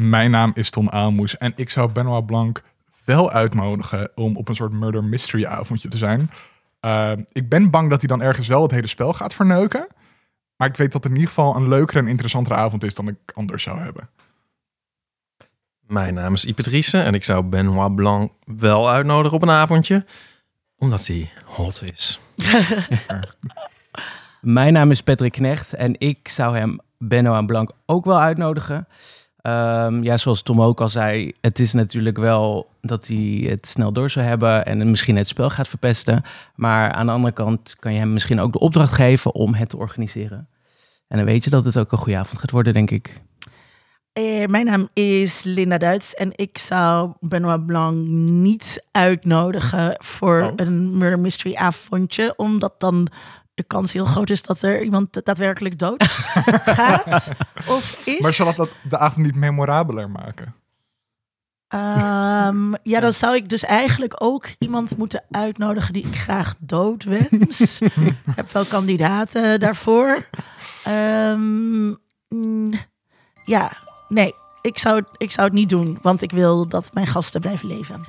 Mijn naam is Tom Aalmoes en ik zou Benoit Blanc wel uitnodigen om op een soort murder mystery avondje te zijn. Uh, ik ben bang dat hij dan ergens wel het hele spel gaat verneuken. Maar ik weet dat het in ieder geval een leukere en interessantere avond is dan ik anders zou hebben. Mijn naam is Ipatrice en ik zou Benoit Blanc wel uitnodigen op een avondje. Omdat hij hot is. Mijn naam is Patrick Knecht en ik zou hem, Benoit Blanc, ook wel uitnodigen. Um, ja, zoals Tom ook al zei, het is natuurlijk wel dat hij het snel door zou hebben en misschien het spel gaat verpesten. Maar aan de andere kant kan je hem misschien ook de opdracht geven om het te organiseren. En dan weet je dat het ook een goede avond gaat worden, denk ik. Eh, mijn naam is Linda Duits en ik zou Benoit Blanc niet uitnodigen voor oh. een murder mystery avondje, omdat dan de kans heel groot is dat er iemand daadwerkelijk dood gaat of is. Maar zal dat de avond niet memorabeler maken? Um, ja, dan zou ik dus eigenlijk ook iemand moeten uitnodigen die ik graag dood wens. ik heb wel kandidaten daarvoor. Um, ja, nee, ik zou, ik zou het niet doen, want ik wil dat mijn gasten blijven leven.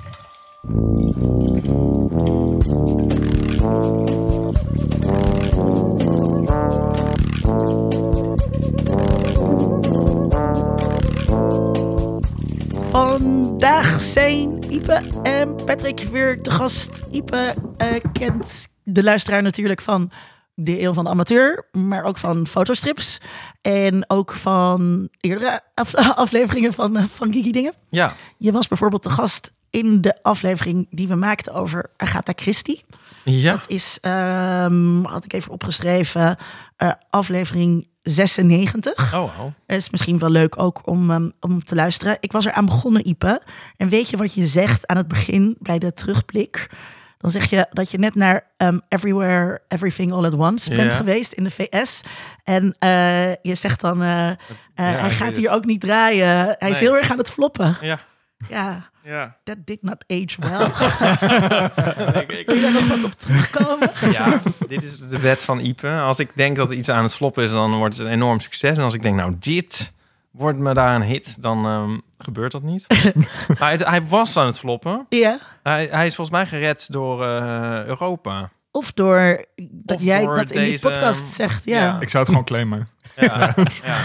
Vandaag zijn Ipe en Patrick weer te gast. Ipe uh, kent de luisteraar natuurlijk van de Eeuw van de Amateur, maar ook van fotostrips. En ook van eerdere afleveringen van, uh, van Geeky Dingen. Ja. Je was bijvoorbeeld de gast in de aflevering die we maakten over Agatha Christie. Ja. Dat is, um, had ik even opgeschreven, uh, aflevering 96. Oh, wow. Is misschien wel leuk ook om, um, om te luisteren. Ik was er aan begonnen, Ipe. En weet je wat je zegt aan het begin bij de terugblik? Dan zeg je dat je net naar um, Everywhere, Everything All at Once bent geweest in de VS. En uh, je zegt dan, uh, uh, ja, hij gaat hier ook niet draaien. Hij nee. is heel erg aan het floppen. Ja. Ja. Ja. That did not age well. ik, ik, Wil je daar nog wat op terugkomen? ja, dit is de wet van Ipe. Als ik denk dat iets aan het floppen is, dan wordt het een enorm succes. En als ik denk, nou, dit wordt me daar een hit, dan um, gebeurt dat niet. maar hij, hij, was aan het floppen. Ja. Hij, hij is volgens mij gered door uh, Europa. Of door dat of jij door dat deze, in die podcast zegt. Ja. ja. Ik zou het gewoon claimen. Ja, ja.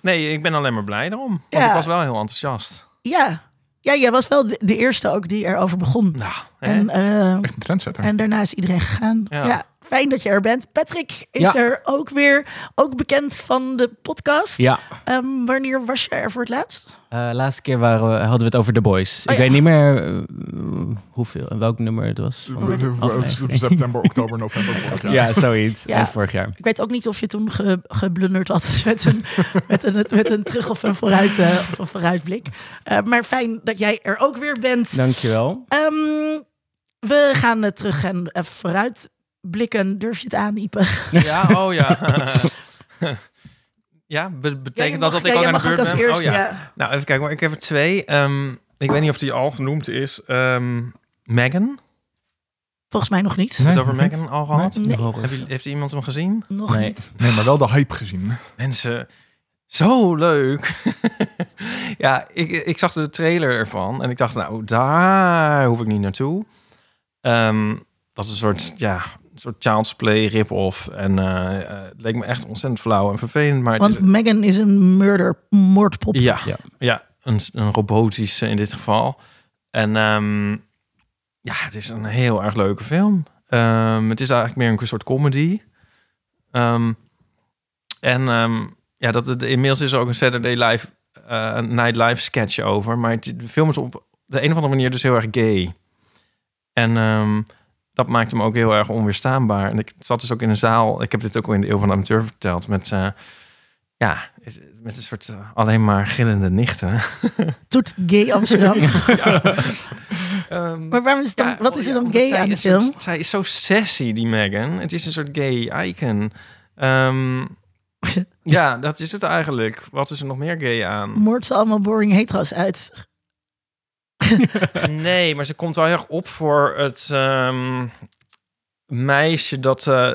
Nee, ik ben alleen maar blij erom. Want ik was wel heel enthousiast. Ja, ja, jij was wel de, eerste ook die erover begon. Nou, en, uh, Echt een trendsetter. En daarna is iedereen gegaan. Ja. ja. Fijn dat je er bent. Patrick is er ook weer, ook bekend van de podcast. Ja. Um, wanneer was je er voor het laatst? Uh, laatste keer waren we, hadden we het over The Boys. Oh, ik ja. weet niet meer uh, hoeveel, welk nummer het was. September, oktober, november vorig jaar. Ja, zoiets. Ja. Vorig jaar. Ik weet ook niet of je toen ge, geblunderd had met een, met een, met een terug- of een, vooruit, uh, of een vooruitblik. Uh, maar fijn dat jij er ook weer bent. Dankjewel. Um, we gaan terug en vooruit blikken. Durf je het aan, Ipe? Ja, oh ja. ja, be betekent ja, dat dat ik ook aan de beurt ben? Eerst, oh ja. ja. Nou, even kijken. Ik heb er twee. Um, ik weet niet of die al genoemd is. Um, Megan. Volgens mij nog niet. Nee, het over Megan al gehad? Nee. Nee. Heeft, heeft iemand hem gezien? Nog nee. niet. Nee, maar wel de hype gezien. Mensen, zo leuk. ja, ik, ik zag de trailer ervan en ik dacht, nou, daar hoef ik niet naartoe. Um, dat is een soort, ja, soort child's play rip-off. En uh, uh, het leek me echt ontzettend flauw en vervelend. Maar Want Megan is een murder, moordpop. ja, ja. ja een, een robotische in dit geval. En um, ja, het is een heel erg leuke film. Um, het is eigenlijk meer een soort comedy. Um, en um, ja, dat het inmiddels is er ook een Saturday Live, uh, Night Live sketch over. Maar het, de film is op de een of andere manier dus heel erg gay. En um, dat maakt hem ook heel erg onweerstaanbaar. En ik zat dus ook in een zaal. Ik heb dit ook al in de Eeuw van de Amateur verteld. Met, uh, ja, met een soort uh, alleen maar gillende nichten. Doet gay Amsterdam. ja. um, maar waarom is dan, ja, wat is er dan gay aan de film? Soort, zij is zo sassy, die Megan. Het is een soort gay icon. Um, ja, dat is het eigenlijk. Wat is er nog meer gay aan? Moord ze allemaal boring hetero's uit. nee, maar ze komt wel heel erg op voor het um, meisje dat, uh,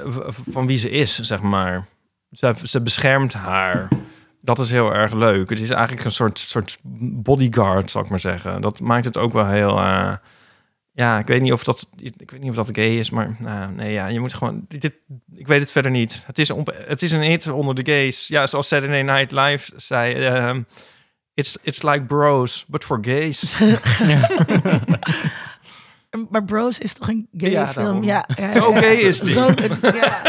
van wie ze is, zeg maar. Ze, beschermt haar. Dat is heel erg leuk. Het is eigenlijk een soort, soort bodyguard, zal ik maar zeggen. Dat maakt het ook wel heel... eh, ja, ik weet niet of dat, ik weet niet of dat gay is, maar nou, nee, ja, je moet gewoon, dit, ik weet het verder niet. Het is, het is een hit onder de gays. Ja, zoals Saturday Night Live zei, ehm, it's, it's like bros, but for gays. Maar Bros is toch een gay Ja, film? Ja, ja, Zo ja. gay is die. Zo, ja.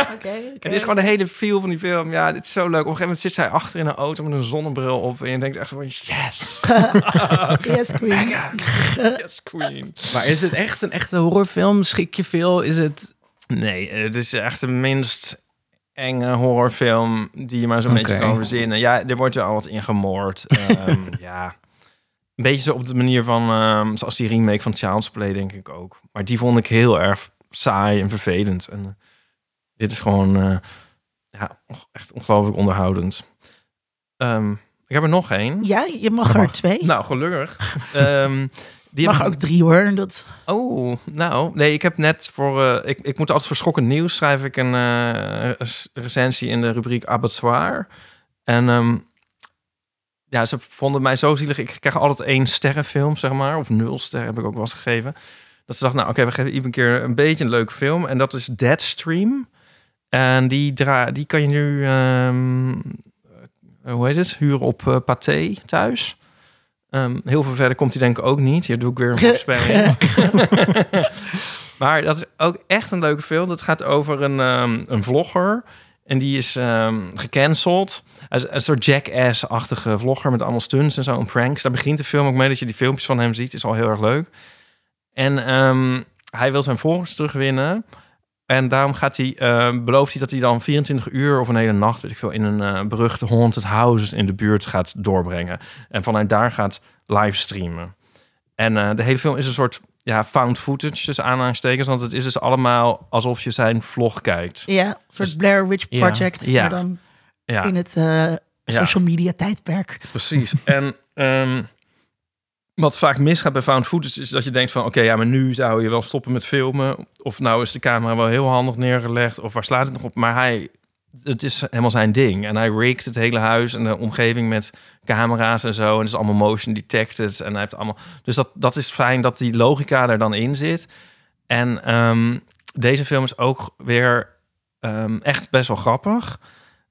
Het is gewoon de hele feel van die film. Ja, dit is zo leuk. Op een gegeven moment zit zij achter in een auto met een zonnebril op. En je denkt echt van, yes, Yes, Queen. yes queen. Maar is het echt een echte horrorfilm? Schik je veel? Is het... Nee, het is echt de minst enge horrorfilm die je maar zo'n beetje Oké. kan verzinnen. Ja, er wordt wel al wat in gemoord. Ehm, ja, een beetje zo op de manier van, ehm, zoals die remake van Child's Play, denk ik ook. Maar die vond ik heel erg saai en vervelend. En eh, dit is gewoon, eh, ja, echt ongelooflijk onderhoudend. Ehm, ik heb er nog één. Ja, je mag er twee. Nou, gelukkig. Die mag ook drie hoor. Dat... Oh, nou, nee, ik heb net voor... eh, ik, ik moet altijd voor schokkend nieuws schrijf ik een res- recensie in de rubriek abattoir. En ehm, ja, ze vonden mij zo zielig. Ik krijg altijd één sterrenfilm, zeg maar. Of nul sterren heb ik ook wel eens gegeven. Dat ze dachten, nou oké, we geven iedere keer een beetje een leuke film. En dat is Deadstream. En die, dra die kan je nu, ehm, eh, hoe heet het, huren op eh Pathé thuis. Ehm, heel veel verder komt hij denk ik ook niet. Hier doe ik weer een voorspelling. maar dat is ook echt een leuke film. Dat gaat over een, ehm, een vlogger. En die is ehm, gecanceld. Is Een soort jackass-achtige vlogger met allemaal stunts en zo. En pranks. Daar begint de film ook mee dat je die filmpjes van hem ziet. Is al heel erg leuk. En hij wil zijn volgers terugwinnen. En daarom gaat hij, ehm, belooft hij dat hij dan 24 uur of een hele nacht, weet ik veel, in een eh, beruchte haunted house in de buurt gaat doorbrengen. En vanuit daar gaat livestreamen. En eh, de hele film is een soort ja, found footage tussen aanhalingstekens, want het is dus allemaal alsof je zijn vlog kijkt. Ja, een soort Blair Witch. Project. Ja. Maar dan Ja, in het eh, social media tijdperk. precies. en ehm, wat vaak misgaat bij found footage is dat je denkt van... oké, ja, maar nu zou je wel stoppen met filmen. Of nou is de camera wel heel handig neergelegd. Of waar slaat het nog op? Maar hij, het is helemaal zijn ding. En hij rigged het hele huis en de omgeving met camera's en zo. En het is allemaal motion detected. En hij heeft allemaal... Dus dat, dat is fijn dat die logica er dan in zit. En ehm, deze film is ook weer ehm, echt best wel grappig.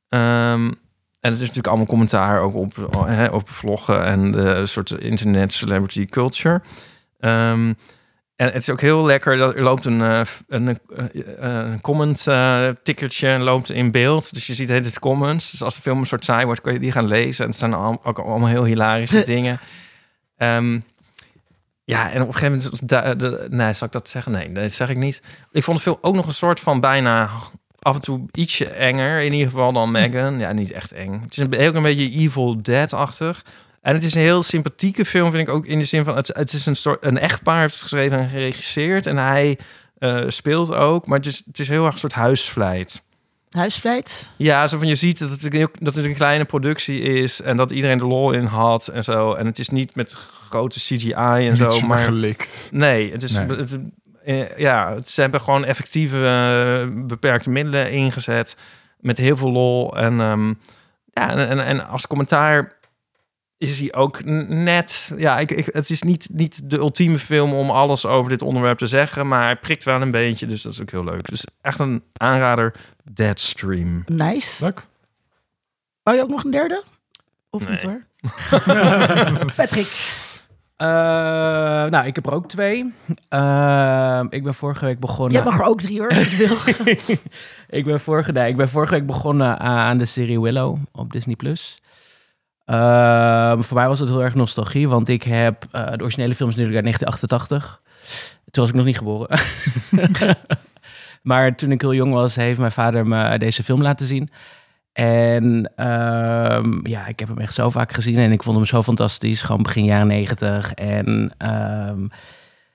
Ehm, en het is natuurlijk allemaal commentaar ook op, hè, op vloggen en de soort internet celebrity culture. Ehm, en het is ook heel lekker dat er loopt een, eh, een, eh, een comment tickertje loopt in beeld. Dus je ziet het hele comments. Dus als de film een soort saai wordt, kun je die gaan lezen. En het zijn al- ook allemaal heel hilarische dingen. Ehm, ja, en op een gegeven moment... De, nee, zal ik dat zeggen? Nee, dat zeg ik niet. Ik vond de film ook nog een soort van bijna af en toe ietsje enger. In ieder geval dan Megan. Ja, niet echt eng. Het is een, heel een beetje Evil Dead-achtig. En het is een heel sympathieke film, vind ik ook. In de zin van, het, het is een, soort, een echtpaar heeft het geschreven en geregisseerd. En hij eh, speelt ook. Maar het is, het is heel erg een soort huisvleit. Huisvleit. Ja, zo van je ziet dat het, een, heel- dat het een kleine productie is. En dat iedereen de lol in had en zo. En het is niet met grote CGI en Niet zo. Maar gelikt. Nee, het is, Nee. Het, ja, het- ze hebben gewoon effectieve eh, beperkte middelen ingezet met heel veel lol en ehm, ja en, en, als commentaar is hij ook net ja ik, ik, het is niet, niet de ultieme film om alles over dit onderwerp te zeggen maar hij prikt wel een beetje dus dat is ook heel leuk dus echt een aanrader Deadstream Nice. Leuk. Wou je ook nog een derde? Of niet hoor? Patrick. Eh, nou, ik heb er ook twee. Eh, ik ben vorige week begonnen... Jij mag er ook drie hoor. als je wil. ik, ben vorige, nee, ik ben vorige week begonnen aan de serie Willow op Disney+. Plus. Ehm, voor mij was het heel erg nostalgie, want ik heb eh, de originele film is natuurlijk uit 1988. Toen was ik nog niet geboren. maar toen ik heel jong was, heeft mijn vader me deze film laten zien. En ehm, ja, ik heb hem echt zo vaak gezien en ik vond hem zo fantastisch. Gewoon begin jaren negentig. En ehm,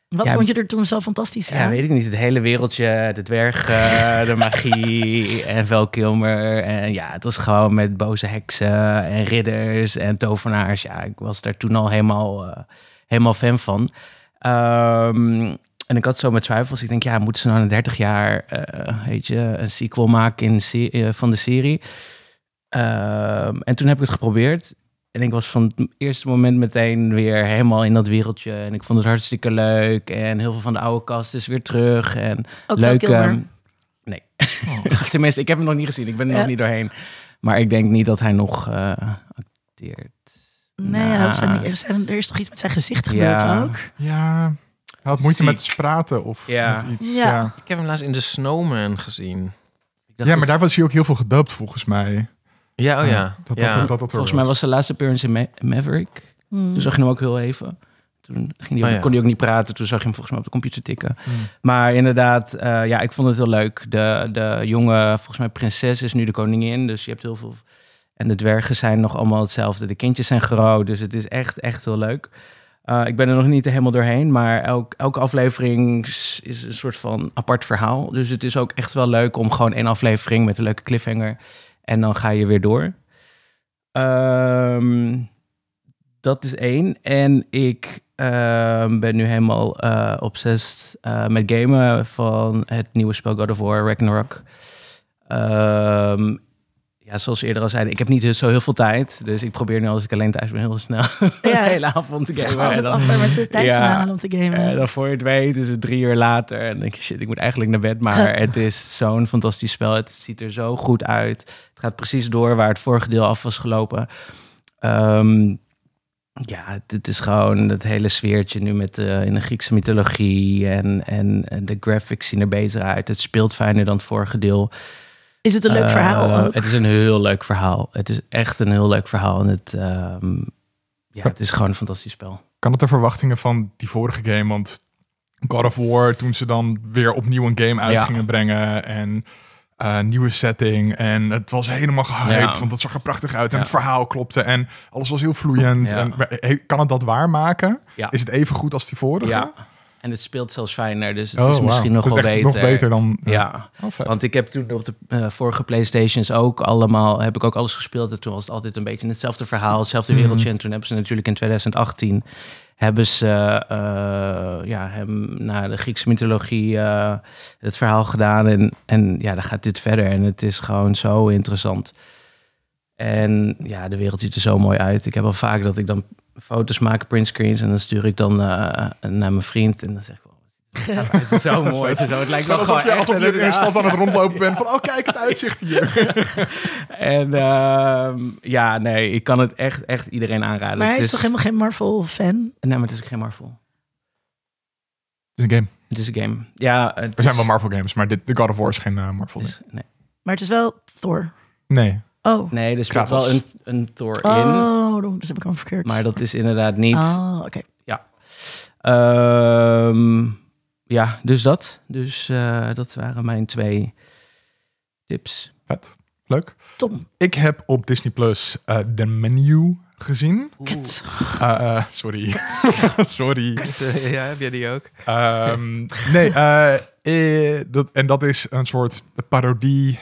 Wat Ja, vond je er toen zo fantastisch ja, weet ik niet. Het hele wereldje, de dwergen, de magie en Val Kilmer. En ja, het was gewoon met boze heksen en ridders en tovenaars. Ja, ik was daar toen al helemaal, eh, helemaal fan van. Ehm, en ik had zo met twijfels. Ik denk, ja, moeten ze nou na 30 jaar, eh, weet je, een sequel maken in se- eh, van de serie? Ehm, en toen heb ik het geprobeerd. En ik was van het eerste moment meteen weer helemaal in dat wereldje. En ik vond het hartstikke leuk. En heel veel van de oude kast is weer terug. En Ook leuk. Ehm, nee. Tenminste, ik heb hem nog niet gezien. Ik ben er Ja. nog niet doorheen. Maar ik denk niet dat hij nog eh, acteert. Nee, Nou. er, zijn, er, zijn, er is toch iets met zijn gezicht gebeurd Ja. ook? Ja, hij had moeite Ziek. met praten of Ja. met iets. Ja. Ja. Ik heb hem laatst in The Snowman gezien. Ik dacht Ja, maar dat- daar was hij ook heel veel gedubt volgens mij. Ja, oh ja. Dat, ja. dat, dat, dat, dat Volgens mij was de laatste appearance in Ma- Maverick. Hmm. Toen zag je hem ook heel even. Toen ging hij ook- Oh ja. kon hij ook niet praten. Toen zag je hem volgens mij op de computer tikken. Hmm. Maar inderdaad, eh, ja, ik vond het heel leuk. De, de jonge, volgens mij prinses is nu de koningin. Dus je hebt heel veel... En de dwergen zijn nog allemaal hetzelfde. De kindjes zijn groot. Dus het is echt, echt heel leuk. Eh, ik ben er nog niet helemaal doorheen. Maar elk, elke aflevering is een soort van apart verhaal. Dus het is ook echt wel leuk om gewoon één aflevering met een leuke cliffhanger. En dan ga je weer door. Ehm, dat is één. En ik ehm, ben nu helemaal eh obsessed eh, met gamen van het nieuwe spel God of War Ragnarok. Ehm, ja, zoals eerder al zei, ik heb niet zo heel veel tijd. Dus ik probeer nu als ik alleen thuis ben heel snel Ja. de hele avond te Ja, gamen. altijd en dan, af met z'n tijd Ja. om te gamen. en dan voor je het weet is het drie uur later. En dan denk je, shit, ik moet eigenlijk naar bed. Maar het is zo'n fantastisch spel. Het ziet er zo goed uit. Het gaat precies door waar het vorige deel af was gelopen. Ehm, ja, het, het is gewoon het hele sfeertje nu met de, in de Griekse mythologie. En, en de graphics zien er beter uit. Het speelt fijner dan het vorige deel. Is het een leuk Eh, verhaal ook? Het is een heel leuk verhaal. Het is echt een heel leuk verhaal. En het, ehm, ja, het is gewoon een fantastisch spel. Kan het de verwachtingen van die vorige game? Want God of War, toen ze dan weer opnieuw een game uit Ja. gingen brengen en eh, nieuwe setting en het was helemaal gehyped, Ja. want het zag er prachtig uit en Ja. het verhaal klopte en alles was heel vloeiend. Ja. En, kan het dat waarmaken? Ja. Is het even goed als die vorige? En het speelt zelfs fijner. Dus het Oh, is misschien nog wel beter. Nog beter dan. Ja. Oh. Want ik heb toen op de eh, vorige Playstations ook allemaal, heb ik ook alles gespeeld. En toen was het altijd een beetje hetzelfde verhaal, hetzelfde Mhm. wereldje. En toen hebben ze natuurlijk in 2018 hebben ze eh, ja, hem naar de Griekse mythologie eh, het verhaal gedaan. En, en ja, dan gaat dit verder. En het is gewoon zo interessant. En ja, de wereld ziet er zo mooi uit. Ik heb al vaak dat ik dan foto's maak, printscreens. En dan stuur ik dan eh, naar mijn vriend. En dan zeg ik, oh, het is zo mooi. Het, is zo, het lijkt wel alsof je, alsof je in een stad aan het rondlopen bent van, oh kijk het uitzicht hier. En ehm, ja, nee, ik kan het echt, echt iedereen aanraden. maar hij het is toch helemaal geen Marvel-fan? Nee, maar het is ook geen Marvel. Het is een game. Het is een game. Ja, het Er is- zijn wel Marvel games, maar dit, de God of War is geen eh, Marvel. is- nee. Maar het is wel Thor. Nee. Oh. nee, er speelt Kratos. wel een, een Thor in. Oh, dus heb ik hem verkeerd. Maar dat is inderdaad niet. Oh, oké. Ehm, ja, dus dat. Dus eh, dat waren mijn twee tips. Vet. Leuk. Tom. Ik heb op Disney Plus eh de menu gezien. Kut. Eh, sorry. sorry. ja, heb jij die ook? Ehm, nee, eh, eh, dat, en dat is een soort parodie,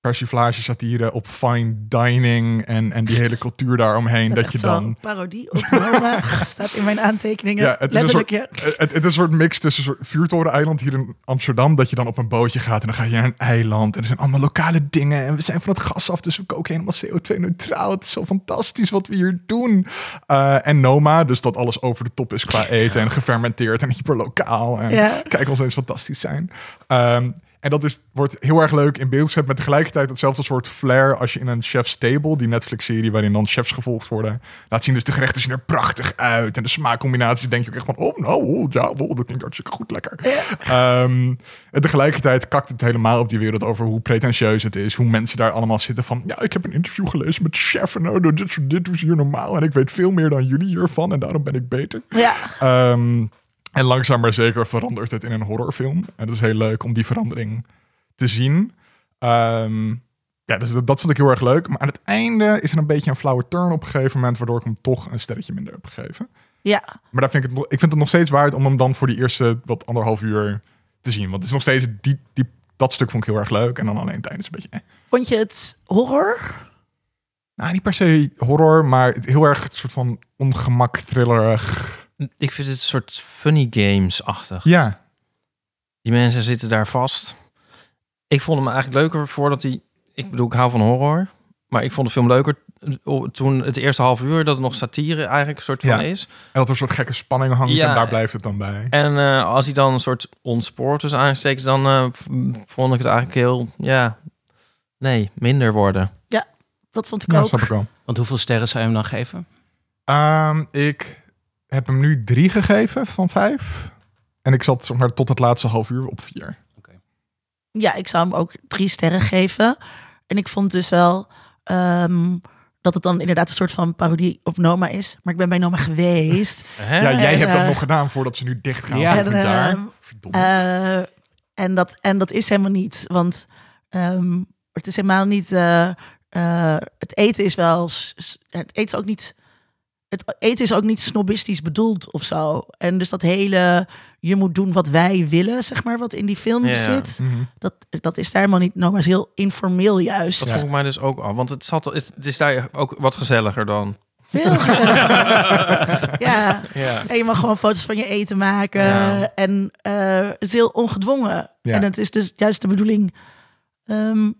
persiflage, satire op fine dining en, en die hele cultuur daaromheen. Dat, echt je dan... parodie op Mona staat in mijn aantekeningen. Ja, het is, een Letterlijk, soort, ja. het, het is een soort mix tussen een soort vuurtoren-eiland hier in Amsterdam. Dat je dan op een bootje gaat en dan ga je naar een eiland. En er zijn allemaal lokale dingen. En we zijn van het gas af, dus we koken helemaal CO2-neutraal. Het is zo fantastisch wat we hier doen. Eh, en Noma, dus dat alles over de top is qua eten. En gefermenteerd en hyperlokaal. En Ja. kijk, ons eens fantastisch zijn. Ehm, en dat is, wordt heel erg leuk in beeld gezet met tegelijkertijd hetzelfde soort flair als je in een Chef's Table, die Netflix-serie waarin dan chefs gevolgd worden, laat zien. Dus de gerechten zien er prachtig uit en de smaakcombinaties denk je ook echt van, oh nou, oh, ja, oh, dat klinkt hartstikke goed, lekker. Ehm, en tegelijkertijd kakt het helemaal op die wereld over hoe pretentieus het is, hoe mensen daar allemaal zitten van, ja, ik heb een interview gelezen met chef en nou, dit, dit is hier normaal en ik weet veel meer dan jullie hiervan en daarom ben ik beter. Ja. Ehm, en langzaam maar zeker verandert het in een horrorfilm. En het is heel leuk om die verandering te zien. Ehm, ja, dus dat, dat vond ik heel erg leuk. Maar aan het einde is er een beetje een flauwe turn op een gegeven moment... waardoor ik hem toch een sterretje minder heb gegeven. ja. Maar daar vind ik, het, ik vind het nog steeds waard om hem dan voor die eerste wat anderhalf uur te zien. Want het is nog steeds, die, die, dat stuk vond ik heel erg leuk. En dan alleen het einde is een beetje... Eh. Vond je het horror? Nou, niet per se horror, maar heel erg een soort van ongemak, thrillerig. Ik vind het een soort funny games-achtig. Ja, Die mensen zitten daar vast. Ik vond hem eigenlijk leuker voordat hij... Ik bedoel, ik hou van horror. maar ik vond de film leuker toen het eerste half uur dat het nog satire eigenlijk een soort van Ja. is. En dat er een soort gekke spanning hangt Ja. en daar blijft het dan bij. En eh, als hij dan een soort ontspoort dus aansteekt, dan eh, vond ik het eigenlijk heel, ja, nee, minder worden. Dat vond ik Ja, ook. snap ik wel. Want hoeveel sterren zou je hem dan geven? Ehm, ik heb hem nu drie gegeven van vijf. En ik zat zeg maar, tot het laatste half uur op vier. Ja, ik zou hem ook drie sterren geven. En ik vond dus wel ehm, dat het dan inderdaad een soort van parodie op Noma is. Maar ik ben bij Noma geweest. Hè? Ja, jij en, hebt dat eh, nog gedaan voordat ze nu dicht gaan. Ja, en, ehm, Verdomme. Eh, en, dat, en dat is helemaal niet. Want ehm, het is helemaal niet. eh, eh, het eten is wel. Het eten is ook niet. Het eten is ook niet snobistisch bedoeld of zo. En dus dat hele. Je moet doen wat wij willen, zeg maar, wat in die film Ja. zit. Mhm. Dat, dat is daar helemaal niet. Nou, maar is heel informeel juist. Dat Ja. vroeg mij dus ook af, want het, zat, het, het is daar ook wat gezelliger dan. Veel gezelliger. ja. Ja. En je mag gewoon foto's van je eten maken. Ja. En eh, het is heel ongedwongen. Ja. En het is dus juist de bedoeling ehm,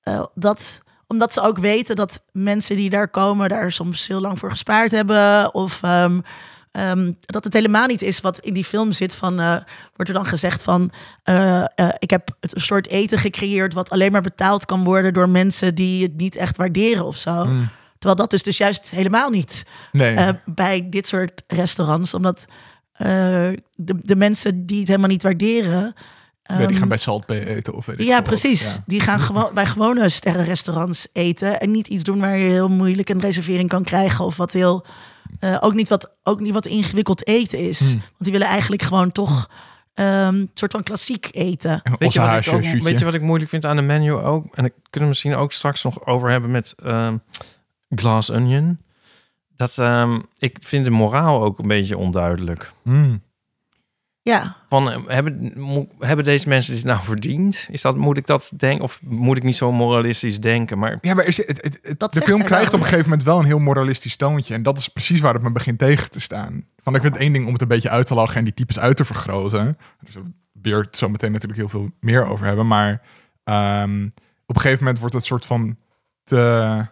eh, dat omdat ze ook weten dat mensen die daar komen daar soms heel lang voor gespaard hebben. Of ehm, ehm, dat het helemaal niet is wat in die film zit. Van, eh, wordt er dan gezegd van eh, eh, ik heb het een soort eten gecreëerd wat alleen maar betaald kan worden door mensen die het niet echt waarderen of zo. Mm. Terwijl dat is dus juist helemaal niet Nee. bij dit soort restaurants. Omdat de, de mensen die het helemaal niet waarderen. Nee, die ehm, gaan bij Salt Bay eten of weet ik ja, precies. Ja. Die gaan gewoon bij gewone sterrenrestaurants eten. En niet iets doen waar je heel moeilijk een reservering kan krijgen. Of wat heel. eh, ook, niet wat, ook niet wat ingewikkeld eten is. Hmm. Want die willen eigenlijk gewoon toch. ehm, een soort van klassiek eten. En Weet je, wat ik haasje, ook, shootje. weet je wat ik moeilijk vind aan de menu ook? En ik kunnen we misschien ook straks nog over hebben met ehm, Glass Onion. Dat ehm, ik vind de moraal ook een beetje onduidelijk. Mm. Ja, Van, eh, hebben, hebben deze mensen dit nou verdiend? Is dat, moet ik dat denken? Of moet ik niet zo moralistisch denken? Maar Ja, maar is het, het, het- Dat de film krijgt op een gegeven moment wel een heel moralistisch toontje. En dat is precies waar het me begint tegen te staan. Van, ik vind het één ding om het een beetje uit te lachen en die types uit te vergroten. Dus we weer zo meteen natuurlijk heel veel meer over hebben. Maar ehm, op een gegeven moment wordt het soort van te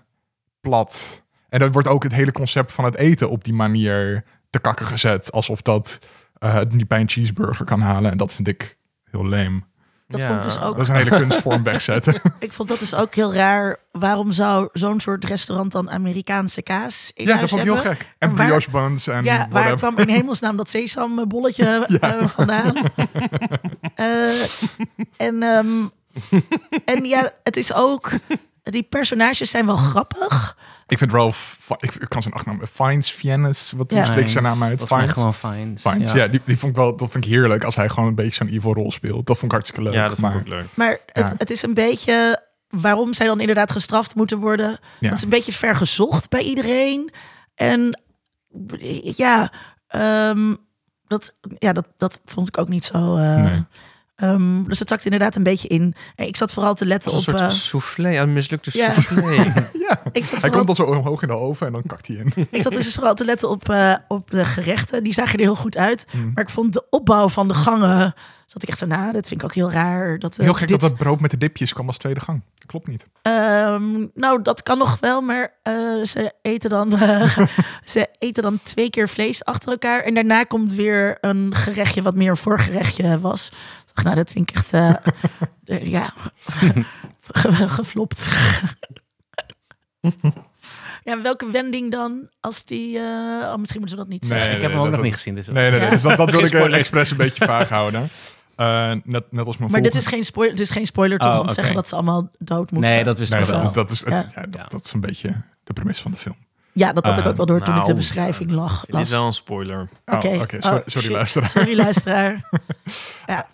plat. En dan wordt ook het hele concept van het eten op die manier te kakken gezet. Alsof dat eh, het niet bij een cheeseburger kan halen. En dat vind ik heel leem. dat Ja. vond ik dus ook. Dat is een hele kunstvorm wegzetten. Ik vond dat dus ook heel raar. Waarom zou zo'n soort restaurant dan Amerikaanse kaas in ja, dat huis vond ik heel hebben? gek. En waar- brioche buns en Ja, waar kwam in hemelsnaam dat sesambolletje eh, vandaan? Eh, en, ehm, en ja, het is ook... Die personages zijn wel grappig. Ik vind Ralph, ik, ik kan zijn achternaam, Fiennes, Fiennes, wat Ja. spreekt zijn naam uit? Fiennes. gewoon fines. Fiennes, ja, die, die vond ik wel, dat vind ik heerlijk als hij gewoon een beetje zo'n evil rol speelt. Dat vond ik hartstikke leuk. ja, dat vond maar, ik ook leuk. Maar het, Ja. het is een beetje... Waarom zij dan inderdaad gestraft moeten worden. Ja. Het is een beetje vergezocht bij iedereen. En ja, ehm, dat, ja dat, dat vond ik ook niet zo... eh, Nee. Ehm, dus het zakt inderdaad een beetje in. En Ik zat vooral te letten Als een op... soort eh, soufflé, een mislukte Ja. soufflé. Ja, ik zat hij vooral komt al zo omhoog in de oven en dan kakt hij in. Ik zat dus vooral te letten op, eh, op de gerechten. Die zagen er heel goed uit. Mm. Maar ik vond de opbouw van de gangen... zat ik echt zo na. Dat vind ik ook heel raar. Dat, eh, Heel gek dit, dat dat brood met de dipjes kwam als tweede gang. Dat klopt niet. Ehm, nou, dat kan nog wel. Maar eh, ze, eten dan, eh, ze eten dan twee keer vlees achter elkaar. En daarna komt weer een gerechtje wat meer een voorgerechtje was. Nou, dat vind ik echt... eh, eh, ja, ge- geflopt. ja, welke wending dan? Als die... eh, oh, misschien moeten we dat niet Nee, zeggen. ik heb hem ook dat- nog niet gezien. Dus Nee, nee, nee. Ja. Dus dat, dat wil ik expres een beetje vaag houden. Eh, net, net als mijn Maar dit is geen spoiler, dit is geen spoiler toch Oh, om te oké. zeggen dat ze allemaal dood moeten. Nee, dat Nee, ik dat wel. is, dat, is, het- Ja. ja, dat, is een beetje de premisse van de film. Ja, dat had ik Eh, ook wel door toen ik de nou, beschrijving lag. Dit is wel een spoiler. Oh, Oké, oké, sorry, Oh, sorry shit. luisteraar. Sorry luisteraar. ja.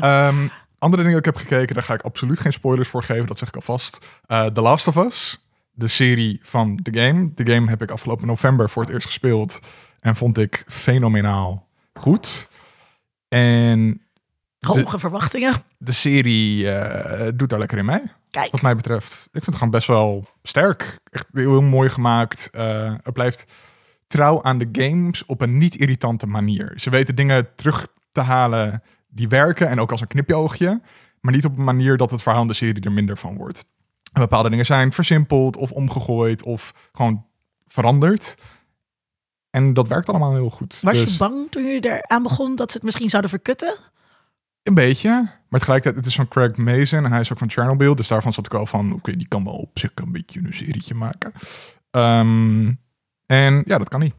Ehm, andere dingen die ik heb gekeken, daar ga ik absoluut geen spoilers voor geven. Dat zeg ik alvast. Eh The Last of Us, de serie van de game. De game heb ik afgelopen november voor het eerst gespeeld. En vond ik fenomenaal goed. En Hoge verwachtingen. de serie eh, doet daar lekker in mee, Kijk. wat mij betreft. Ik vind het gewoon best wel sterk. Echt heel, mooi gemaakt. Eh het blijft trouw aan de games op een niet-irritante manier. Ze weten dingen terug te halen die werken en ook als een knipjeoogje. Maar niet op een manier dat het verhaal in de serie er minder van wordt. En bepaalde dingen zijn versimpeld of omgegooid of gewoon veranderd. En dat werkt allemaal heel goed. Was Dus je bang toen je eraan begon dat ze het misschien zouden verkutten? Een beetje. Maar tegelijkertijd, het is van Craig Mason en hij is ook van Chernobyl. Dus daarvan zat ik al van, oké, die kan wel op zich een beetje een serietje maken. Ehm, en ja, dat kan niet.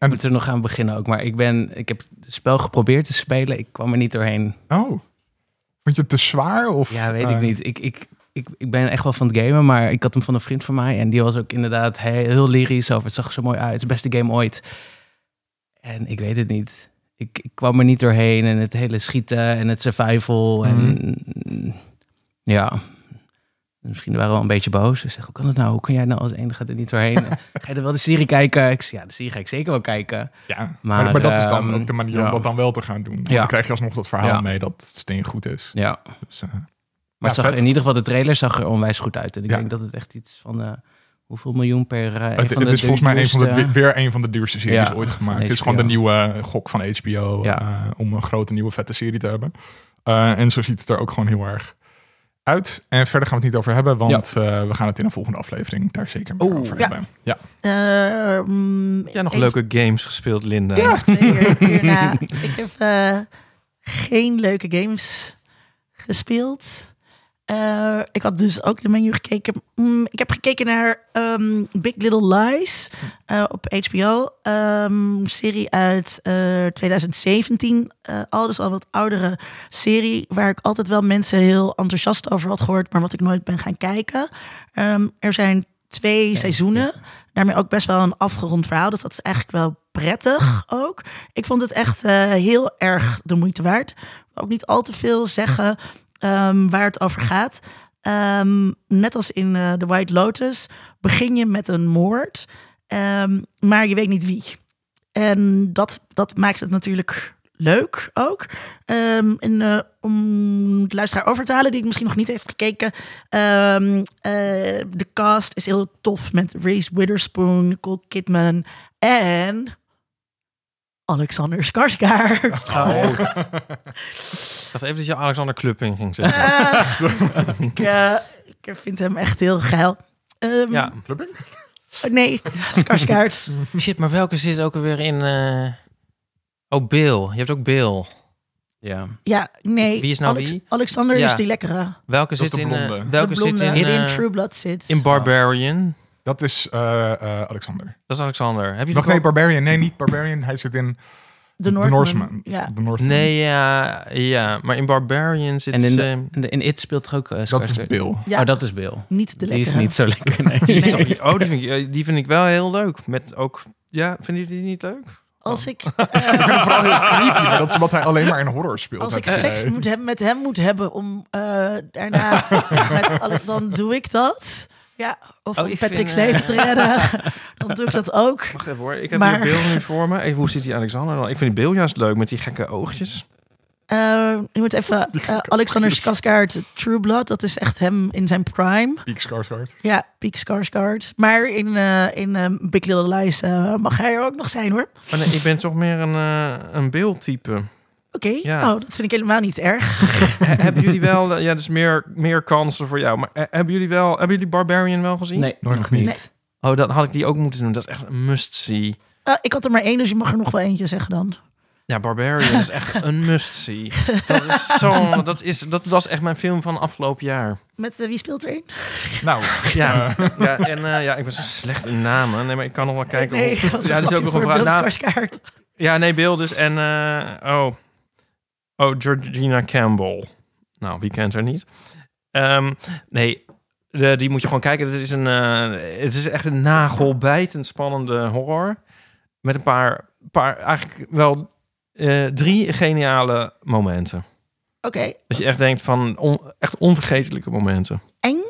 We moeten er nog aan beginnen ook. Maar ik, ben, ik heb het spel geprobeerd te spelen. Ik kwam er niet doorheen. Oh. Vond je het te zwaar? Of, Ja, weet eh, ik niet. Ik, ik, ik, ik ben echt wel van het gamen, maar ik had hem van een vriend van mij. En die was ook inderdaad heel, heel lyrisch over. Het zag er zo mooi uit. Het is het beste game ooit. En ik weet het niet. Ik, ik kwam er niet doorheen. En het hele schieten en het survival. En ja, misschien waren we wel een beetje boos. Ik zeg, hoe kan het nou? Hoe kan jij nou als enige er niet doorheen? ga je er wel de serie kijken? Ik zeg, ja, de serie ga ik zeker wel kijken. Ja, maar, Maar, maar, dat is dan ehm, ook de manier ja. om dat dan wel te gaan doen. Want Ja. Dan krijg je alsnog dat verhaal Ja. mee dat Steen goed is. Ja, Dus, eh, maar het zag, in ieder geval de trailer zag er onwijs goed uit. En ik denk dat het echt iets van eh, hoeveel miljoen per. eh, een het, van het de is volgens mij een van de, weer een van de duurste series Ja, ooit gemaakt. Het is gewoon de nieuwe gok van HBO Ja. eh, om een grote nieuwe vette serie te hebben. Eh, en zo ziet het er ook gewoon heel erg uit. En verder gaan we het niet over hebben, want eh, we gaan het in een volgende aflevering daar zeker meer Oeh, over ja. hebben. Ja. Eh, Heb jij nog leuke games gespeeld, Linda? Hierna. Ik heb eh, geen leuke games gespeeld. Eh, ik had dus ook de menu gekeken. Mm, ik heb gekeken naar ehm, Big Little Lies eh, op HBO. Ehm, serie uit eh, 2017. Eh, al dus al wat oudere serie. Waar ik altijd wel mensen heel enthousiast over had gehoord. Maar wat ik nooit ben gaan kijken. Ehm, er zijn twee seizoenen. Daarmee ook best wel een afgerond verhaal. Dus dat is eigenlijk wel prettig ook. Ik vond het echt heel erg de moeite waard. Ook niet al te veel zeggen ehm, waar het over gaat. Ehm, net als in eh The White Lotus begin je met een moord, ehm, maar je weet niet wie. En dat, dat maakt het natuurlijk leuk ook. Ehm, en eh, om de luisteraar over te halen die het misschien nog niet heeft gekeken. ehm, eh, de cast is heel tof met Reese Witherspoon, Nicole Kidman en Alexander Skarsgård. Oh, Ik dacht even dat je Alexander Klupping ging zeggen. Ah, ik, eh, ik vind hem echt heel geil. Ehm, ja. Clubbing? Nee, Skarsgård. Shit, maar welke zit ook weer in... eh, Oh, Bill. Je hebt ook Bill. ja. Ja, nee. Wie is nou Alex- wie? Alexander Ja. is die lekkere. Welke zit de in... eh, blonde. welke zit in... in eh, True Blood zit. in Barbarian? Dat is eh, eh, Alexander. Dat is Alexander. Heb je Nog nog nee, Barbarian. Nee, niet Barbarian. Hij zit in de The Northman. Norseman. Ja. The Northman. Nee, ja, ja, maar in Barbarian zit... En in, de, eh, in, de- in It speelt toch ook uh, Dat is Bill. Ja, Oh, dat is Bill. niet de Die is lekkere. niet zo lekker. Nee. Nee. oh, die vind, ik, eh, die vind ik wel heel leuk. Met ook... Ja, vinden jullie die niet leuk? Als ik, Ik vind hem vooral heel creepy. Maar dat is wat hij alleen maar in horror speelt. als ik seks moet hebben, met hem moet hebben om eh, daarna met dan doe ik dat. Ja, of Oh, om Patrick's vind, eh, leven te redden, dan doe ik dat ook. Wacht even hoor. Ik heb Maar- hier Bill nu voor me. Even, hoe zit die Alexander dan? Ik vind die Bill juist leuk met die gekke oogjes. Eh, je moet even eh, Alexander Skarsgård, True Blood, dat is echt hem in zijn prime. Peak Skarsgård. Ja, Peak Skarsgård. Maar in, eh, in eh, Big Little Lies mag hij er ook nog zijn hoor. Maar nee, ik ben toch meer een, eh een Bill-type. Oké, Ja. nou dat vind ik helemaal niet erg. He- hebben jullie wel... eh, Ja, dus meer, meer kansen voor jou. Maar eh, hebben jullie wel... Hebben jullie Barbarian wel gezien? Nee, nog niet. Nee. Oh, dan had ik die ook moeten doen. Dat is echt een must-see. Eh, ik had er maar één, dus je mag er nog wel eentje zeggen dan. Ja, Barbarian is echt een must-see. Dat, is zo, dat, is, dat was echt mijn film van afgelopen jaar. Met wie speelt erin? Nou, Ja, ja en eh, ja, ik ben zo slecht in namen. Nee, maar ik kan nog wel kijken. nee, ja, dat is ook nog een vraag. Nou, ja, nee, Bill dus. En, eh, oh. Oh, Georgina Campbell. Nou, wie kent haar niet? Ehm, nee, de, die moet je gewoon kijken. Het is, een, eh, het is echt een nagelbijtend spannende horror. Met een paar, paar eigenlijk wel eh, drie geniale momenten. Oké, Dat je echt denkt van on- echt onvergetelijke momenten. eng?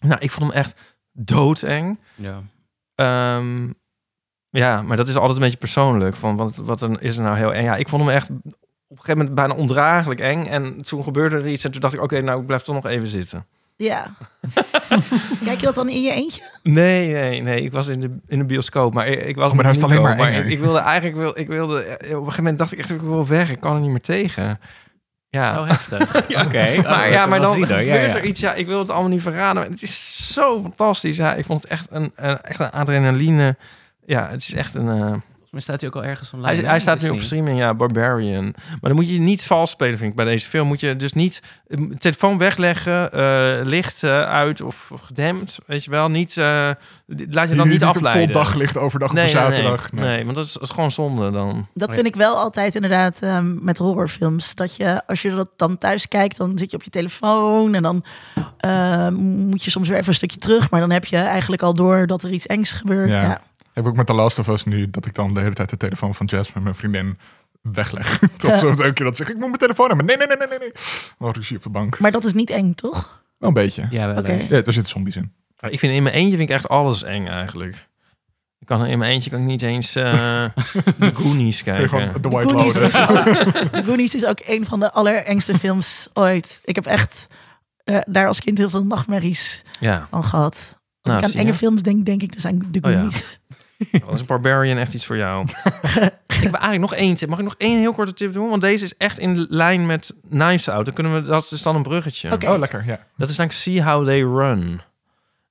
Nou, ik vond hem echt doodeng. Ja. Ehm, ja, maar dat is altijd een beetje persoonlijk. Van wat, wat een, is er nou heel eng? Ja, ik vond hem echt een gegeven moment bijna ondraaglijk eng. En toen gebeurde er iets en toen dacht ik, oké, nou, ik blijf toch nog even zitten. Ja. Kijk je dat dan in je eentje? Nee, nee, nee. Ik was in de, in de bioscoop, maar ik, ik was Oh, maar daar is alleen maar ik, ik wilde eigenlijk, wil, ik wilde, op een gegeven moment dacht ik echt, ik wil weg. Ik kan er niet meer tegen. Ja. Oh, heftig. Oké. Oh, maar ja, maar dan gebeurt er. Ja, ja. er iets. Ja, ik wil het allemaal niet verraden. Maar het is zo fantastisch. Ja, ik vond het echt een, een, echt een adrenaline. Ja, het is echt een... eh, Mij staat hij ook al ergens online. hij, hij staat nu op niet? streaming, ja, Barbarian. Maar dan moet je niet vals spelen, vind ik, bij deze film. Moet je dus niet eh, telefoon wegleggen, eh, licht eh, uit of gedempt, weet je wel. Niet, eh, laat je dan niet, niet op vol afleiden. daglicht overdag op nee, een nee, nee, zaterdag. nee. want dat is, dat is gewoon zonde dan. Dat Oh, vind ik wel altijd inderdaad ehm, met horrorfilms. Dat je, als je dat dan thuis kijkt, dan zit je op je telefoon en dan moet je soms weer even een stukje terug. Maar dan heb je eigenlijk al door dat er iets engs gebeurt. Ja. Ja. Heb ik ook met The Last of Us nu, dat ik dan de hele tijd de telefoon van Jess met mijn vriendin wegleg. Tot elke keer dat zeg ik moet mijn telefoon hebben. Nee, nee, nee, nee, nee, nee. Oh, ruzie op de bank. Maar dat is niet eng, toch? Wel een beetje. Ja, wel. Ja, er zitten zombies in. Ik vind in mijn eentje vind ik echt alles eng eigenlijk. Ik kan in mijn eentje kan ik niet eens eh de Goonies kijken. gewoon de White Goonies, is Goonies is ook een van de allerengste films ooit. Ik heb echt eh, daar als kind heel veel nachtmerries Ja, van gehad. Als Nou, ik aan je. enge films denk, denk ik dus aan The Oh ja. Dat is een Barbarian echt iets voor jou. ik heb eigenlijk nog één tip. Mag ik nog één heel korte tip doen? Want deze is echt in lijn met Knives Out. Dan kunnen we, dat is dan een bruggetje. Oké. Oh, lekker, ja. Dat is namelijk See How They Run.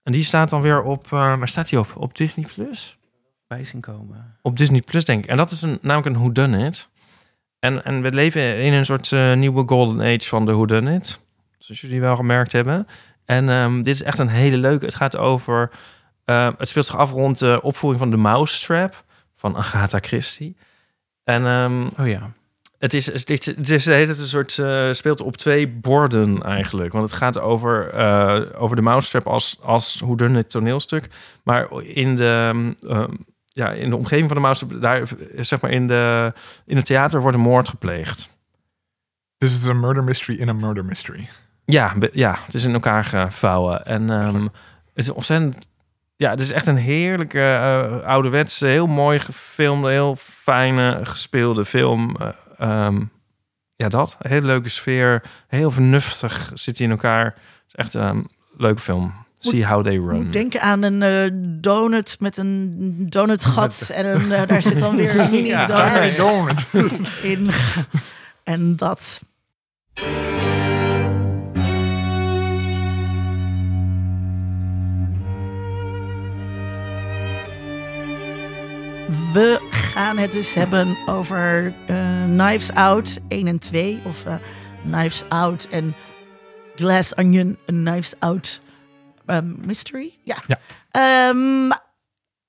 En die staat dan weer op, eh, waar staat die op? Op Disney Plus? Bij zien komen. Op Disney Plus, denk ik. En dat is een, namelijk een whodunit. En, en we leven in een soort eh, nieuwe golden age van de whodunit. Zoals jullie wel gemerkt hebben. En ehm, dit is echt een hele leuke. Het gaat over... eh, het speelt zich af rond de opvoering van de Mousetrap van Agatha Christie. En ehm, Oh ja. het is, het is, het is, het is een soort, eh, speelt op twee borden eigenlijk. Want het gaat over, eh, over de Mousetrap als, als hoe dun het toneelstuk. Maar in de, ehm, ja, in de omgeving van de Mousetrap, daar, zeg maar in, de, in het theater wordt een moord gepleegd. Dus het is een murder mystery in een murder mystery. Ja, be- ja het is in elkaar gevouwen. En ehm, het is ontzettend... Ja, het is echt een heerlijke, eh ouderwetse, heel mooi gefilmde, heel fijne gespeelde film. Eh, ehm, ja, dat. Een hele leuke sfeer. Heel vernuftig zit hij in elkaar. Het is echt een um, leuke film. See How They Run. denken aan een eh, donut met een donutgat. En een, eh, daar zit dan weer een mini Ja, Donut. in. En dat. We gaan het dus hebben over eh, Knives Out 1 en 2. Of eh, Knives Out en Glass Onion, een Knives Out ehm, mystery. Ja. Ja. Ehm,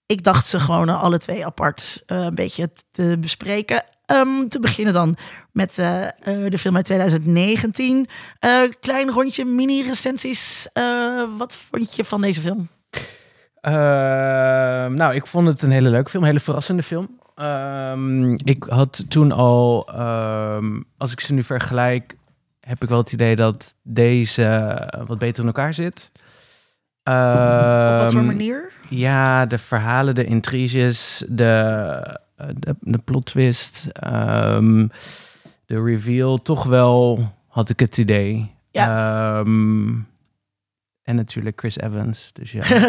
ik dacht ze gewoon alle twee apart eh, een beetje te bespreken. Ehm, te beginnen dan met de film uit 2019. Eh, klein rondje mini-recensies. Wat vond je van deze film? Ehm, nou, ik vond het een hele leuke film, een hele verrassende film. Ehm, ik had toen al, ehm, als ik ze nu vergelijk, heb ik wel het idee dat deze wat beter in elkaar zit. Op wat voor manier? Ja, de verhalen, de intriges, de, eh, de, de plot twist, de reveal, toch wel had ik het idee. Ehm, en natuurlijk Chris Evans, dus ja.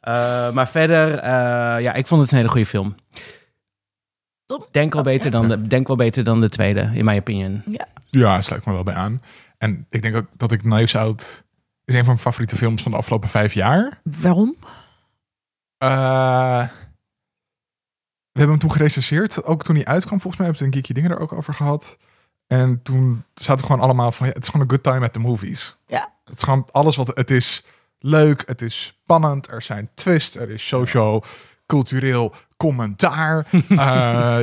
Eh, maar verder, eh, ja, ik vond het een hele goede film. Top. Denk wel, beter dan de, denk wel beter dan de tweede, in mijn opinion. Ja, sluit me wel bij aan. En ik denk ook dat ik Knives Out is een van mijn favoriete films van de afgelopen vijf jaar. Waarom? Eh, we hebben hem toen gerecenseerd. Ook toen hij uitkwam, volgens mij hebben we in Geeky Dingen er ook over gehad. En toen zaten we gewoon allemaal van, ja, het is gewoon een good time at the movies. Ja. Het is gewoon alles wat, het is leuk, het is spannend, er zijn twists, er is socio, cultureel commentaar. Eh,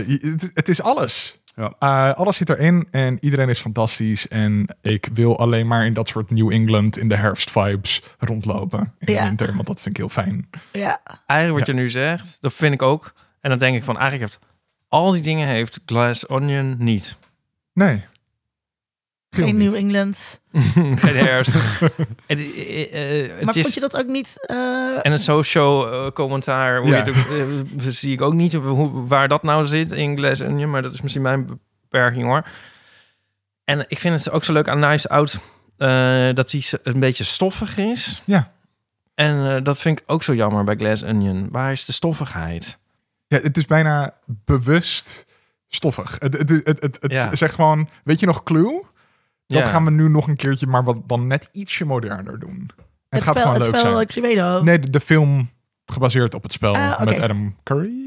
het is alles. Ja. Eh, alles zit erin en iedereen is fantastisch. En ik wil alleen maar in dat soort New England in de herfst vibes rondlopen. In Ja. de winter, want dat vind ik heel fijn. Ja. Eigenlijk wat je nu zegt, dat vind ik ook. En dan denk ik van, eigenlijk heeft al die dingen heeft Glass Onion niet. Nee. Geen. New England. Geen herfst. eh, eh, het Maar vond je dat ook niet... eh, En een social eh, commentaar, hoe Ja. het ook, eh, zie ik ook niet hoe, waar dat nou zit in Glass Onion, maar dat is misschien mijn beperking hoor. En ik vind het ook zo leuk aan Nice Out eh, dat hij een beetje stoffig is. Ja. En eh, dat vind ik ook zo jammer bij Glass Onion. Waar is de stoffigheid? Ja, het is bijna bewust stoffig. Het, het, het, het, het Ja. zegt gewoon, weet je nog Clue? Dat Ja. gaan we nu nog een keertje, maar wat dan net ietsje moderner doen. En het, Het gaat spel, gewoon het leuk spel zijn. eh, Cluedo. Nee, de, de film gebaseerd op het spel Ah, met. Adam Curry.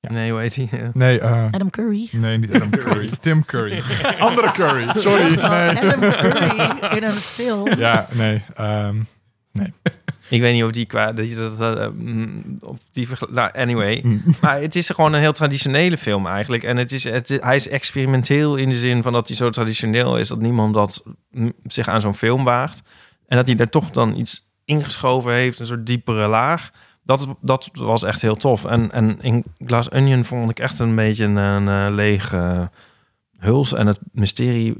Nee, hoe heet hij? Nee, eh, Adam Curry. nee, niet Adam Curry. Tim Curry. Andere Curry. Sorry. Nee. Adam Curry in een film. Ja, nee. ehm, Ik weet niet of die qua... Dat, eh, mm, of die nou, anyway. mm. Maar het is gewoon een heel traditionele film eigenlijk. En het is, het, hij is experimenteel in de zin van dat hij zo traditioneel is... dat niemand dat mm, zich aan zo'n film waagt. En dat hij daar toch dan iets ingeschoven heeft, een soort diepere laag. Dat, dat was echt heel tof. En, en in Glass Onion vond ik echt een beetje een, een eh, lege huls. En het mysterie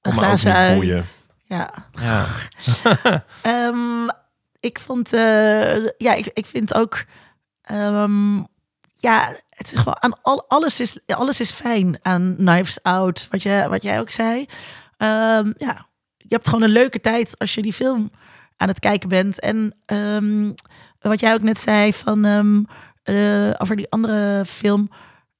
kon me ook niet boeien. Ja. Ja. Ehm, ik vond, eh, ja, ik, ik vind ook, ehm, ja, het is gewoon aan al, alles is, alles is fijn aan Knives Out, wat, je, wat jij ook zei. Ehm, ja, je hebt gewoon een leuke tijd als je die film aan het kijken bent. En ehm, wat jij ook net zei van eh, over die andere film.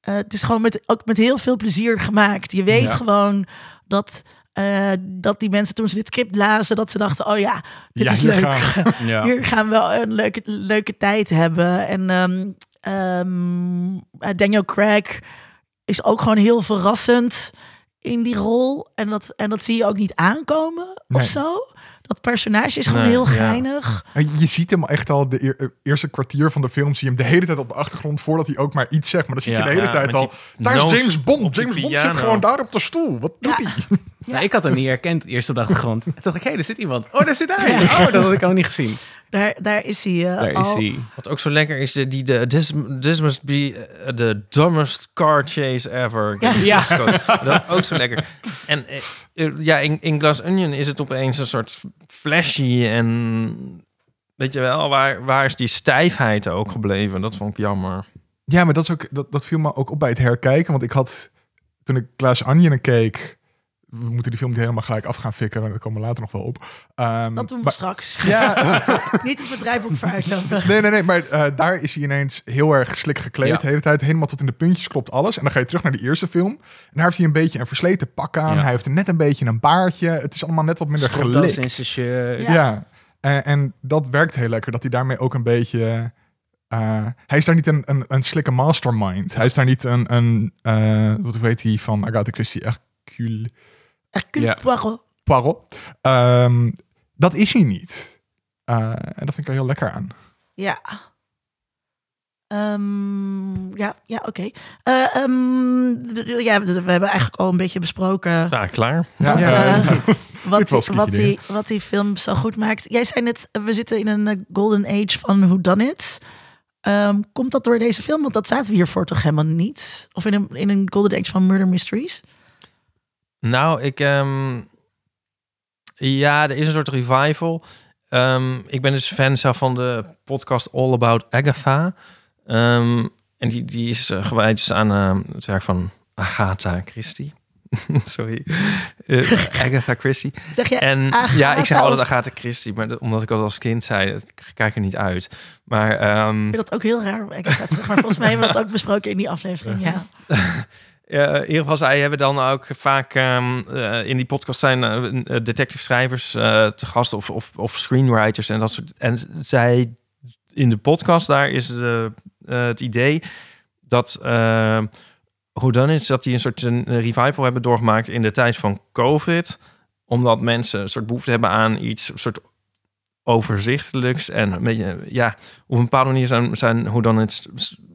eh, het is gewoon met, ook met heel veel plezier gemaakt. Je weet Ja. gewoon dat, eh, dat die mensen toen ze dit script lazen, dat ze dachten, oh ja, dit Ja, is hier leuk. gaan Ja. Hier gaan we wel een leuke, leuke tijd hebben. En ehm, ehm, eh, Daniel Craig is ook gewoon heel verrassend in die rol. En dat, en dat zie je ook niet aankomen Nee. of zo. Dat personage is gewoon Nee, heel geinig. Je ziet hem echt al de eh, eerste kwartier van de film. Zie je hem de hele tijd op de achtergrond voordat hij ook maar iets zegt. Maar dan zie je Ja. de hele Ja, tijd al. Daar is James Bond. James Bond zit gewoon daar op de stoel. Wat doet hij? Ja. Ja, ik had hem niet herkend eerst op de achtergrond. Toen dacht ik, hé, er zit iemand. Oh, daar zit hij. Oh, dat had ik al niet gezien. Daar, daar is hij eh, Daar is al. hij. Wat ook zo lekker is, de, die, de, this, this must be uh, the dumbest car chase ever. Ja. Ja. Dat is ook zo lekker. En eh, eh, ja, in, in Glass Onion is het opeens een soort flashy en... Weet je wel, waar, waar is die stijfheid ook gebleven? Dat vond ik jammer. Ja, maar dat, is ook, dat, dat viel me ook op bij het herkijken. Want ik had, toen ik Glass Onion keek... We moeten die film niet helemaal gelijk af gaan fikken. Daar komen we later nog wel op. Ehm, Dat doen we maar- straks. Ja, niet het bedrijfboek voor uitlopen. nee, nee, nee. Maar eh, daar is hij ineens heel erg slik gekleed. Ja. De hele tijd helemaal tot in de puntjes klopt alles. En dan ga je terug naar de eerste film. En daar heeft hij een beetje een versleten pak aan. Ja. Hij heeft net een beetje een baardje. Het is allemaal net wat minder gelikt. in zijn shirt. Ja. Ja, En, en dat werkt heel lekker. Dat hij daarmee ook een beetje... eh, hij is daar niet een, een, een slikke mastermind. Hij is daar niet een... een eh, wat weet hij van Agatha Christie? Hercule Hercule Ja. Poirot. Poirot. Ehm, dat is hij niet. Eh, en dat vind ik er heel lekker aan. Ja. Ehm, ja, ja, oké. Eh, ehm, ja, we hebben eigenlijk al een beetje besproken Ja, klaar. Wat, ja. eh, wat, die, wat, die, wat die film zo goed maakt. Jij zei net, we zitten in een golden age van Who Done It. Ehm, komt dat door deze film? Want dat zaten we hiervoor toch helemaal niet? Of in een, in een golden age van murder mysteries? Nou, ik... ehm, ja, er is een soort revival. Ehm, ik ben dus fan zelf van de podcast All About Agatha. Ehm, en die, die is eh, gewijd dus aan het werk van Agatha Christie. Sorry. Eh, Agatha Christie. Zeg je En Agatha ja, ik zeg of- altijd Agatha Christie, maar dat- omdat ik dat als kind zei, dat- ik kijk er niet uit. Maar Ik vind dat ook heel raar. Zeg maar, volgens mij hebben we dat ook besproken in die aflevering. Ja. Ja, in ieder geval, zij hebben dan ook vaak ehm, eh, in die podcast zijn eh, detective schrijvers eh, te gast of, of, of screenwriters en dat soort. En zij in de podcast daar is de, eh, het idee dat uh, hoe dan is dat die een soort een revival hebben doorgemaakt in de tijd van COVID, omdat mensen een soort behoefte hebben aan iets soort overzichtelijks en een beetje ja op een bepaalde manier zijn zijn hoe dan het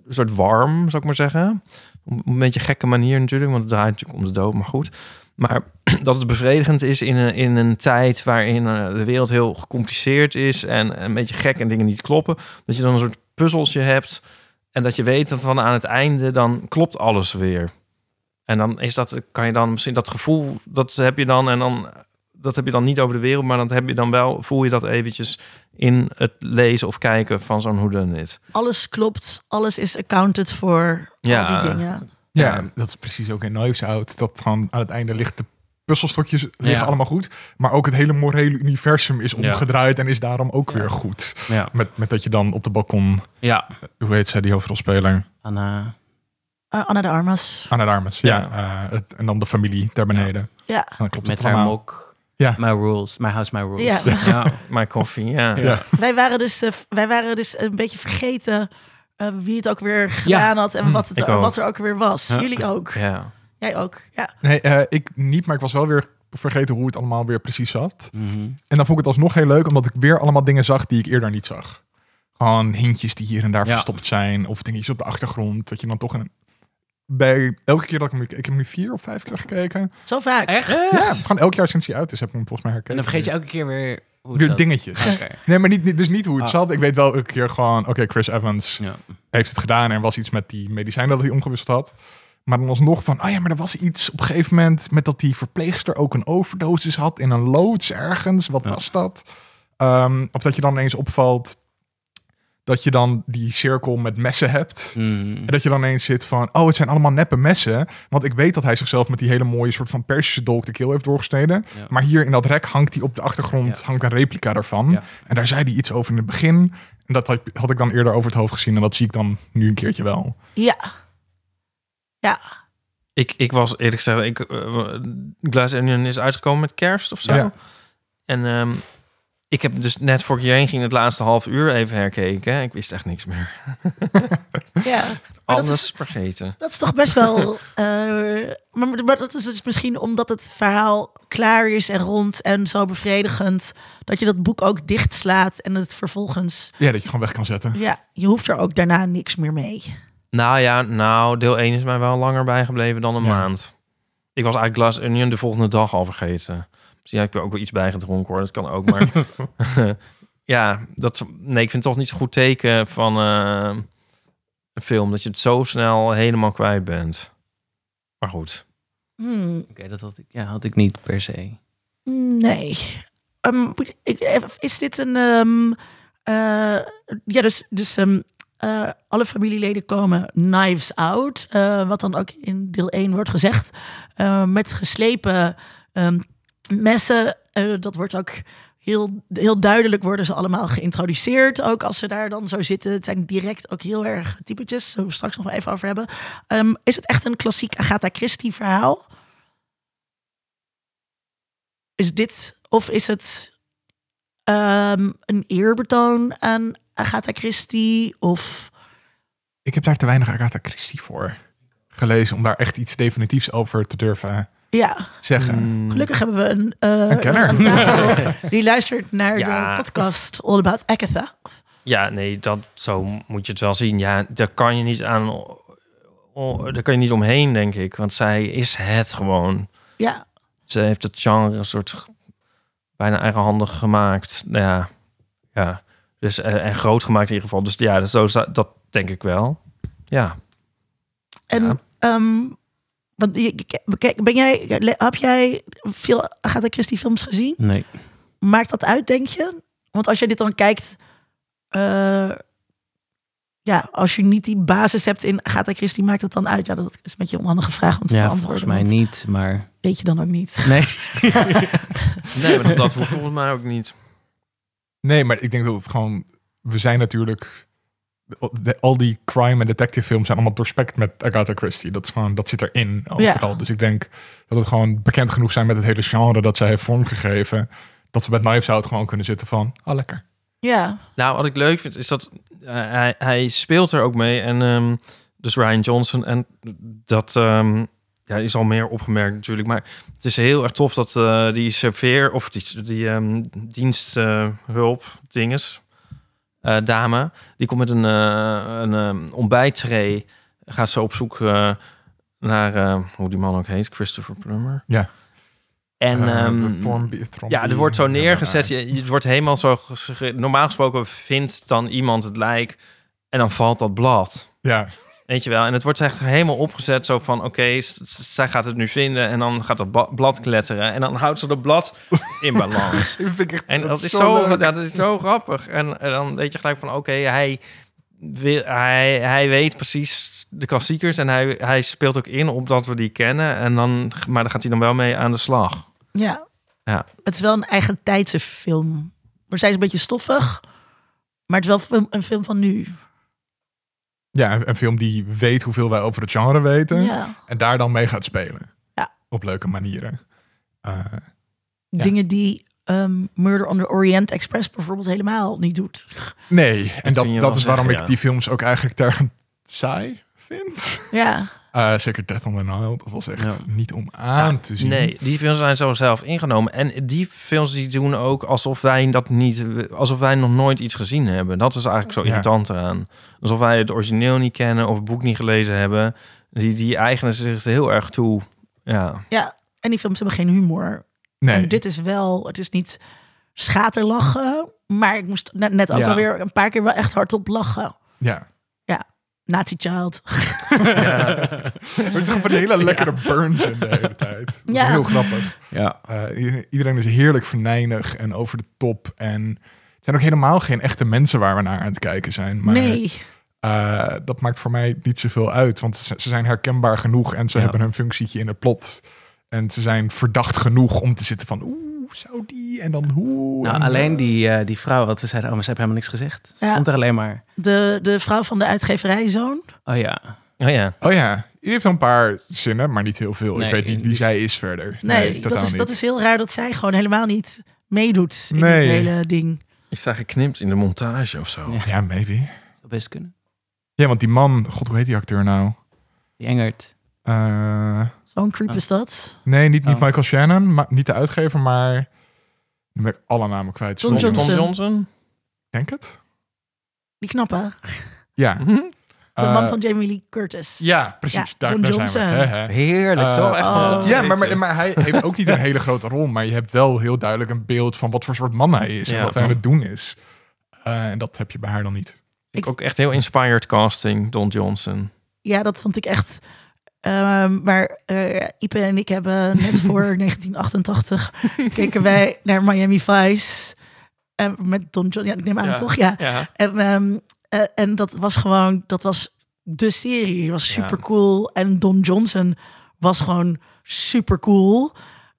soort warm zou ik maar zeggen op een beetje gekke manier natuurlijk, want het draait natuurlijk om de dood, maar goed. Maar dat het bevredigend is in een, in een tijd waarin eh, de wereld heel gecompliceerd is en een beetje gek en dingen niet kloppen. Dat je dan een soort puzzeltje hebt en dat je weet dat van aan het einde dan klopt alles weer. En dan is dat, kan je dan misschien dat gevoel, dat heb je dan en dan, dat heb je dan niet over de wereld, maar dat heb je dan wel, voel je dat eventjes in het lezen of kijken van zo'n whodunit. Alles klopt, alles is accounted voor Ja. al die dingen. Ja, Ja. dat is precies ook in Knives Out. Dat gewoon aan het einde ligt de puzzelstokjes liggen Ja. allemaal goed. Maar ook het hele morele universum is Ja. omgedraaid en is daarom ook Ja. weer goed. Ja. Met, met dat je dan op de balkon, Ja. hoe heet zij, die hoofdrolspeler? Anna. Eh, Anna de Armas. Anna de Armas, ja. Ja. eh, het- en dan de familie daar beneden. Ja. Dan klopt Met het haar mok. Ja. My rules. My house, my rules. Ja. ja. My coffee, ja. Ja. Wij waren dus, eh, wij waren dus een beetje vergeten eh, wie het ook weer gedaan had en wat, het, wat er ook weer was. Ja. Jullie ook. Ja. Jij ook. Ja. Nee, eh, ik niet, maar ik was wel weer vergeten hoe het allemaal weer precies zat. Mhm. En dan vond ik het alsnog heel leuk, omdat ik weer allemaal dingen zag die ik eerder niet zag. Gewoon hintjes die hier en daar Ja. verstopt zijn, of dingetjes op de achtergrond. Dat je dan toch een... Bij elke keer dat ik hem... Ik heb hem nu vier of vijf keer gekeken. Zo vaak. Echt? Ja, gewoon elk jaar sinds hij uit is, heb ik hem volgens mij herkend. En dan vergeet je elke keer weer hoe Weer dingetjes. Oké. Nee, maar niet, niet- dus niet hoe het Ah. zat. Ik weet wel elke keer gewoon... Oké, Chris Evans Ja. heeft het gedaan. Er was iets met die medicijnen dat hij omgewisseld had. Maar dan alsnog van... Oh ja, maar er was iets op een gegeven moment... met dat die verpleegster ook een overdosis had... in een loods ergens. Wat Ja. was dat? Ehm, of dat je dan ineens opvalt... dat je dan die cirkel met messen hebt... Mhm. En dat je dan ineens zit van, oh, het zijn allemaal neppe messen. Want ik weet dat hij zichzelf met die hele mooie soort van Persische dolk de keel heeft doorgesneden. Ja. Maar hier in dat rek hangt hij op de achtergrond, Ja. hangt een replica daarvan. Ja. En daar zei hij iets over in het begin. En dat had, had ik dan eerder over het hoofd gezien. En dat zie ik dan nu een keertje wel. Ja. Ja. Ik, ik was eerlijk gezegd, ik, eh, Glass Onion is uitgekomen met kerst of zo. Ja. En ehm, ik heb dus net voor ik hierheen ging het laatste half uur even herkeken. Ik wist echt niks meer. ja. Dat Alles is- vergeten. Dat is toch best wel. eh, maar, maar dat is dus misschien omdat het verhaal klaar is en rond en zo bevredigend. Dat je dat boek ook dichtslaat en het vervolgens. Ja, dat je het gewoon weg kan zetten. Ja, je hoeft er ook daarna niks meer mee. Nou ja, nou, deel 1 is mij wel langer bijgebleven dan een Ja. maand. Ik was eigenlijk Glass Onion de volgende dag al vergeten. Misschien heb ik er ook wel iets bij gedronken hoor, dat kan ook. Maar ja, dat, nee, ik vind het toch niet zo'n goed teken van eh, een film. Dat je het zo snel helemaal kwijt bent. Maar goed. Hmm, Oké, dat had ik, ja, had ik niet per se. nee. Ehm, ik- is dit een. ehm, eh, ja, dus. dus ehm, eh, alle familieleden komen knives out. eh, wat dan ook in deel 1 wordt gezegd. eh, met geslepen ehm, messen. eh, dat wordt ook heel, heel duidelijk worden ze allemaal geïntroduceerd. Ook als ze daar dan zo zitten. Het zijn direct ook heel erg typetjes. Zullen we straks nog even over hebben. Ehm, is het echt een klassiek Agatha Christie verhaal? Is dit, of is het ehm, een eerbetoon aan Agatha Christie? Of Ik heb daar te weinig Agatha Christie voor gelezen... om daar echt iets definitiefs over te durven ja, zeggen. Mm, gelukkig hebben we een, eh, Een kenner. iemand aan tafel die luistert naar Ja. de podcast All About Agatha. Ja, nee, dat, zo moet je het wel zien. Ja, daar kan je niet aan... oh, daar kan je niet omheen, denk ik. Want zij is het gewoon. Ja, Ze heeft het genre een soort bijna eigenhandig gemaakt. Nou ja, ja. Dus, eh, en groot gemaakt in ieder geval. Dus ja, dat, zo, dat denk ik wel. Ja. en Ja. ehm, want, kijk, ben jij, heb jij veel Agatha Christie films gezien? Nee. Maakt dat uit, denk je? Want als je dit dan kijkt, eh, ja, als je niet die basis hebt in Agatha Christie, maakt het dan uit? Ja, dat is een beetje een onhandige vraag om te Ja, beantwoorden. volgens mij niet, maar... Weet je dan ook niet? Nee. Nee, maar dat hoeft volgens mij ook niet. Nee, maar ik denk dat het gewoon... We zijn natuurlijk... de- al die crime en detective films zijn allemaal doorspekt met Agatha Christie. Dat, is gewoon, dat zit erin overal. Dus ik denk dat het gewoon bekend genoeg zijn met het hele genre dat zij heeft vormgegeven. Dat we met Knives Out gewoon kunnen zitten van, ah lekker. Ja, Nou, wat ik leuk vind, is dat eh, hij, hij speelt er ook mee. En ehm, dus Ryan Johnson. En dat ehm, ja, is al meer opgemerkt natuurlijk. Maar het is heel erg tof dat eh, die serveer... of die, die ehm, diensthulp dinges... eh, dame, die komt met een, eh een ehm, ontbijttray. Gaat ze op zoek eh, naar, hoe die man ook heet, Christopher Plummer. Ja. En de Thornby- ja, er wordt zo neergezet. Je, het wordt helemaal zo. Normaal gesproken vindt dan iemand het lijk. En dan valt dat blad. Ja, Weet je wel? En het wordt echt helemaal opgezet. Zo van: oké, zij gaat het nu vinden. En dan gaat dat blad kletteren. En dan houdt ze dat blad in balans. dat vind ik echt En dat, is zo zo, leuk. ja, dat is zo grappig. En, en dan weet je gelijk van: oké, hij, wil, hij, hij weet precies de klassiekers. En hij, hij speelt ook in op dat we die kennen. En dan, maar dan gaat hij dan wel mee aan de slag. ja. Ja. Het is wel een eigen tijdse film. Maar zij is een beetje stoffig. Maar het is wel een film van nu. Ja, een, film die weet hoeveel wij over het genre weten. Ja. En daar dan mee gaat spelen. Ja. Op leuke manieren. Eh, Ja. Dingen die ehm, Murder on the Orient Express bijvoorbeeld helemaal niet doet. nee, en dat, dat is waarom ik die films ook eigenlijk tergend saai vind. Ja, Eh, zeker Death on the Nile, dat was echt Ja. niet om aan te zien. Nee, die films zijn zo zelf ingenomen. En die films die doen ook alsof wij dat niet, alsof wij nog nooit iets gezien hebben. Dat is eigenlijk zo Ja. irritant eraan. Alsof wij het origineel niet kennen of het boek niet gelezen hebben. Die, die eigenen zich heel erg toe. Ja, ja. En die films hebben geen humor. Nee. En dit is wel, het is niet schaterlachen, maar ik moest net, net ook Ja. alweer een paar keer wel echt hardop lachen. Ja. Nazi Child. Er zitten gewoon van die hele lekkere burns in de hele tijd. Dat is Ja. heel grappig. Ja. Eh, iedereen is heerlijk venijnig en over de top. En het zijn ook helemaal geen echte mensen waar we naar aan het kijken zijn. Maar nee. eh, dat maakt voor mij niet zoveel uit. Want ze, ze zijn herkenbaar genoeg en ze Ja. hebben hun functietje in het plot. En ze zijn verdacht genoeg om te zitten van... Oeh, zou die? En dan hoe? Nou, en, alleen eh, die, eh, die vrouw, wat ze zeiden, oh, maar ze hebben helemaal niks gezegd. Ze Ja. stond er alleen maar, De, de vrouw van de uitgeverijzoon. oh ja. oh ja. Oh ja, die heeft een paar zinnen, maar niet heel veel. Nee, ik weet niet wie die- zij is verder. Nee, dat, is, niet. dat is heel raar dat zij gewoon helemaal niet meedoet in Nee. dit hele ding. Is daar geknipt in de montage of zo? Ja. Ja, maybe. Zou best kunnen. Ja, want die man... God, hoe heet die acteur nou? Die Engert. Eh, Zo'n creep Oh. is dat. nee, niet, niet Oh. Michael Shannon, maar niet de uitgever, maar... Nu ben ik alle namen kwijt. John sorry. Johnson. Tom Johnson? Denk het? Die knappe. Ja. Mhm. De Eh, man van Jamie Lee Curtis. Ja, precies. Ja, daar, John daar Johnson. zijn we. Hè, hè. Heerlijk, Eh? Echt oh. wel Ja, maar, maar, maar hij heeft ook niet een hele grote rol, maar je hebt wel heel duidelijk een beeld van wat voor soort man hij is en Ja. wat hij aan het doen is. Eh, en dat heb je bij haar dan niet. Ik ook echt heel inspired casting, Don Johnson. Ja, dat vond ik echt. Ehm, maar eh Ipe en ik hebben net voor 1988 keken wij naar Miami Vice. En met Don John. Ja, ik neem aan Ja. toch? Ja. Ja. En, ehm, eh, en dat was gewoon, dat was de serie. Die was super cool. En Don Johnson was gewoon super cool.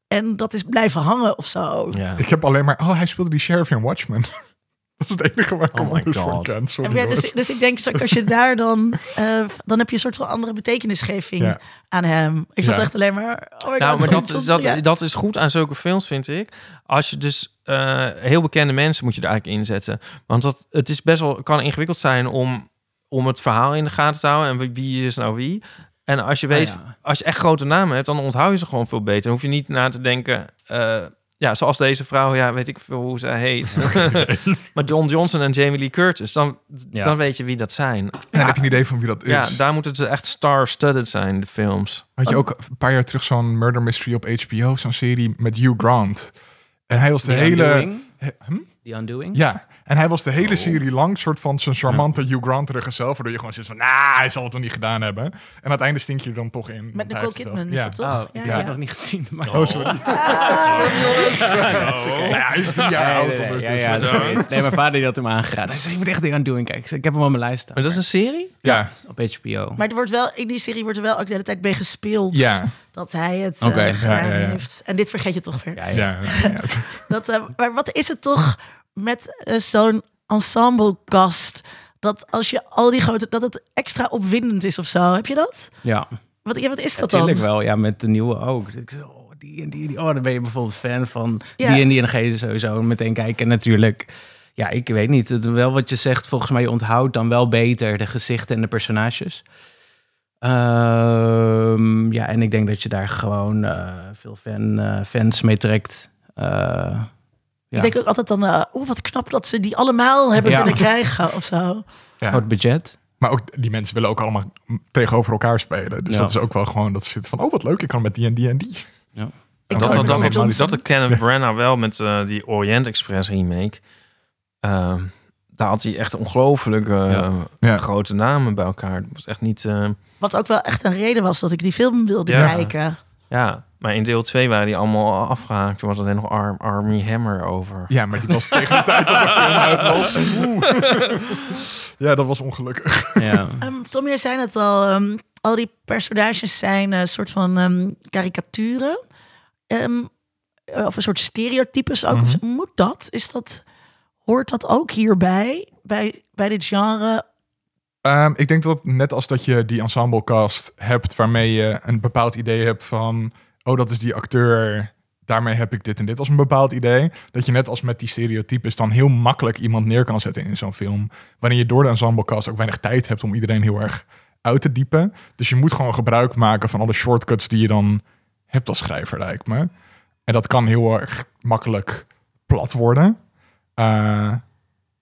En dat is blijven hangen of zo. ja. Ik heb alleen maar... Oh, hij speelde die sheriff in Watchmen. dat is het enige waar ik Oh hem voor ken. Sorry, En ja, dus, dus ik denk, als je daar dan... eh, dan heb je een soort van andere betekenisgeving Ja. aan hem. Ik zat Ja. echt alleen maar... Oh my Nou, God, maar dat, is- dat, ja. dat is goed aan zulke films, vind ik. Als je dus eh, heel bekende mensen moet je er eigenlijk inzetten. Want dat, het is best wel, kan ingewikkeld zijn om, om het verhaal in de gaten te houden. En wie- wie is nou wie. En als je weet, Ah, ja. als je echt grote namen hebt, dan onthoud je ze gewoon veel beter. Dan hoef je niet na te denken... eh, ja, zoals deze vrouw, ja, weet ik veel hoe zij heet. maar Don Johnson en Jamie Lee Curtis, dan, Ja. dan weet je wie dat zijn. Dan heb je een idee van wie dat is. Ja, daar moeten ze echt star-studded zijn, de films. Had je ook een paar jaar terug zo'n murder mystery op HBO, zo'n serie met Hugh Grant. En hij was de The hele... Undoing. He- hm? The Undoing. Ja, en hij was de hele Oh. serie lang soort van zijn charmante Hugh Grant zelf, waardoor je gewoon zit van, nou, hij zal het nog niet gedaan hebben. En aan het einde stink je er dan toch in. Met Nicole Kidman is ja. dat toch? Oh, ja, ik heb het nog niet gezien. Maar... Oh, sorry. Nou ja, hij is drie jaar Nee, oud nee, nee, ja, ondertussen. ja, sorry. Nee, mijn vader die had hem aangeraden. Hij zei, je moet echt The Undoing kijken. Ik heb hem op mijn lijst staan. Maar dat is een serie? Ja, Op HBO. Maar er wordt wel, in die serie wordt er wel ook de hele tijd mee gespeeld. ja, Dat hij het Oké, eh, ja, gedaan ja, ja. heeft. En dit vergeet je toch weer. ja, ja. ja. ja. Dat, eh, maar wat is het toch met eh, zo'n ensemblecast... dat als je al die grote... dat het extra opwindend is of zo. Heb je dat? ja. Wat, ja, wat is dat dan? Natuurlijk wel. Ja, met de nieuwe ook. Ik zo, oh, die en die, die. Oh, dan ben je bijvoorbeeld fan van Ja. die en die. En je sowieso meteen kijken. En natuurlijk, ja, ik weet niet. Het- Wel wat je zegt, volgens mij je onthoudt dan wel beter de gezichten en de personages. Ehm, ja, en ik denk dat je daar gewoon eh, veel fan, eh, fans mee trekt. Ja. Ik denk ook altijd dan... eh, Oeh, wat knap dat ze die allemaal hebben Ja. kunnen krijgen of zo. Ja. Groot budget. Maar ook die mensen willen ook allemaal tegenover elkaar spelen. Dus Ja. dat is ook wel gewoon dat ze zitten van, oh wat leuk, ik kan met die en die en die. Ik Dat- Dat, dat, ook dat, dat, Kenneth Branagh wel met eh, die Orient Express remake. Ehm, daar had hij echt ongelooflijk eh, Ja. Ja. grote namen bij elkaar. Dat was echt niet... eh, Wat ook wel echt een reden was dat ik die film wilde Ja. kijken. ja, maar in deel 2 waren die allemaal afgehaakt. Er was alleen nog Arm, Army Hammer over. Ja, maar die was tegen de tijd dat de film uit was. Oeh. ja, dat was ongelukkig. Ja. Ehm, Tom, jij zei het al. ehm, al die personages zijn een soort van ehm, karikaturen. Ehm, eh, of een soort stereotypes ook. Mhm. Moet dat? Is dat? Hoort dat ook hierbij? Bij, bij dit genre? Ehm, ik denk dat net als dat je die ensemblecast hebt waarmee je een bepaald idee hebt van, oh dat is die acteur, daarmee heb ik dit en dit als een bepaald idee. Dat je net als met die stereotypes dan heel makkelijk iemand neer kan zetten in zo'n film. Wanneer je door de ensemblecast ook weinig tijd hebt om iedereen heel erg uit te diepen. Dus je moet gewoon gebruik maken van alle shortcuts die je dan hebt als schrijver, lijkt me. En dat kan heel erg makkelijk plat worden. Uh,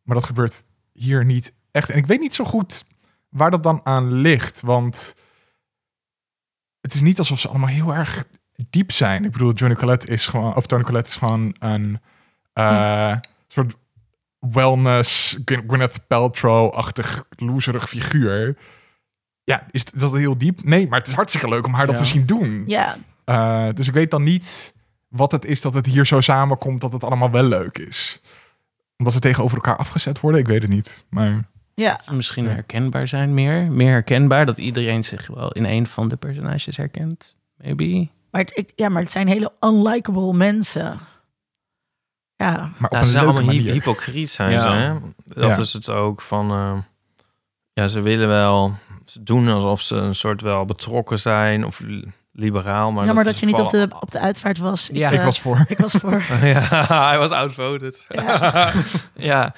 maar dat gebeurt hier niet echt. En ik weet niet zo goed waar dat dan aan ligt. Want het is niet alsof ze allemaal heel erg diep zijn. Ik bedoel, Johnny Colette is gewoon, of Tony Collette is gewoon een uh, soort wellness, Gwyneth Paltrow-achtig loserig figuur. Ja, is dat heel diep? Nee, maar het is hartstikke leuk om haar dat te zien doen. Ja, Uh, dus ik weet dan niet wat het is dat het hier zo samenkomt dat het allemaal wel leuk is. Omdat ze tegenover elkaar afgezet worden, ik weet het niet. Maar ja. Misschien herkenbaar zijn meer. Meer herkenbaar, dat iedereen zich wel in een van de personages herkent. Maybe. Maar het, ik- ja, maar het zijn hele unlikable mensen. Ja, maar op Ja, een ze zijn allemaal manier. hypocriet zijn Ja. ze. Hè? Dat Ja. is het ook van... eh, ja, ze willen wel... Ze doen alsof ze een soort wel betrokken zijn of li- liberaal. Maar jammer dat, is je niet op de, op de uitvaart was. Ja. ik eh, was voor. ik was voor. ja, hij was outvoted. Ja. ja,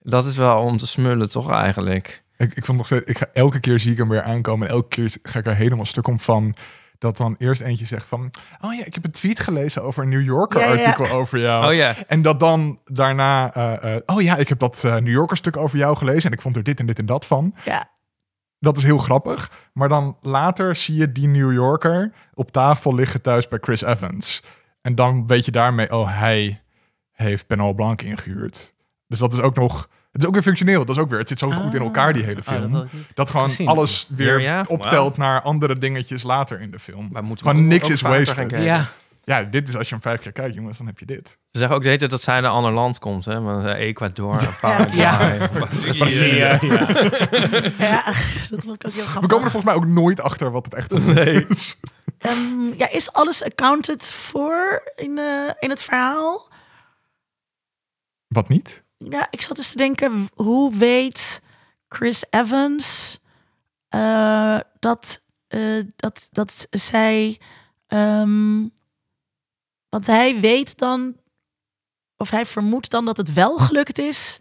dat is wel om te smullen toch eigenlijk. Ik, ik vond nog steeds, ik ga, elke keer zie ik hem weer aankomen. En elke keer ga ik er helemaal stuk om van. Dat dan eerst eentje zegt van... Oh ja, ik heb een tweet gelezen over een New Yorker Ja, ja. artikel over jou. Oh ja, En dat dan daarna... eh, eh, oh ja, ik heb dat eh, New Yorker stuk over jou gelezen. En ik vond er dit en dit en dat van. Ja, Dat is heel grappig. Maar dan later zie je die New Yorker op tafel liggen thuis bij Chris Evans. En dan weet je daarmee... Oh, hij heeft Benoit Blanc ingehuurd. Dus dat is ook nog... Het is ook weer functioneel. Dat is ook weer... Het zit zo goed in elkaar, die hele Ah, film. dat gewoon gezien. alles weer Ja, ja. optelt naar andere dingetjes later in de film. moeten Gewoon niks is wasted. Ja, Ja, dit is als je hem vijf keer kijkt, jongens, dan heb je dit. Ze zeggen ook de hele tijd dat zij uit een ander land komt, hè? Maar Ecuador, Paraguay, Ja. Brazilië. ja, ja. ja, dat vond ik ook heel grappig. We komen er volgens mij ook nooit achter wat het echt is. Ehm, ja, is alles accounted voor in, eh, in het verhaal? Wat niet? Ja, ik zat dus te denken, hoe weet Chris Evans eh, dat, eh, dat, dat zij... ehm, want hij weet dan, of hij vermoedt dan dat het wel gelukt is,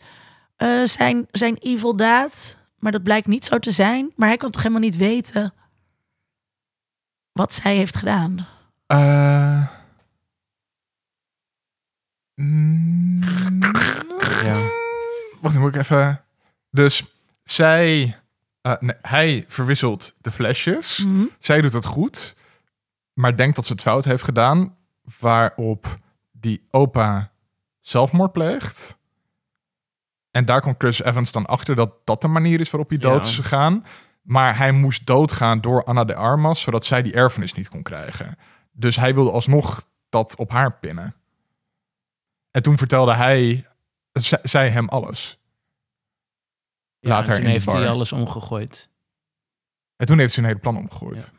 eh, zijn, zijn evil daad. Maar dat blijkt niet zo te zijn. Maar hij kan toch helemaal niet weten wat zij heeft gedaan? Eh, mm, Ja. Wacht, dan moet ik even... Dus zij... eh, nee, hij verwisselt de flesjes. Mhm. Zij doet het goed, maar denkt dat ze het fout heeft gedaan. Waarop die opa zelfmoord pleegt. En daar komt Chris Evans dan achter dat dat de manier is waarop hij dood is gegaan. Maar hij moest doodgaan door Anna de Armas, zodat zij die erfenis niet kon krijgen. Dus hij wilde alsnog dat op haar pinnen. En toen vertelde hij, zij hem alles. Ja, Later en toen in heeft hij alles omgegooid. En toen heeft ze een hele plan omgegooid.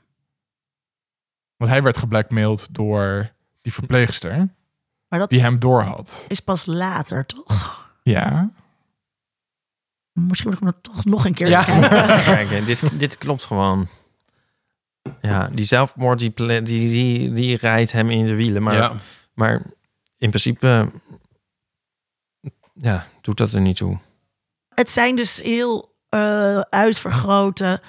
Want hij werd geblackmailed door die verpleegster Maar dat die hem doorhad. is pas later, toch? Ja. Misschien moet ik hem toch nog een keer Ja. kijken. Dit, dit klopt gewoon. Ja, die zelfmoord, die, die, die, die rijdt hem in de wielen. Maar, ja. maar in principe, ja, doet dat er niet toe. Het zijn dus heel eh, uitvergrote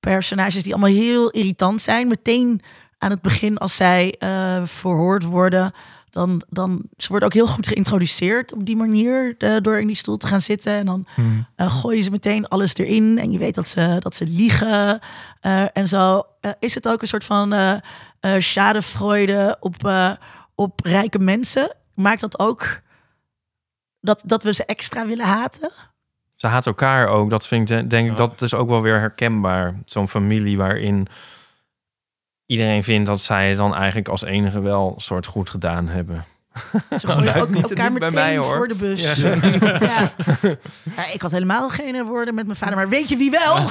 personages die allemaal heel irritant zijn. Meteen aan het begin als zij eh, verhoord worden, dan, dan ze worden ook heel goed geïntroduceerd op die manier door in die stoel te gaan zitten en dan Hm. eh, gooien ze meteen alles erin en je weet dat ze, dat ze liegen eh, en zo. Is het ook een soort van schadefreude op, eh, op rijke mensen? Maakt dat ook dat, dat we ze extra willen haten? Ze haat elkaar ook. Dat vind ik, de- denk ik, Ja. dat is ook wel weer herkenbaar. Zo'n familie waarin iedereen vindt dat zij dan eigenlijk als enige wel een soort goed gedaan hebben. Ze gooien ook niet- elkaar niet bij meteen mij, hoor. voor de bus. Ja. Ja. Ja, ik had helemaal geen woorden met mijn vader, maar weet je wie wel?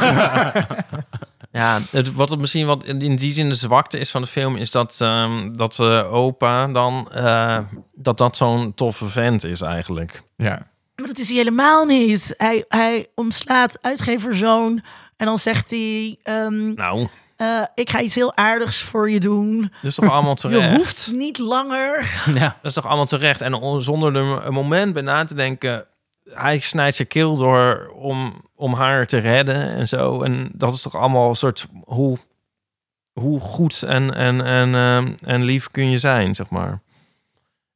Ja, het, wat het misschien wat in die zin de zwakte is van de film, is dat, ehm, dat de opa dan, eh, dat dat zo'n toffe vent is eigenlijk. Ja. Maar dat is hij helemaal niet. Hij, hij omslaat uitgeverzoon en dan zegt hij... ehm, Nou, eh, ik ga iets heel aardigs voor je doen. dat is toch allemaal Je terecht? hoeft niet langer. Ja. Dat is toch allemaal terecht? En on- zonder er een moment bij na te denken... Hij snijdt zijn keel door om, om haar te redden en zo. En dat is toch allemaal een soort... Hoe, hoe goed en, en, en, ehm, en lief kun je zijn, zeg maar.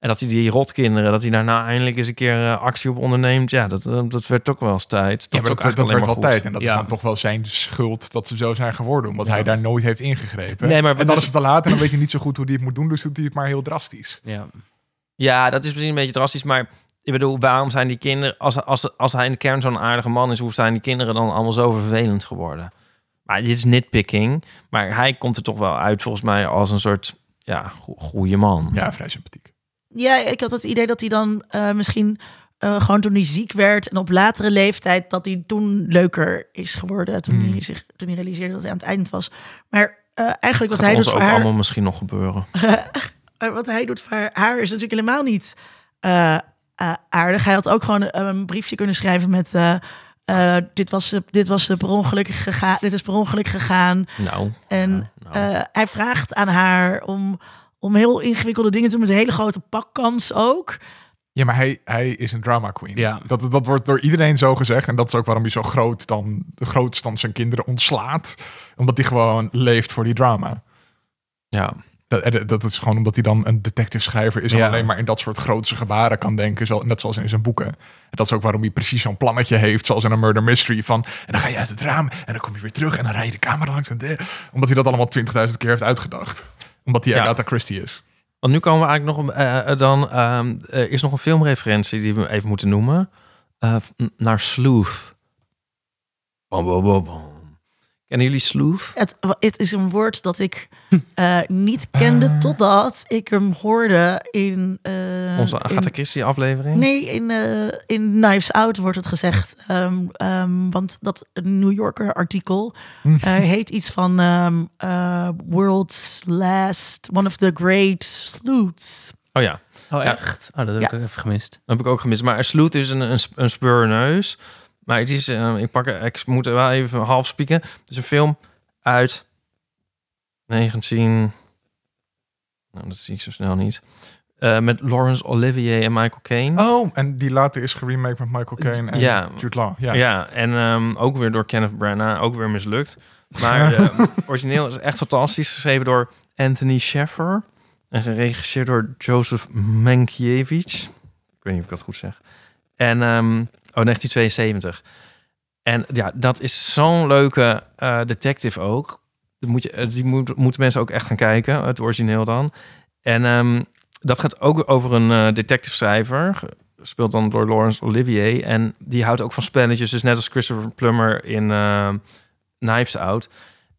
En dat hij die rotkinderen, dat hij daar nou eindelijk eens een keer eh, actie op onderneemt. Ja, dat, eh, dat werd ook wel eens tijd. Ja, Dat, ook dat, dat werd alleen wel goed. tijd. En dat is Ja. dan toch wel zijn schuld dat ze zo zijn geworden. Omdat Ja. hij daar nooit heeft ingegrepen. Nee, maar en dan dus- is het te laat en dan weet hij niet zo goed hoe hij het moet doen. Dus doet hij het maar heel drastisch. Ja. Ja, dat is misschien een beetje drastisch, maar ik bedoel, waarom zijn die kinderen, als, als, als hij in de kern zo'n aardige man is, hoe zijn die kinderen dan allemaal zo vervelend geworden? Maar dit is nitpicking, maar hij komt er toch wel uit volgens mij als een soort, ja, go- goede man. Ja, vrij sympathiek. Ja, ik had het idee dat hij dan eh, misschien eh, gewoon toen hij ziek werd en op latere leeftijd dat hij toen leuker is geworden. Toen, Hmm. hij, zich, toen hij realiseerde dat hij aan het eind was. Maar eh, eigenlijk wat hij doet ook voor haar, allemaal misschien nog gebeuren. wat hij doet voor haar is natuurlijk helemaal niet aardig. Hij had ook gewoon een briefje kunnen schrijven met. dit was, dit was per ongeluk gegaan. Dit is per ongeluk gegaan. Nou, En nou. hij vraagt aan haar om, om heel ingewikkelde dingen te doen met een hele grote pakkans ook. Ja, maar hij, hij is een drama queen. Ja. Dat, dat wordt door iedereen zo gezegd. En dat is ook waarom hij zo groot dan, dan zijn kinderen ontslaat. Omdat hij gewoon leeft voor die drama. ja. Dat, dat is gewoon omdat hij dan een detective schrijver is. En Ja. alleen maar in dat soort grootse gebaren kan denken. Zo, net zoals in zijn boeken. En dat is ook waarom hij precies zo'n plannetje heeft. Zoals in een murder mystery. Van, en dan ga je uit het raam. En dan kom je weer terug. En dan rij je de camera langs. En de, omdat hij dat allemaal 20.000 keer heeft uitgedacht. Omdat hij Ja. Agatha Christie is. Want nu komen we eigenlijk nog, eh, dan ehm, er is nog een filmreferentie die we even moeten noemen. Eh, naar Sleuth. Bom, bom, bom, bom. Kennen jullie Sleuth? Het, het is een woord dat ik eh, niet kende totdat ik hem hoorde in... eh, Onze Agatha Christie aflevering? Nee, in, eh, in Knives Out wordt het gezegd. Ehm, ehm, want dat New Yorker artikel Hm. eh, heet iets van ehm, eh, World's Last, one of the great sleuths. Oh ja, Oh, Ja. echt? Oh, dat heb Ja. ik even gemist. dat heb ik ook gemist. Maar een sloot is een, een, een speurneus. Maar het is, eh, ik, pak, ik moet er wel even half spieken. Het is een film uit 19... Nou, dat zie ik zo snel niet. Eh, met Laurence Olivier en Michael Caine. Oh, en die later is geremaked met Michael Caine en Ja. Jude Law. Ja. Ja, en ehm, ook weer door Kenneth Branagh, ook weer mislukt. Maar eh, origineel is echt fantastisch, geschreven door Anthony Sheffer en geregisseerd door Joseph Mankiewicz. Ik weet niet of ik dat goed zeg. En ehm, oh, 1972. En ja, dat is zo'n leuke eh, detective ook. Die, moet je, eh, die moet, moeten mensen ook echt gaan kijken, het origineel dan. En ehm, dat gaat ook over een eh, detective schrijver, gespeeld dan door Laurence Olivier. En die houdt ook van spelletjes, dus net als Christopher Plummer in eh, Knives Out.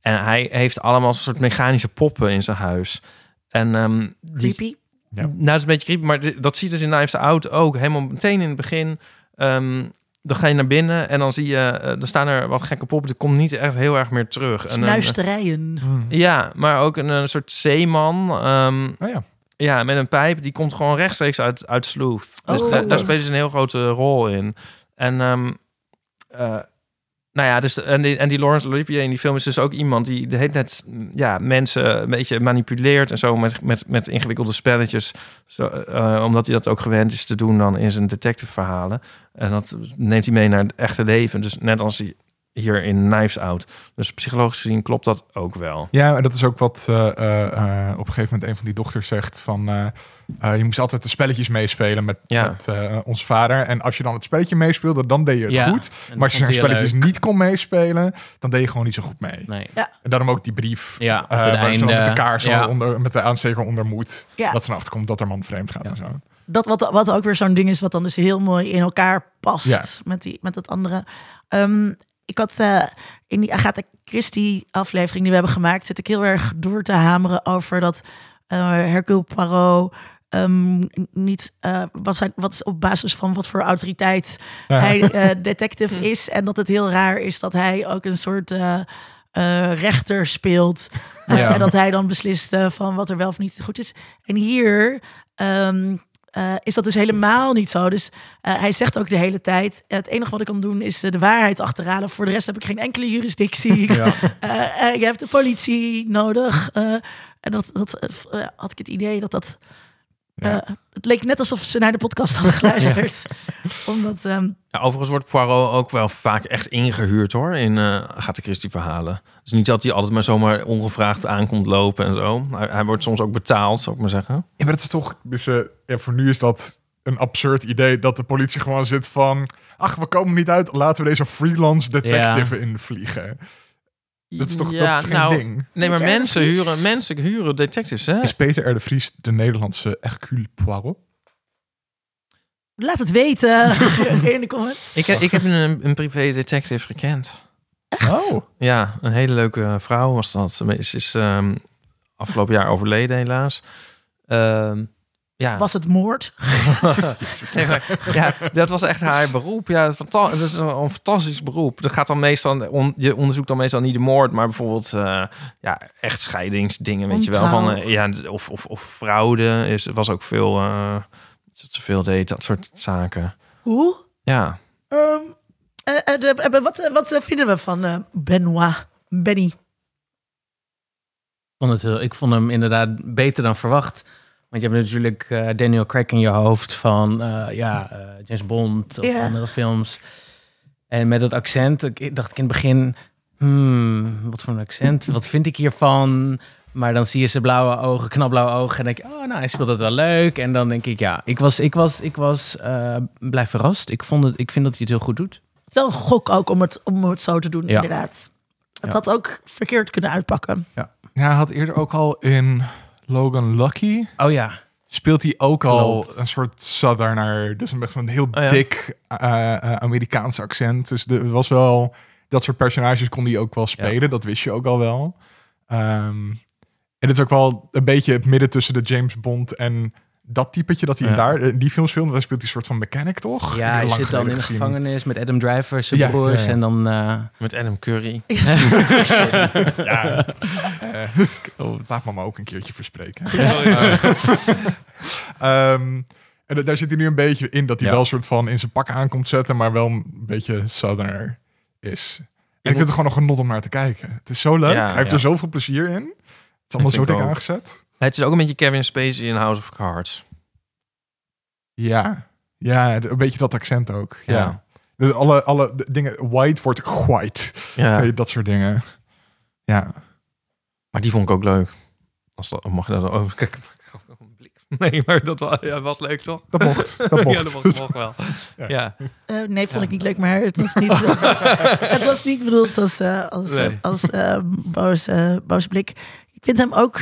En hij heeft allemaal een soort mechanische poppen in zijn huis. En ehm, die, Creepy. Ja. nou, dat is een beetje creepy, maar dat zie je dus in Knives Out ook. Helemaal meteen in het begin. Ehm, dan ga je naar binnen en dan zie je, eh er staan er wat gekke poppen. Die komt niet echt heel erg meer terug. En, eh, Snuisterijen. Ja, maar ook een, een soort zeeman. ehm, Oh ja. ja, met een pijp. Die komt gewoon rechtstreeks uit, uit Sleuth. Dus Oh. daar, daar spelen ze een heel grote rol in. En, ehm, eh, nou ja, dus, en, die, en die Laurence Olivier in die film is dus ook iemand die de hele tijd ja, mensen een beetje manipuleert en zo met, met, met ingewikkelde spelletjes. Zo, eh, omdat hij dat ook gewend is te doen dan in zijn detective verhalen. En dat neemt hij mee naar het echte leven. Dus net als hij hier in Knives Out. Dus psychologisch gezien klopt dat ook wel. Ja, en dat is ook wat eh, eh, eh, op een gegeven moment een van die dochters zegt van... eh, eh, je moest altijd de spelletjes meespelen met, Ja. met eh, onze vader. En als je dan het spelletje meespeelde, dan deed je het Ja. goed. Maar als je zijn spelletjes leuk. niet kon meespelen, dan deed je gewoon niet zo goed mee. Nee. En daarom ook die brief Ja, waar ze met de kaars ja. onder, met de aansteker onder moet. Ja. Dat ze erachter komt dat er man vreemd gaat Ja. en zo. Dat wat, wat ook weer zo'n ding is, wat dan dus heel mooi in elkaar past Ja. met, die, met dat andere. Ehm, ik had eh, in die Agatha Christie aflevering die we hebben gemaakt, zit ik heel erg door te hameren over dat eh Hercule Poirot ehm, niet uh, wat, zijn, wat is op basis van wat voor autoriteit Ja. hij eh, detective is en dat het heel raar is dat hij ook een soort eh, eh, rechter speelt Ja. en dat hij dan beslist van wat er wel of niet goed is. En hier ehm, eh, is dat dus helemaal niet zo. Dus eh, hij zegt ook de hele tijd: het enige wat ik kan doen is eh, de waarheid achterhalen. Voor de rest heb ik geen enkele jurisdictie. Ja. Je hebt de politie nodig. En dat, dat had ik het idee dat dat. Ja. eh, het leek net alsof ze naar de podcast hadden geluisterd. Omdat. ehm, Ja, overigens wordt Poirot ook wel vaak echt ingehuurd hoor in uh, Agatha Christie verhalen. Dus niet dat hij altijd maar zomaar ongevraagd aankomt lopen en zo. Hij, hij wordt soms ook betaald, zou ik maar zeggen. Ja, maar het is toch... Dus, ja, voor nu is dat een absurd idee dat de politie gewoon zit van... Ach, we komen niet uit, laten we deze freelance detective invliegen. Dat is toch dat is geen nou, ding? Nee, maar Peter mensen huren, mensen huren detectives, hè? Is Peter R. de Vries de Nederlandse Hercule Poirot? laat het weten in de comments. Ik, heb- ik heb een, een privé detective gekend. Oh, Ja, een hele leuke vrouw was dat. Ze is, is ehm, afgelopen jaar overleden helaas. Ehm, ja. Was het moord? Nee, maar, ja, dat was echt haar beroep. Ja, het is een, een fantastisch beroep. Dat gaat dan meestal, on- je onderzoekt dan meestal niet de moord, maar bijvoorbeeld uh, ja, echtscheidingsdingen, weet je wel. Van, uh, ja, of, of, of fraude. Is, was ook veel, uh, dat ze veel deed, dat soort zaken. Hoe? Ja. Um, de, wat, wat vinden we van uh, Benoit? Benny? Ik vond, het heel, ik vond hem inderdaad beter dan verwacht. Want je hebt natuurlijk uh, Daniel Craig in je hoofd van uh, ja, uh, James Bond of yeah. andere films. En met dat accent ik, dacht ik in het begin, hmm, wat voor een accent? Wat vind ik hiervan? Maar dan zie je zijn blauwe ogen, knapblauwe ogen. En denk je, oh, nou, hij speelt het wel leuk. En dan denk ik, ja, ik was, ik was, ik was uh, blij verrast. Ik, vond het, ik vind dat hij het heel goed doet. Het is wel een gok ook om het, om het zo te doen, ja. inderdaad. Het ja. had ook verkeerd kunnen uitpakken. Ja. ja, hij had eerder ook al in Logan Lucky. Oh ja. Speelt hij ook al Klopt. een soort southerner. Dus een, een heel oh, ja. dik uh, uh, Amerikaans accent. Dus er was wel... Dat soort personages kon hij ook wel spelen. Ja. Dat wist je ook al wel. Um, en het is ook wel een beetje het midden tussen de James Bond en dat typetje dat hij ja. daar in die films filmt. Daar speelt hij een soort van mechanic, toch? Ja, hij zit dan in de gevangenis met Adam Driver, zijn ja, broers. Ja, ja. En dan... Uh... Met Adam Curry. ja. Uh, laat me maar ook een keertje verspreken. um, en daar zit hij nu een beetje in dat hij wel een soort van in zijn pak aankomt zetten, maar wel een beetje southerner is. En ik vind het gewoon nog genot om naar te kijken. Het is zo leuk. hij heeft er zoveel plezier in. Het is allemaal zo dik aangezet. Het is ook een beetje Kevin Spacey in House of Cards. Ja, ja een beetje dat accent ook. Ja. ja. Dus alle, alle dingen, white wordt white. Ja. Dat soort dingen. Ja. Maar die vond ik ook leuk. Als dat, mag je dat over? Kijk, een blik. Nee, maar dat was, ja, was leuk toch? Dat mocht. Dat mocht. ja, dat mocht, mocht wel. Ja. ja. Uh, nee, vond ik niet leuk, maar het was niet, het was, het was niet bedoeld als, uh, als, nee. als uh, boze, boze blik. Ik vind hem ook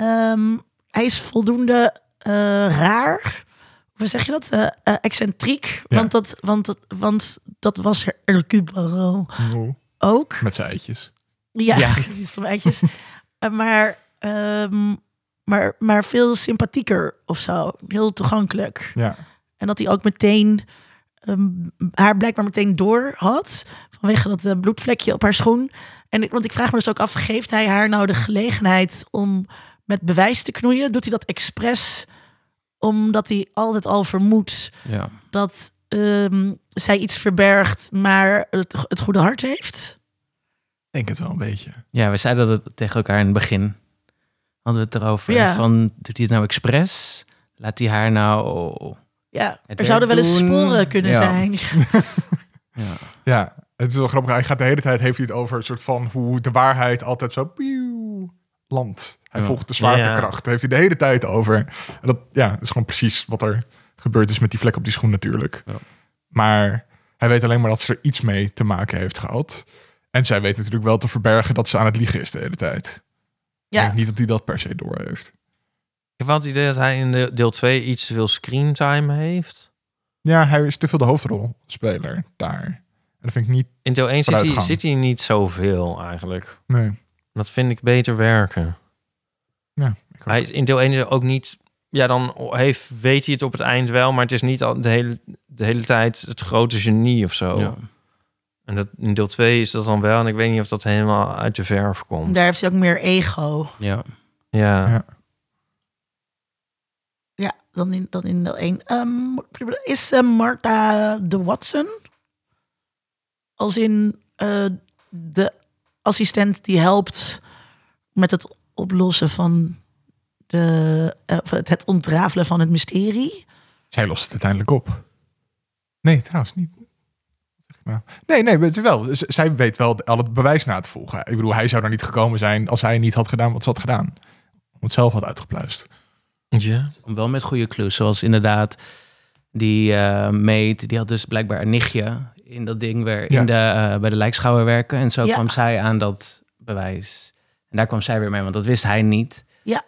Um, hij is voldoende uh, raar. Hoe zeg je dat? Uh, uh, excentriek. Ja. Want, dat, want, dat, want dat was Hercule Poirot oh. ook. Met zijn eitjes. Ja, ja. die eitjes. maar, um, maar, maar veel sympathieker of zo. Heel toegankelijk. Ja. En dat hij ook meteen um, haar blijkbaar meteen door had. Vanwege dat uh, bloedvlekje op haar schoen. En ik, want ik vraag me dus ook af, geeft hij haar nou de gelegenheid om met bewijs te knoeien? Doet hij dat expres omdat hij altijd al vermoedt ja. dat um, zij iets verbergt, maar het, het goede hart heeft? Ik denk het wel een beetje. Ja, we zeiden dat tegen elkaar in het begin. Hadden we het erover. Ja. Van, doet hij het nou expres? Laat hij haar nou... Ja, er zouden wel eens sporen kunnen ja. zijn. ja. ja, het is wel grappig. Hij gaat de hele tijd, heeft hij het over een soort van hoe de waarheid altijd zo pieuw, landt. Hij ja. volgt de zwaartekracht. Daar heeft hij de hele tijd over. En dat, ja, dat is gewoon precies wat er gebeurd is met die vlek op die schoen natuurlijk. Ja. Maar hij weet alleen maar dat ze er iets mee te maken heeft gehad. En zij weet natuurlijk wel te verbergen dat ze aan het liegen is de hele tijd. Ja. Ik denk niet dat hij dat per se door heeft. Ik heb wel het idee dat hij in de deel 2 iets te veel screentime heeft. Ja, hij is te veel de hoofdrolspeler daar. En dat vind ik niet. In deel 1 zit hij, zit hij niet zoveel eigenlijk. Nee. Dat vind ik beter werken. Ja, hij is in deel 1 ook niet. Ja, dan heeft, weet hij het op het eind wel, maar het is niet al de hele, de hele tijd het grote genie of zo. Ja. En dat, in deel 2 is dat dan wel. En ik weet niet of dat helemaal uit de verf komt. Daar heeft hij ook meer ego. Ja. Ja. ja. Ja, dan in, dan in deel 1. Ehm, is eh, Martha de Watson? Als in eh, de assistent die helpt met het oplossen van de, eh, het, ontrafelen van het mysterie. Zij lost het uiteindelijk op. Nee, trouwens niet. Wat zeg ik? Nee, nee, weet je wel. Zij weet wel al het bewijs na te volgen. Ik bedoel, hij zou er niet gekomen zijn als hij niet had gedaan wat ze had gedaan. Om het zelf had uitgepluist. Ja. Wel met goede clues, zoals inderdaad die eh meid, die had dus blijkbaar een nichtje in dat ding weer Ja. in de, eh, bij de lijkschouwer werken. En zo Ja. kwam zij aan dat bewijs. En daar kwam zij weer mee, want dat wist hij niet. Ja.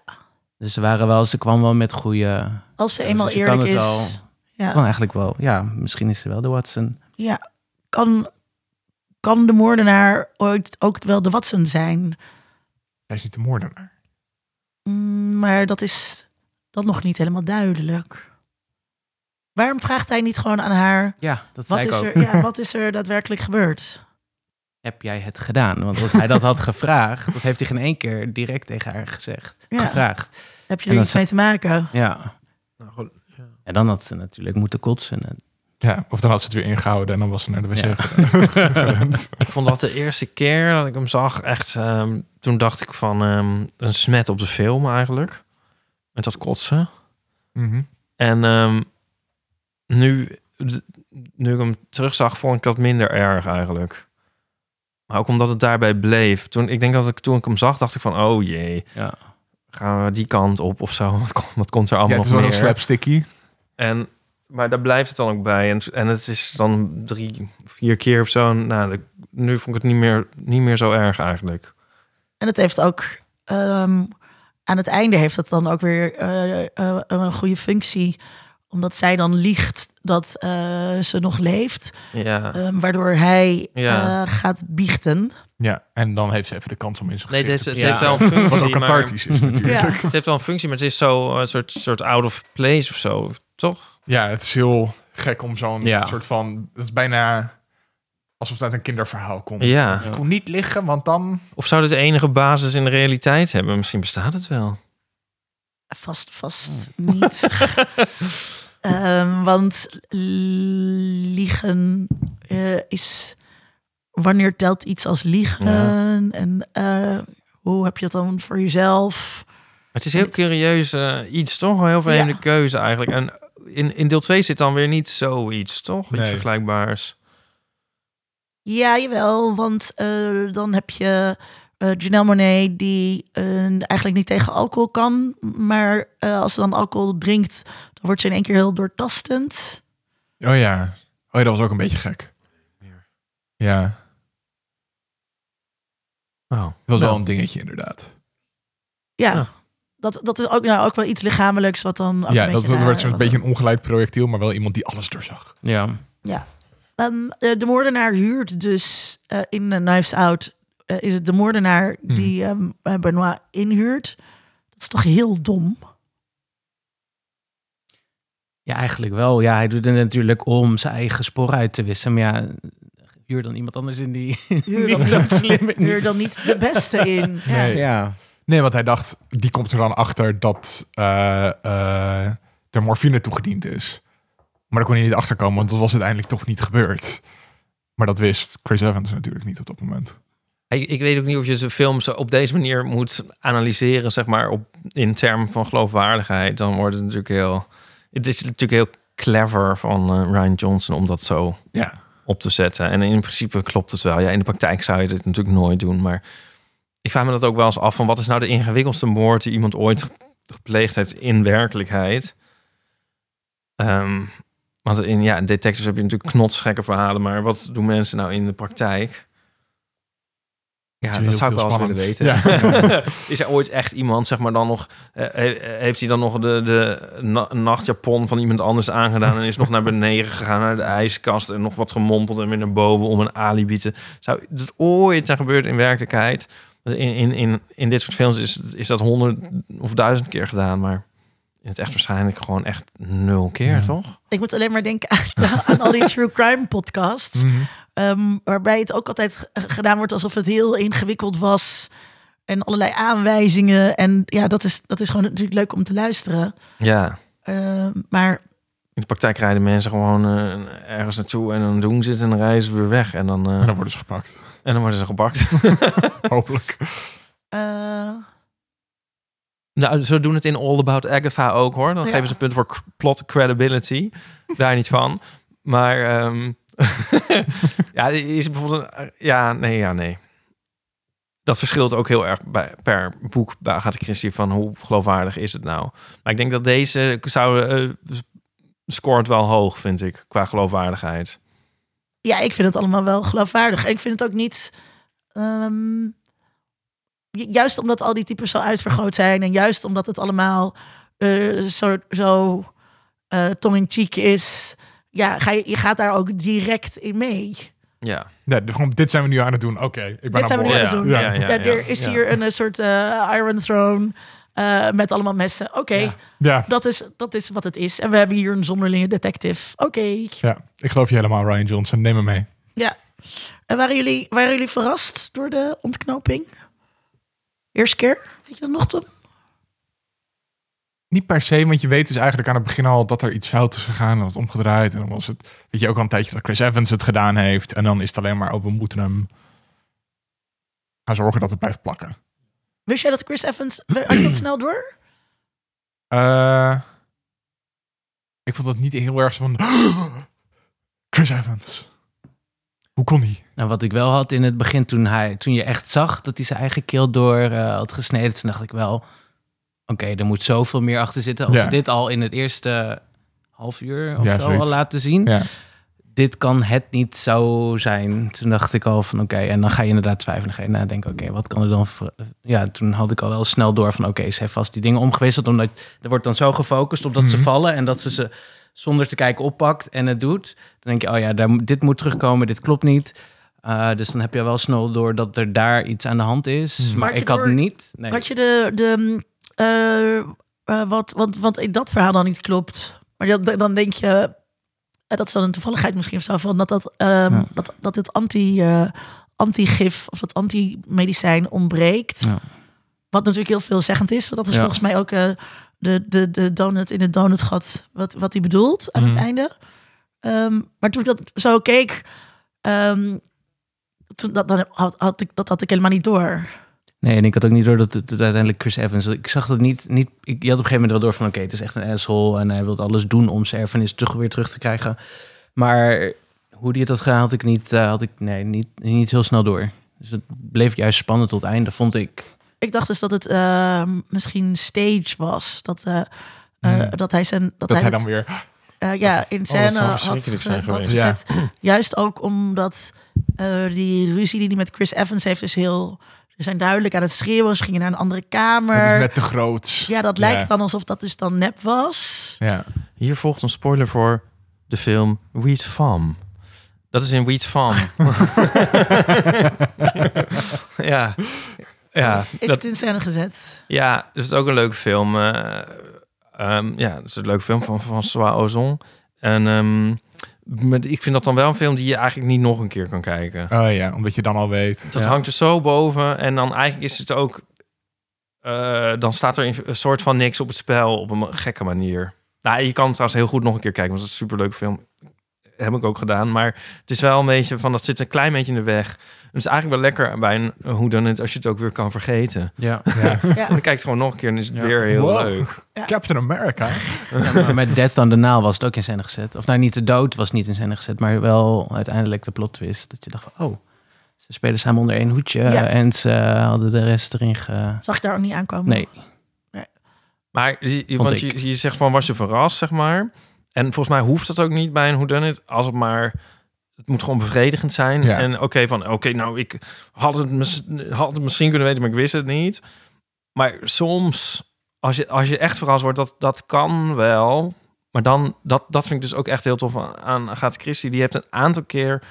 Dus ze waren wel, ze kwam wel met goede. Als ze Ja, eenmaal dus je kan eerlijk is. het wel- Ja. Kan eigenlijk wel. Ja, misschien is ze wel de Watson. Ja, kan, kan de moordenaar ooit ook wel de Watson zijn? Hij is niet de moordenaar. Mm, maar dat is dan nog niet helemaal duidelijk. Waarom vraagt hij niet gewoon aan haar... Ja, dat Wat zei ik is, ook. er, ja, wat is er daadwerkelijk gebeurd? Heb jij het gedaan? Want als hij dat had gevraagd, dat heeft hij geen één keer direct tegen haar gezegd. Ja. Gevraagd. Heb je er iets mee te maken? Ja. Nou, goed. En dan had ze natuurlijk moeten kotsen. En- Ja, of dan had ze het weer ingehouden en dan was ze naar de wc Ja. Ik vond dat de eerste keer dat ik hem zag echt... ehm, toen dacht ik van ehm, een smet op de film eigenlijk. Met dat kotsen. Mhm. En ehm, nu, nu ik hem terugzag, vond ik dat minder erg eigenlijk. Maar ook omdat het daarbij bleef. Toen, ik denk dat ik toen ik hem zag, dacht ik van... Oh jee, ja. gaan we die kant op of zo? Wat, komt- wat komt er Ja, allemaal het is nog wel meer? een slapsticky. En, maar daar blijft het dan ook bij. En, en het is dan drie, vier keer of zo. Nou, de- nu vond ik het niet meer, niet meer zo erg eigenlijk. En het heeft ook... ehm, aan het einde heeft het dan ook weer eh, eh, een goede functie. Omdat zij dan liegt dat eh, ze nog leeft. Ja. ehm, waardoor hij Ja. eh, gaat biechten. Ja, en dan heeft ze even de kans om in zijn Nee, het gezicht heeft, te het Ja. heeft wel een Wat ook functie. maar, cathartisch is natuurlijk. Ja. het heeft wel een functie, maar het is zo een soort, soort out of place of zo. Toch? Ja, het is heel gek om zo'n Ja. soort van... Het is bijna alsof het uit een kinderverhaal komt. Ja. Ik kon niet liggen, want dan... Of zou dit de enige basis in de realiteit hebben? Misschien bestaat het wel. Vast, vast niet. Ehm, want liegen eh, is... Wanneer telt iets als liegen? En eh, hoe heb je het dan voor jezelf? Het is heel curieus eh, iets, toch? Een heel vreemde Ja. keuze eigenlijk. En in, in deel 2 zit dan weer niet zoiets, toch? Iets Nee. vergelijkbaars. Ja, jawel. Want eh, dan heb je eh Janelle Monet die eh, eigenlijk niet tegen alcohol kan. Maar eh, als ze dan alcohol drinkt, dan wordt ze in één keer heel doortastend. Oh ja. Oh ja, dat was ook een beetje gek. Ja, Oh. dat was Nou. wel een dingetje inderdaad. Ja. Ja. Dat, dat is ook, nou, ook wel iets lichamelijks wat dan ook ja, een dat naar- zo'n wat- beetje een ongeleid projectiel, maar wel iemand die alles doorzag. Ja. Ehm, eh, de moordenaar huurt dus eh, in eh, Knives Out... is het de moordenaar Hmm. die ehm, eh, Benoit inhuurt. Dat is toch heel dom? Ja, eigenlijk wel. Ja, hij doet het natuurlijk om zijn eigen spoor uit te wissen. Maar ja, huur dan iemand anders in die Huur niet dan, zo niet, slim in. huur dan niet de beste in. Ja. Nee. Ja. Nee, want hij dacht, die komt er dan achter dat eh, eh, er morfine toegediend is. Maar daar kon hij niet achter komen, want dat was uiteindelijk toch niet gebeurd. Maar dat wist Chris Evans natuurlijk niet op dat moment. Ik, ik weet ook niet of je zo'n film zo op deze manier moet analyseren, zeg maar, op, in termen van geloofwaardigheid. Dan wordt het natuurlijk heel... Het is natuurlijk heel clever van eh, Ryan Johnson om dat zo Ja, op te zetten. En in principe klopt het wel. Ja, in de praktijk zou je dit natuurlijk nooit doen. Maar ik vraag me dat ook wel eens af van wat is nou de ingewikkeldste moord die iemand ooit ge- gepleegd heeft in werkelijkheid. Ehm, want in ja, in detectives heb je natuurlijk knotsgekke verhalen, maar wat doen mensen nou in de praktijk? Ja, dat zou ik wel eens willen weten. is er ooit echt iemand, zeg maar, dan nog... eh, he- heeft hij dan nog de, de na- nachtjapon van iemand anders aangedaan... en is nog naar beneden gegaan, naar de ijskast... en nog wat gemompeld en weer naar boven om een alibi te... Zou dat ooit zijn gebeurd in werkelijkheid? In, in, in, in dit soort films is, is dat honderd of duizend keer gedaan, maar... In het echt waarschijnlijk gewoon echt nul keer, Ja. toch? Ik moet alleen maar denken aan, aan al die true crime podcasts. Mhm. ehm, waarbij het ook altijd g- gedaan wordt alsof het heel ingewikkeld was. En allerlei aanwijzingen. En ja, dat is, dat is gewoon natuurlijk leuk om te luisteren. Ja. Eh, maar In de praktijk rijden mensen gewoon eh, ergens naartoe en dan doen ze het en dan reizen ze weer weg. En dan, eh, En dan worden ze gepakt. en dan worden ze gepakt. Hopelijk. Eh, nou, ze doen het in All About Agatha ook hoor. Dan Ja. geven ze een punt voor plot credibility. Daar niet van. Maar ehm, ja, is bijvoorbeeld... een- ja, nee, ja, nee. Dat verschilt ook heel erg bij, per boek bij Agatha Christie van hoe geloofwaardig is het nou. Maar ik denk dat deze zou, eh, scoort wel hoog, vind ik, qua geloofwaardigheid. ja, ik vind het allemaal wel geloofwaardig. Ik vind het ook niet... ehm, juist omdat al die types zo uitvergroot zijn... en juist omdat het allemaal eh, zo, zo eh tong in cheek is... Ja, ga je, je gaat daar ook direct in mee. Ja. Dit zijn we nu aan het doen. Oké, ik ben Dit zijn we nu aan aan het doen. Ja. Ja, Ja, ja, er is ja. hier een, eh, soort eh, Iron Throne eh, met allemaal messen. Oké, Ja. Ja. dat, is, dat is wat het is. En we hebben hier een zonderlinge detective. Oké. ja, ik geloof je helemaal, Ryan Johnson. Neem me mee. Ja. En waren jullie, waren jullie verrast door de ontknoping? Eerste keer? Weet je dat nog, Tom? Niet per se, want je weet dus eigenlijk aan het begin al dat er iets fout is gegaan. En wat omgedraaid. En dan was het, weet je, ook al een tijdje dat Chris Evans het gedaan heeft. En dan is het alleen maar, oh, we moeten hem gaan zorgen dat het blijft plakken. Wist jij dat Chris Evans... Had je dat snel door? Eh, ik vond dat niet heel erg van... Chris Evans. Hoe kon hij? Nou, wat ik wel had in het begin, toen, hij, toen je echt zag dat hij zijn eigen keel door eh, had gesneden, toen dacht ik wel, oké, er moet zoveel meer achter zitten. Als Ja. ze dit al in het eerste half uur of Ja, zo zoiets. al laten zien, Ja. dit kan het niet zo zijn. Toen dacht ik al van, oké, en dan ga je inderdaad twijfelen. Ga je nadenken, oké, wat kan er dan... Ja, toen had ik al wel snel door van, oké, ze heeft vast die dingen omgewisseld, omdat er wordt dan zo gefocust op dat ze Mhm. vallen en dat ze ze zonder te kijken oppakt en het doet. Dan denk je, oh ja, daar, dit moet terugkomen, dit klopt niet. Uh, dus dan heb je wel snel door dat er daar iets aan de hand is. Hmm. Maar ik had door- niet. Nee. Had je de... de eh, eh, wat, want, want in dat verhaal dan niet klopt. Maar dat, dan denk je... eh, dat is dan een toevalligheid misschien of zo. Van dat, dat, ehm, Ja. dat, dat het anti, eh, anti-gif of dat anti-medicijn ontbreekt. Ja. Wat natuurlijk heel veelzeggend is. Want dat is Ja. volgens mij ook eh, de, de, de donut in het donutgat wat, wat hij bedoelt aan het einde. Ehm, maar toen ik dat zo keek, ehm, toen, dat, dan had, had ik, dat had ik helemaal niet door. Nee, en ik had ook niet door dat het uiteindelijk Chris Evans... Ik zag dat niet... niet ik, je had op een gegeven moment wel door van... Oké, het is echt een asshole en hij wil alles doen om zijn erfenis terug, weer terug te krijgen. Maar hoe die het had gedaan, had ik niet... eh, had ik, nee, niet, niet heel snel door. Dus het bleef juist spannend tot het einde, vond ik. Ik dacht dus dat het ehm, misschien stage was. Dat, eh, eh, Hmm. dat hij zijn. Dat, Dat hij hij het, dan weer... eh, ja, in scène zou had, zijn gezet. Juist ook omdat eh, die ruzie die hij met Chris Evans heeft, is heel. Ze zijn duidelijk aan het schreeuwen. Ze gingen naar een andere kamer. Het is net te groot. Ja, dat lijkt Ja. dan alsof dat dus dan nep was. Ja. Hier volgt een spoiler voor de film Wheat Farm. Dat is in Wheat Farm. ja. Ja, Is dat, het in scène gezet? ja, dat is ook een leuke film. eh, ehm, ja, dat is een leuke film van François Ozon. En ehm, met, ik vind dat dan wel een film die je eigenlijk niet nog een keer kan kijken. Oh ja, omdat je dan al weet. Dat Ja. hangt er zo boven. En dan eigenlijk is het ook... eh, dan staat er een soort van niks op het spel op een gekke manier. Nou, je kan het trouwens heel goed nog een keer kijken. Want het is een superleuke film. Heb ik ook gedaan. Maar het is wel een beetje van... Dat zit een klein beetje in de weg. Het is eigenlijk wel lekker bij een hoe dan het... Als je het ook weer kan vergeten. Ja. Ja. En dan kijk je het gewoon nog een keer en is het Ja. weer heel Wow. leuk. Captain America. maar met Death on the Nile was het ook in scène gezet. Of nou, niet de dood was niet in scène gezet, maar wel uiteindelijk de plot twist. Dat je dacht van, oh, ze spelen samen onder één hoedje Ja. en ze hadden de rest erin ge... Zag ik daar ook niet aankomen? Nee. Maar je, want je, je zegt van was je verrast, zeg maar. En volgens mij hoeft dat ook niet bij een whodunit. Als het maar... Het moet gewoon bevredigend zijn. Ja. En oké, van oké, nou, ik had het, had het misschien kunnen weten, maar ik wist het niet. Maar soms, als je, als je echt verrast wordt, dat, dat kan wel. Maar dan, dat, dat vind ik dus ook echt heel tof aan- Agatha Christie. Die heeft een aantal keer,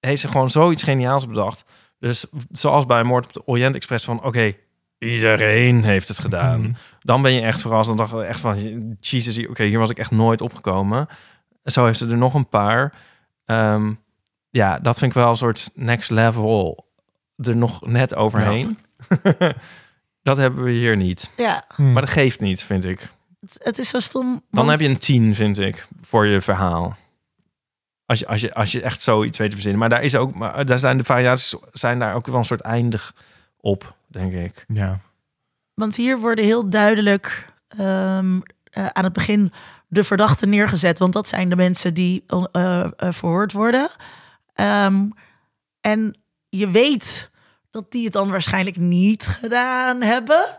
heeft ze gewoon zoiets geniaals bedacht. Dus zoals bij Moord op de Orient Express van, oké, iedereen heeft het gedaan. Mhm. Dan ben je echt verrast. Dan dacht ik echt van, Jesus, oké, hier was ik echt nooit opgekomen. En zo heeft ze er nog een paar. Ehm, ja, dat vind ik wel een soort next level er nog net overheen. dat hebben we hier niet. Ja, Hmm. Maar dat geeft niet, vind ik. Het, het is zo stom. Dan heb je een 10, vind ik, voor je verhaal. Als je, als je, als je echt zoiets weet te verzinnen. Maar daar, is ook, maar daar zijn de variaties zijn daar ook wel een soort eindig op, denk ik. Ja. Want hier worden heel duidelijk ehm, eh, aan het begin de verdachten neergezet. Want dat zijn de mensen die eh, eh, verhoord worden. Ehm, en je weet dat die het dan waarschijnlijk niet gedaan hebben.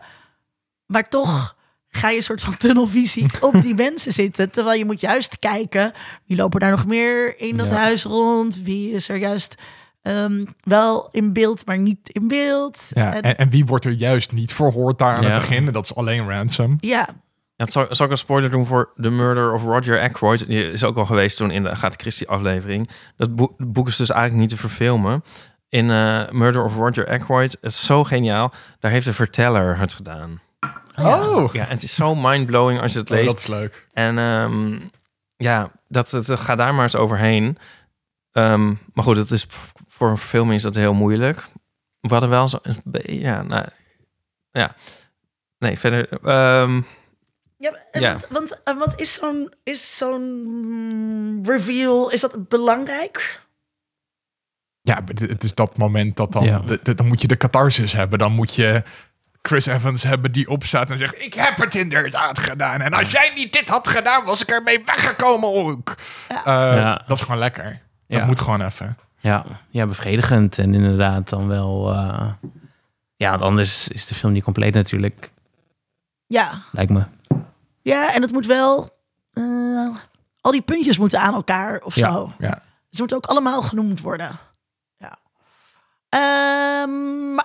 Maar toch ga je een soort van tunnelvisie op die mensen zitten. Terwijl je moet juist kijken, wie lopen daar nog meer in dat Ja. huis rond? Wie is er juist ehm, wel in beeld, maar niet in beeld? Ja, En- en, en wie wordt er juist niet verhoord daar aan Ja. het begin? En dat is alleen Ransom. ja, Ja, zal, zal ik een spoiler doen voor The Murder of Roger Ackroyd? Die is ook al geweest toen in de Agatha Christie aflevering. Dat boek, het boek is dus eigenlijk niet te verfilmen. In eh, Murder of Roger Ackroyd, het is zo geniaal. Daar heeft de verteller het gedaan. Oh, Ja, en het is zo mindblowing als je het Oh, leest. dat is leuk. En ehm, ja, dat, dat, ga daar maar eens overheen. Ehm, maar goed, dat is, voor een verfilming is dat heel moeilijk. We hadden wel zo... Ja, nou, ja. Nee, verder... ehm, Ja, en Ja. Want, want, eh, want is zo'n is zo'n reveal, is dat belangrijk? Ja, het- is dat moment dat dan... Ja. de- de- dan moet je de catharsis hebben. Dan moet je Chris Evans hebben die opstaat en zegt... Ik heb het inderdaad gedaan. En als jij niet dit had gedaan, was ik ermee weggekomen ook. Eh, Ja. Dat is gewoon lekker. Dat Ja. moet gewoon even. Ja, ja, bevredigend. En inderdaad dan wel... eh, ja, want anders is de film niet compleet natuurlijk, Ja, lijkt me. ja en het moet wel... eh, al die puntjes moeten aan elkaar of Ja, zo. ja. Ze moeten ook allemaal genoemd worden. Ja. Ehm,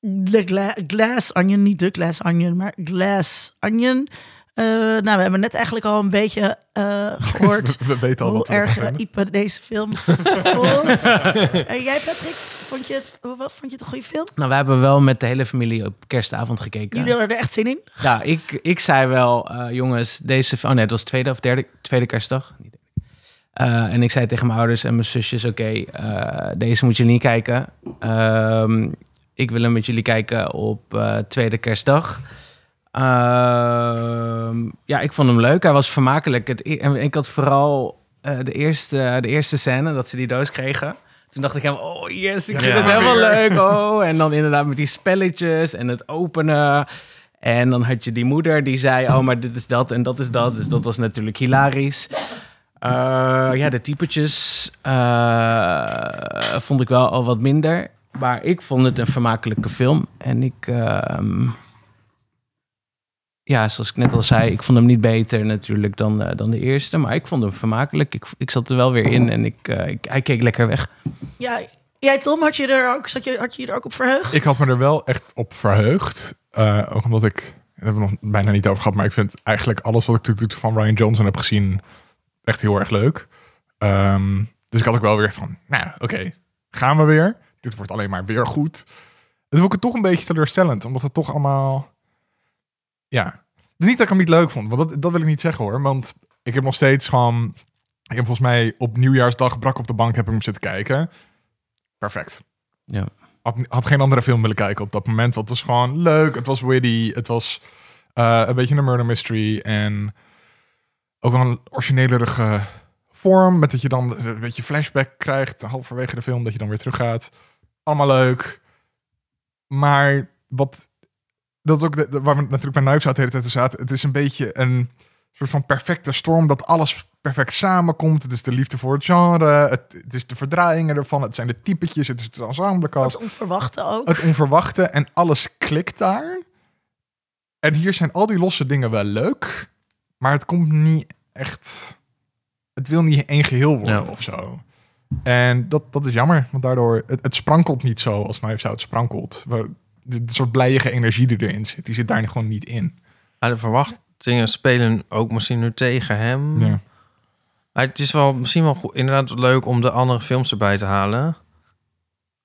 de gla- glass onion, niet de glass onion, maar glass onion. Eh, nou, we hebben net eigenlijk al een beetje eh, gehoord We, we weten al hoe wat erg. Ipe deze film vond. En jij, Patrick, vond je, het, hoe- wat, vond je het een goede film? Nou, we hebben wel met de hele familie op kerstavond gekeken. Jullie hadden er echt zin in? Ja, ik, ik zei wel, eh, jongens, deze... Oh nee, het was tweede of derde, tweede kerstdag. Eh, en ik zei tegen mijn ouders en mijn zusjes, oké, eh, deze moeten jullie niet kijken. Ehm, ik wil hem met jullie kijken op eh, tweede kerstdag. Ehm, ja, ik vond hem leuk. Hij was vermakelijk. Het, e- en ik had vooral eh, de, eerste, de eerste scène dat ze die doos kregen. Toen dacht ik helemaal, oh yes, ik vind Ja, het helemaal weer. leuk. Oh. En dan inderdaad met die spelletjes en het openen. En dan had je die moeder die zei, oh, maar dit is dat en dat is dat. Dus dat was natuurlijk hilarisch. Eh, ja, de typetjes eh, vond ik wel al wat minder. Maar ik vond het een vermakelijke film. En ik... ehm, ja, zoals ik net al zei, ik vond hem niet beter natuurlijk dan, eh, dan de eerste. Maar ik vond hem vermakelijk. Ik, ik zat er wel weer in en ik, eh, ik, hij keek lekker weg. Ja, jij Tom, had je er ook, zat je, had je je er ook op verheugd? Ik had me er wel echt op verheugd. Eh, ook omdat ik... Daar hebben we nog bijna niet over gehad. Maar ik vind eigenlijk alles wat ik tot nu toe van Ryan Johnson heb gezien... echt heel erg leuk. Ehm, dus ik had ook wel weer van... Nou, oké. gaan we weer. Dit wordt alleen maar weer goed. Dat vond ik het toch een beetje teleurstellend. Omdat het toch allemaal... Ja. Dus niet dat ik hem niet leuk vond. Want dat, dat wil ik niet zeggen hoor. Want ik heb nog steeds gewoon... Ik heb volgens mij op nieuwjaarsdag brak op de bank heb ik hem zitten kijken. Perfect. Ja. Had, had geen andere film willen kijken op dat moment. Want het was gewoon leuk. Het was witty. Het was eh, een beetje een murder mystery. En ook wel een originelerige vorm. Met dat je dan een beetje flashback krijgt. Halverwege de film. Dat je dan weer teruggaat. Allemaal leuk. Maar wat... Dat is ook de, de- waar we natuurlijk bij Knives Out de hele tijd zaten. Het is een beetje een soort van perfecte storm. Dat alles perfect samenkomt. Het is de liefde voor het genre. Het, het is de verdraaiingen ervan. Het zijn de typetjes. Het is de ensemblecast Het onverwachte ook. het onverwachte en alles klikt daar. En hier zijn al die losse dingen wel leuk, maar het komt niet echt. Het wil niet één geheel worden Ja. of zo. En dat, dat is jammer, want daardoor het, het sprankelt niet zo als Knives Out sprankelt. Waar de, de soort blijige energie die erin zit, die zit daar gewoon niet in. Maar de verwachtingen spelen ook misschien nu tegen hem. Ja. Maar het is wel misschien wel goed, inderdaad leuk om de andere films erbij te halen.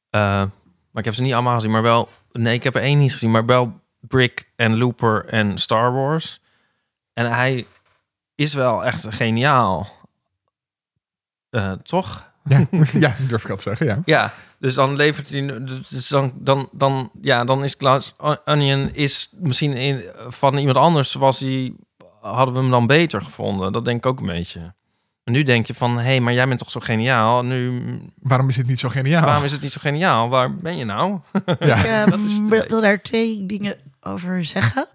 Eh, maar ik heb ze niet allemaal gezien, maar wel... Nee, ik heb er één niet gezien, maar wel Brick en Looper en Star Wars. En hij is wel echt geniaal. Eh, toch? Ja, ja, durf ik al te zeggen, ja. Ja, dus dan levert hij... Dus dan, dan, dan, ja, dan is Glass Onion is misschien in, van iemand anders was hij... Hadden we hem dan beter gevonden? Dat denk ik ook een beetje. En nu denk je van, hé, hey, maar jij bent toch zo geniaal? Nu, Waarom is het niet zo geniaal? waarom is het niet zo geniaal? Waar ben je nou? Ja. Ik eh, dat is het wil, daar twee dingen over zeggen.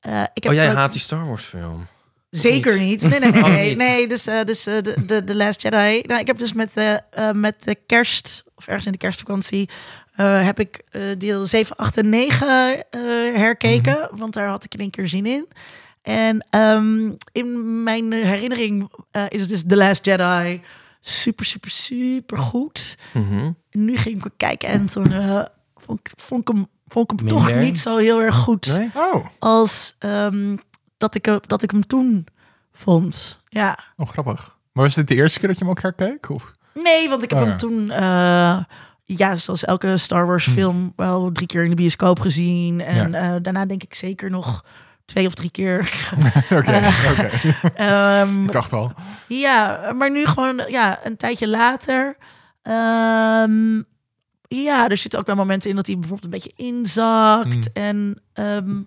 Eh, ik heb Oh, jij ook- haat die Star Wars film. Zeker niet. Nee, nee, nee. Oh, nee, dus eh, dus eh, de, de, de Last Jedi. Nou, ik heb dus met, eh, met de kerst, of ergens in de kerstvakantie, heb ik deel 7, 8 en 9 eh, herkeken. Want daar had ik in één keer zin in. En ehm, in mijn herinnering is het dus The Last Jedi super, super, super goed. Mhm. Nu ging ik kijken en toen vond, ik- vond ik hem, vond ik hem toch niet zo heel erg goed Nee? Oh, als ehm, dat, ik, hem- dat ik hem toen vond. Ja. oh, grappig. Maar was dit de eerste keer dat je hem ook herkeek? Of? Nee, want ik heb Oh, hem toen, eh, ja, zoals elke Star Wars Hm. film, wel drie keer in de bioscoop gezien. En Ja. eh, daarna denk ik zeker nog twee of drie keer. Oké, Eh. oké. Ehm, Ik dacht al. ja, maar nu gewoon ja, een tijdje later. ehm, ja, er zitten ook wel momenten in dat hij bijvoorbeeld een beetje inzakt. Mm. En ehm,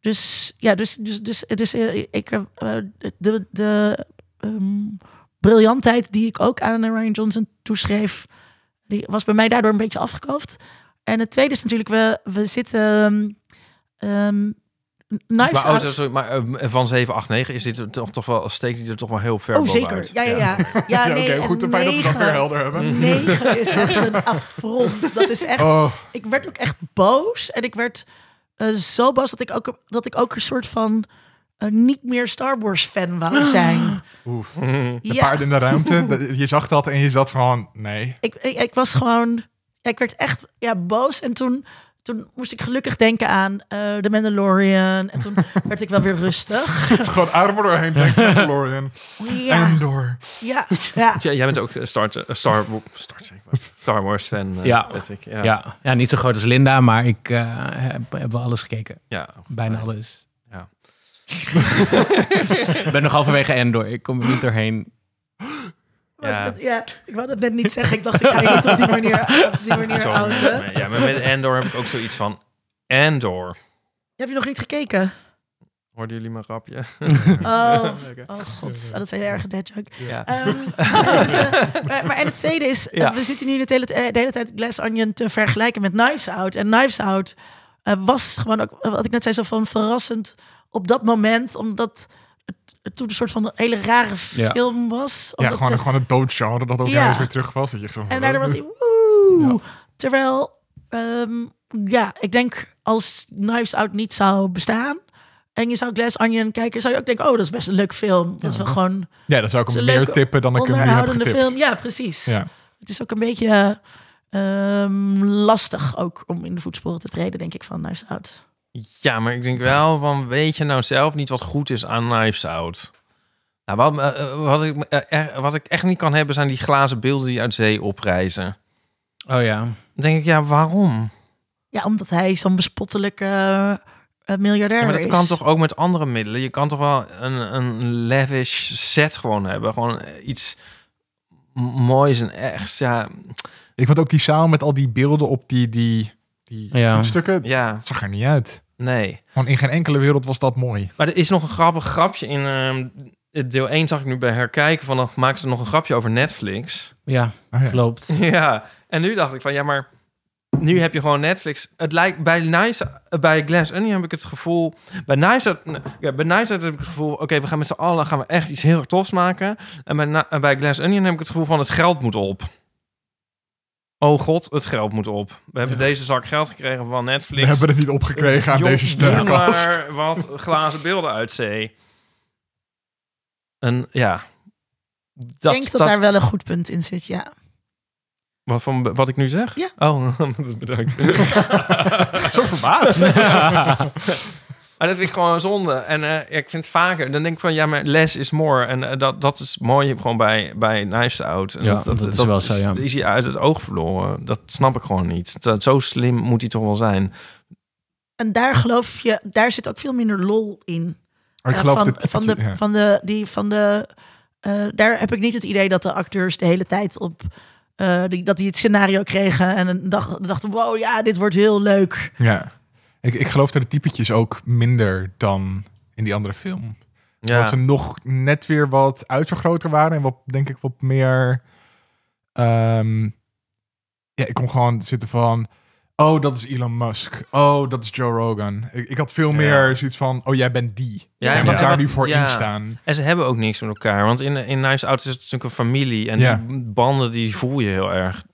dus ja, dus, dus, dus, dus eh, ik heb eh, de, de ehm, briljantheid die ik ook aan Ryan Johnson toeschreef, die was bij mij daardoor een beetje afgekoofd. En het tweede is natuurlijk, we, we zitten. ehm, ehm, Knives Maar, oh, Out- sorry, maar eh, van 7, 8, 9 is dit toch, toch wel, steekt hij er toch wel heel ver Oh, zeker. Ja, ja, ja. Ja, Ja, nee, oké, goed. en Fijn dat we dat weer helder hebben. 9 is echt een affront. Dat is echt. Oh, Ik werd ook echt boos. En ik werd eh, zo boos dat ik ook, dat ik ook een soort van eh, niet meer Star Wars fan wou zijn. oef. De Ja, paard in de ruimte. dat- Je zag dat en je zat gewoon, nee. ik, ik, ik was gewoon. Ja, ik werd echt ja, boos. En toen, toen moest ik gelukkig denken aan eh The Mandalorian. En toen werd ik wel weer rustig. Het gewoon armen doorheen. Denk Mandalorian. Ja, En door. ja, ja. Ja, jij bent ook een Star, eh, Star, Star, Star Wars fan, eh, Ja. weet ik. Ja. Ja. Ja. niet zo groot als Linda, maar ik eh, heb, heb wel alles gekeken. Ja. Bijna alles. Ja. Ik ben nog halverwege Endor. Ik kom er niet doorheen. Ja. dat- ja, ik wou dat net niet zeggen. Ik dacht, ik ga je niet op die manier, op die manier Zo, outen. ja, maar met Endor heb ik ook zoiets van... Endor. Heb je nog niet gekeken? Hoorden jullie mijn grapje? Oh, oh god. Oh, dat zijn een erge dead joke. Ja. Ehm, dus, eh, maar, maar en het tweede is, Ja. we zitten nu de hele, eh, de hele tijd Glass Onion te vergelijken met Knives Out. En Knives Out eh, was gewoon ook, wat ik net zei, zo van verrassend op dat moment, omdat het, toen een soort van hele rare Ja. film was. Ja, gewoon, we- gewoon een doodgenre dat ook Ja. weer terug was. Dat je zo en daardoor was hij woe. Terwijl, ehm, ja, ik denk als Knives Out niet zou bestaan en je zou Glass Onion kijken, zou je ook denken, oh, dat is best een leuk film. Dat is wel gewoon Ja, dat zou ik hem een meer tippen dan ik hem nu heb getipt. film. Ja, precies. Ja. Het is ook een beetje ehm, lastig ook om in de voetsporen te treden, denk ik, van Knives Out. Ja, maar ik denk wel van, weet je nou zelf niet wat goed is aan Knives Out? Nou, wat, eh, eh, wat, ik, eh, wat ik echt niet kan hebben, zijn die glazen beelden die uit zee oprijzen. Oh ja. Dan denk ik, ja, waarom? Ja, omdat hij zo'n bespottelijke miljardair Ja, maar dat is. kan toch ook met andere middelen? Je kan toch wel een, een lavish set gewoon hebben? Gewoon iets moois en echt, ja. Ik vond ook die zaal met al die beelden op die, die, die Ja. voetsstukken. Ja, Het zag er niet uit. Nee. Gewoon in geen enkele wereld was dat mooi. Maar er is nog een grappig grapje in... ehm, deel 1 zag ik nu bij herkijken van... dan maken ze nog een grapje over Netflix. Ja, Oh, ja. klopt. Ja, en nu dacht ik van ja, maar nu heb je gewoon Netflix. Het lijkt bij Nice, bij Glass Onion heb ik het gevoel. Bij Nice, ja, bij Nice heb ik het gevoel. Oké, we gaan met z'n allen gaan we echt iets heel erg tofs maken. En bij, en bij Glass Onion heb ik het gevoel van het geld moet op. Oh god, het geld moet op. We hebben Ja. deze zak geld gekregen van Netflix. We hebben het niet opgekregen aan Joh, deze stemkast. maar wat glazen beelden uit zee. En ja. Ik denk dat, daar wel een goed punt in zit, ja. Wat, van, wat ik nu zeg? Ja. Oh, bedankt. Zo verbaasd. Maar dat vind ik gewoon zonde. En eh, ik vind het vaker, dan denk ik van ja, maar less is more. En eh, dat, dat is mooi gewoon bij, bij Knives Out. En Ja, dat is wel zo, ja. Is hij uit het oog verloren. Dat snap ik gewoon niet. Dat, zo slim moet hij toch wel zijn. En daar geloof je, daar zit ook veel minder lol in. Maar ik Eh, geloof van, dat van de, ja. van de, die, van de eh, daar heb ik niet het idee dat de acteurs de hele tijd op... eh, die, dat die het scenario kregen en een dag, dachten... wow, ja, dit wordt heel leuk. Ja. Ik, ik geloof dat de typetjes ook minder dan in die andere film. Ja. Dat ze nog net weer wat uitvergroter waren en wat, denk ik, wat meer. ehm, ja, ik kon gewoon zitten van. Oh, dat is Elon Musk. Oh, dat is Joe Rogan. Ik, ik had veel Ja. meer zoiets van. Oh, jij bent die. Ja, Ja, en wat- daar wat- nu voor ja. in staan. En ze hebben ook niks met elkaar. Want in, in Knives Out is het natuurlijk een familie. En Ja. die banden die voel je heel erg.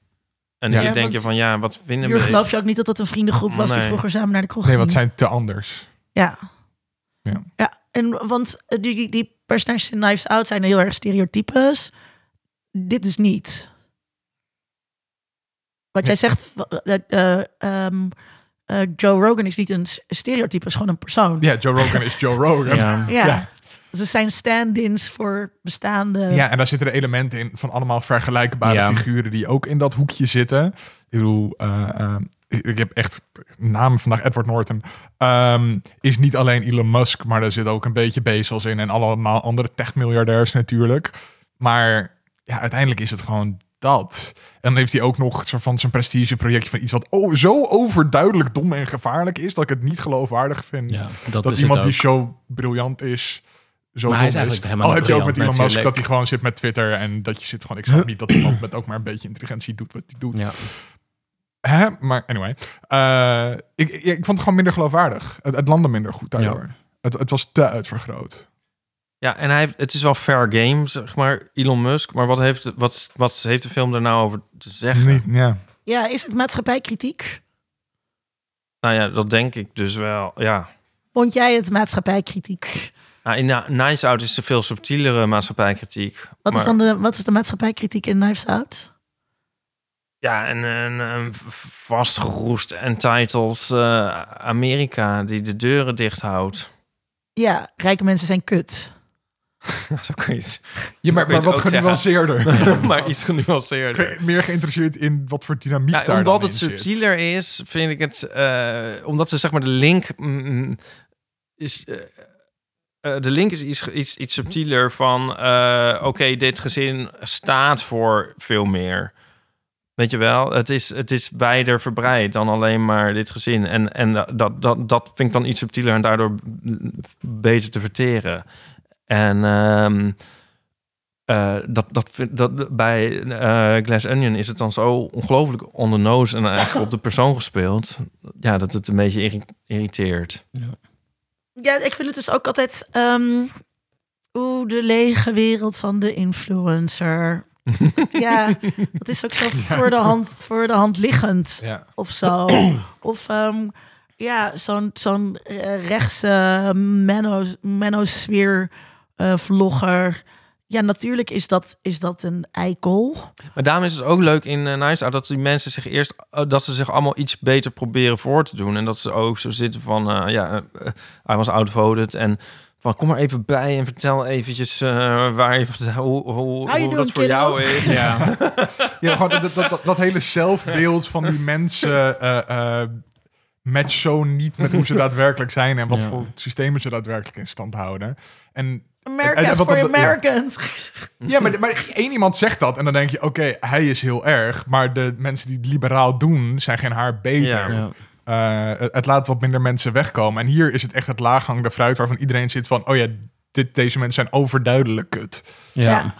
En Ja. hier Ja, denk je van, ja, wat vinden we? geloof je ook niet dat dat een vriendengroep was die Nee. vroeger samen naar de kroeg Nee, ging. wat zijn te anders. Ja. Ja. ja en want eh, die, die, die personages in Knives Out zijn heel erg stereotypes. Dit is niet. Wat jij zegt, eh, eh, ehm, eh, Joe Rogan is niet een stereotype, is gewoon een persoon. Ja, Joe Rogan is Joe Rogan. Ja. Ja. Ja. Ja. Ze zijn stand-ins voor bestaande... en daar zitten er elementen in van allemaal vergelijkbare Ja. figuren die ook in dat hoekje zitten. Ik bedoel, eh, eh, ik, heb echt namen vandaag. Edward Norton Ehm, is niet alleen Elon Musk, maar er zit ook een beetje Bezos in en allemaal andere techmiljardairs natuurlijk. Maar ja, uiteindelijk is het gewoon dat. En dan heeft hij ook nog soort van zijn prestigeprojectje van iets wat oh, zo overduidelijk dom en gevaarlijk is dat ik het niet geloofwaardig vind. Ja, dat, dat is iemand die zo briljant is. Zo Maar hij is eigenlijk helemaal Al heb je ook met Elon Musk dat hij gewoon zit met Twitter en dat je zit gewoon. Ik snap niet dat iemand met ook maar een beetje intelligentie doet wat hij doet. Ja. Hè? Maar anyway, eh, ik, ik, ik vond het gewoon minder geloofwaardig. Het, het landde minder goed daardoor. Het, het was te uitvergroot. Ja, en hij heeft, het is wel fair game, zeg maar, Elon Musk. Maar wat heeft, wat, wat heeft de film er nou over te zeggen? Niet, ja. Ja, is het maatschappijkritiek? Nou ja, dat denk ik dus wel, ja. Vond jij het maatschappijkritiek? Nou, in Na- Knives Out is er veel subtielere maatschappijkritiek. Wat, is dan de, wat is de maatschappijkritiek in Knives Out? Ja, en een, een vastgeroest entitled eh Amerika die de deuren dicht houdt. Ja, rijke mensen zijn kut. Zo kun je het. ja maar, wat genuanceerder. maar iets genuanceerder. Ge- Meer geïnteresseerd in wat voor dynamiek Ja, daar omdat dan het in zit. subtieler is, vind ik het... eh, omdat ze zeg maar de link... mm, is, eh, eh, de link is iets, iets, iets subtieler van... eh, Oké, dit gezin staat voor veel meer. Weet je wel? Het is, het is wijder verbreid dan alleen maar dit gezin. En, en dat, dat, dat vind ik dan iets subtieler en daardoor beter te verteren. En... ehm, eh, dat, dat, dat, bij Glass Onion is het dan zo ongelooflijk on the nose en eigenlijk op de persoon gespeeld. Ja, dat het een beetje irri- irriteert. Ja, ik vind het dus ook altijd... ehm Oeh, de lege wereld van de influencer. ja, dat is ook zo voor de hand, voor de hand liggend Ja. of zo. of ehm, ja, zo'n zo'n eh, rechtse manos- manosfeer eh vlogger. Ja, natuurlijk is dat, is dat een eikel. Maar daarom is het ook leuk in uh, Nice Out dat die mensen zich eerst eh, dat ze zich allemaal iets beter proberen voor te doen en dat ze ook zo zitten van eh, ja, hij was outvoted en van kom maar even bij en vertel eventjes waar je hoe, hoe, dat voor jou is. Ja. Ja, gewoon dat, dat, dat, dat hele zelfbeeld van die mensen uh, uh, matcht zo niet met hoe ze daadwerkelijk zijn en wat Ja. voor systemen ze daadwerkelijk in stand houden. En America's en wat for ja. Americans. ja, maar, maar één iemand zegt dat en dan denk je, oké, hij is heel erg, maar de mensen die het liberaal doen zijn geen haar beter. Ja. Ja. Uh, het, het laat wat minder mensen wegkomen. En hier is het echt het laaghangende fruit waarvan iedereen zit van, oh ja, dit, deze mensen zijn overduidelijk kut. Ja.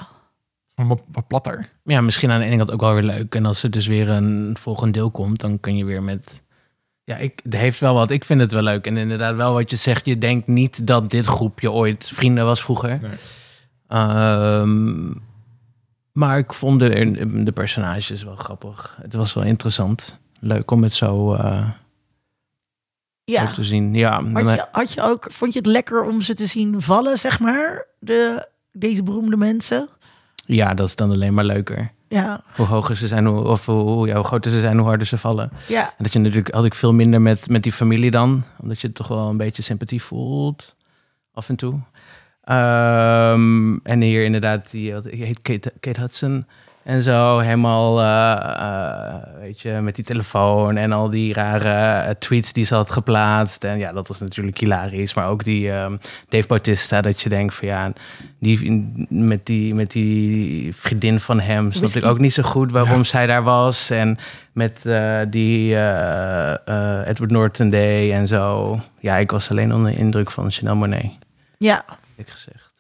Wat, wat platter. ja, misschien aan de ene kant ook wel weer leuk. En als er dus weer een volgend deel komt, dan kun je weer met... Ja, ik, het heeft wel wat. Ik vind het wel leuk. En inderdaad wel wat je zegt. Je denkt niet dat dit groepje ooit vrienden was vroeger. Nee. Ehm, maar ik vond de, de personages wel grappig. Het was wel interessant. Leuk om het zo eh, Ja. te zien. Ja, Had je, had je ook, vond je het lekker om ze te zien vallen, zeg maar? De, deze beroemde mensen? ja, dat is dan alleen maar leuker. Ja, Hoe hoger ze zijn, hoe, of hoe, hoe, ja, hoe groter ze zijn, hoe harder ze vallen. ja. En dat je natuurlijk had ik veel minder met, met die familie dan. Omdat je toch wel een beetje sympathie voelt. Af en toe. Ehm, en hier inderdaad, die heet Kate, Kate Hudson. En zo helemaal, eh, eh, weet je, met die telefoon en al die rare eh, tweets die ze had geplaatst. En ja, dat was natuurlijk hilarisch. Maar ook die ehm, Dave Bautista, dat je denkt van ja, die, met, die, met die vriendin van hem snap ik ook niet zo goed waarom Ja. zij daar was. En met die Edward Norton Day en zo. Ja, ik was alleen onder de indruk van Chanel Monet, Ja, ik gezegd.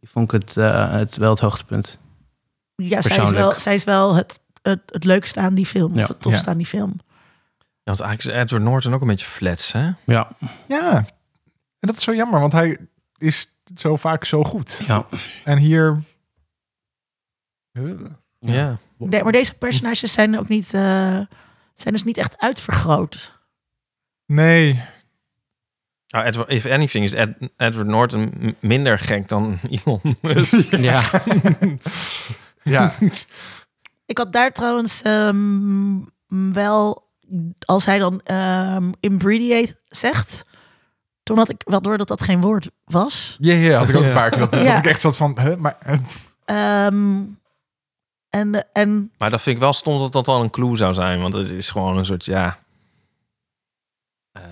Die vond ik het, het wel het hoogtepunt. Ja zij, is wel, zij is wel het, het, het leukste aan die film. Ja. Of het tofste Ja. aan die film. Ja, want eigenlijk is Edward Norton ook een beetje flats, hè? Ja, Ja, en dat is zo jammer, want hij is zo vaak zo goed. ja. En hier... Ja. Nee, maar deze personages zijn ook niet, eh, zijn dus niet echt uitvergroot. Nee, Nou, Edward, if anything is Ed- Edward Norton minder gek dan Elon Musk. ja. ja, Ik had daar trouwens ehm, wel, als hij dan ehm imbreviate zegt, toen had ik wel door dat dat geen woord was. ja, ja, had ik ook een paar keer. Dat, ik echt zat van, huh, maar... eh, Ehm, en, en Maar dat vind ik wel stom dat dat al een clue zou zijn. Want het is gewoon een soort, ja... Eh,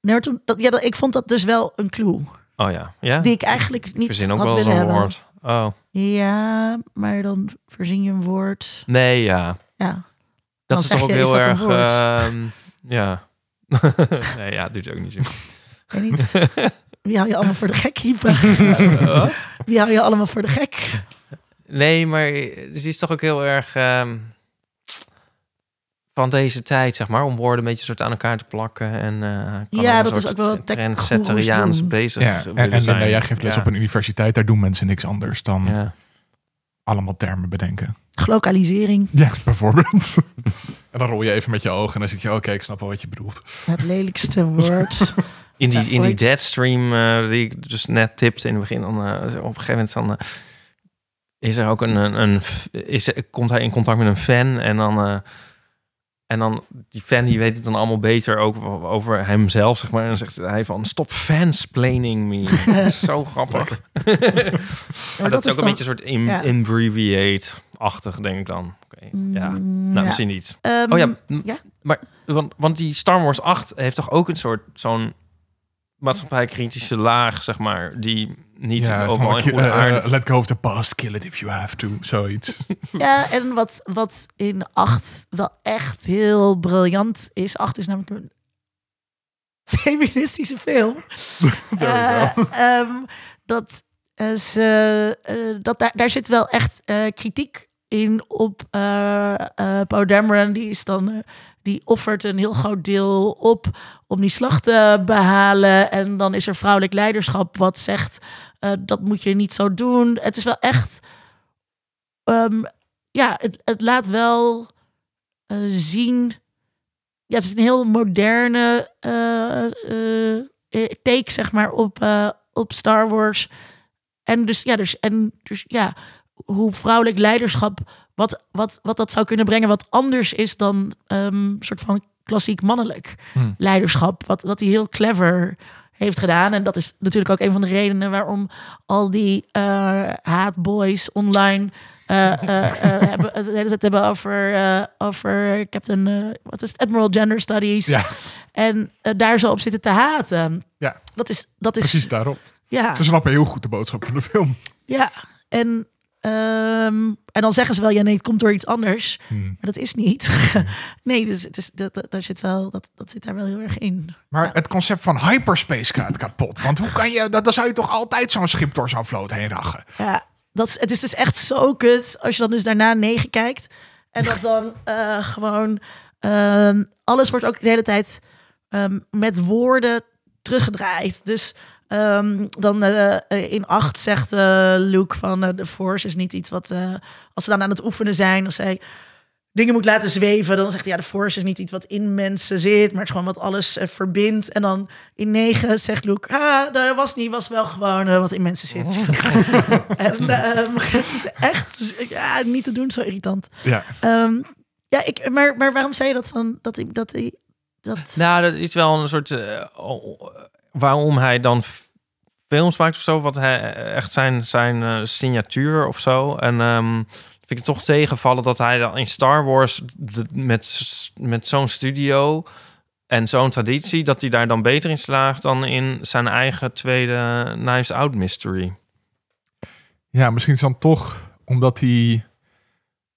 nee, maar toen, dat, ja, dat, ik vond dat dus wel een clue. oh ja. Ja? Die ik eigenlijk niet Verzin ook had wel willen zo'n hebben. woord. Oh. Ja, maar dan verzin je een woord. Nee, ja. Ja. Dat Dan is toch ook je, heel erg... ehm, ja. nee, ja, het doet ook niet zo. Niet. Wie hou je allemaal voor de gek, Ipe? Wie hou je allemaal voor de gek? Nee, maar het is toch ook heel erg ehm, van deze tijd, zeg maar, om woorden een beetje soort aan elkaar te plakken en eh kan Ja, dat is ook wel trendsetteriaans bezig ja. En, Linda, jij geeft les Ja. op een universiteit. Daar doen mensen niks anders dan Ja. allemaal termen bedenken. Glokalisering, Ja, bijvoorbeeld. en dan rol je even met je ogen en dan zit je, oké, ik snap wel wat je bedoelt. het lelijkste woord. In die, Ja, in die deadstream eh, die ik dus net tipte in het begin, dan, eh, op een gegeven moment dan, is er ook een, een, een is, er- komt hij in contact met een fan en dan, eh, en dan die fan die weet het dan allemaal beter ook over hemzelf, zeg maar. En dan zegt hij van, stop fansplaining me. Dat is zo grappig. maar dat, is ook dan- een beetje een soort in, ja. imbreviate-achtig, denk ik dan. Ja. Mm, Nou, ja. misschien niet. Ehm, Oh ja, ja. maar want, want die Star Wars 8 heeft toch ook een soort zo'n maatschappijkritische laag, zeg maar, die niet ja, overal in goede eh, aarde. let go of the past, kill it if you have to. Zoiets. Ja, en wat, wat in 8 wel echt heel briljant is. 8 is namelijk een feministische film. Ehm, dat eh, ze, eh, dat daar, daar zit wel echt eh, kritiek in op eh eh Poe Dameron. Die is dan... die offert een heel groot deel op om die slag te behalen. En dan is er vrouwelijk leiderschap wat zegt... eh, dat moet je niet zo doen. Het is wel echt... ehm, ja, het, laat wel eh, zien. Ja, het is een heel moderne eh, take, zeg maar, op, op Star Wars. En dus ja, dus, en dus ja, hoe vrouwelijk leiderschap, wat, wat, wat dat zou kunnen brengen, wat anders is dan een soort van klassiek mannelijk Hmm. leiderschap. Wat, wat hij heel clever heeft gedaan. En dat is natuurlijk ook een van de redenen waarom al die eh haatboys online eh, eh, hebben, het hele tijd hebben over, over Captain, wat is het, Admiral Gender Studies. Ja. En daar zo op zitten te haten. Ja. Dat is, dat is Precies daarop. ja, Ze snappen heel goed de boodschap van de film. ja. En, ehm, en dan zeggen ze wel, ja nee, het komt door iets anders. Hmm. Maar dat is niet. nee, dus het is, dat, dat, daar zit wel, dat, dat zit daar wel heel erg in. Maar het concept van hyperspace gaat kapot. Want hoe kan je, dat, dan zou je toch altijd zo'n schip door zo'n vloot heen rachen. Ja, dat is, het is dus echt zo kut als je dan dus daarna negen kijkt. En dat dan eh, gewoon... ehm, alles wordt ook de hele tijd ehm, met woorden teruggedraaid. Dus ehm, dan eh, eh, in acht zegt eh, Luke van... de Force is niet iets wat... als ze dan aan het oefenen zijn, als zij dingen moet laten zweven... dan zegt hij, ja, de Force is niet iets wat in mensen zit... maar het is gewoon wat alles verbindt. En dan in negen zegt Luke... ah, dat was niet, was wel gewoon wat in mensen zit. En ehm, het is echt ja, niet te doen, zo irritant. Ja. Ehm, ja, ik, maar, maar waarom zei je dat van dat ik dat ik dat Nou, dat is wel een soort... oh, waarom hij dan films maakt of zo, wat hij echt zijn, zijn eh, signatuur of zo. En ehm, vind ik het toch tegenvallen dat hij dan in Star Wars met, met zo'n studio en zo'n traditie, dat hij daar dan beter in slaagt dan in zijn eigen tweede Knives Out mystery. Ja, misschien is dan toch omdat hij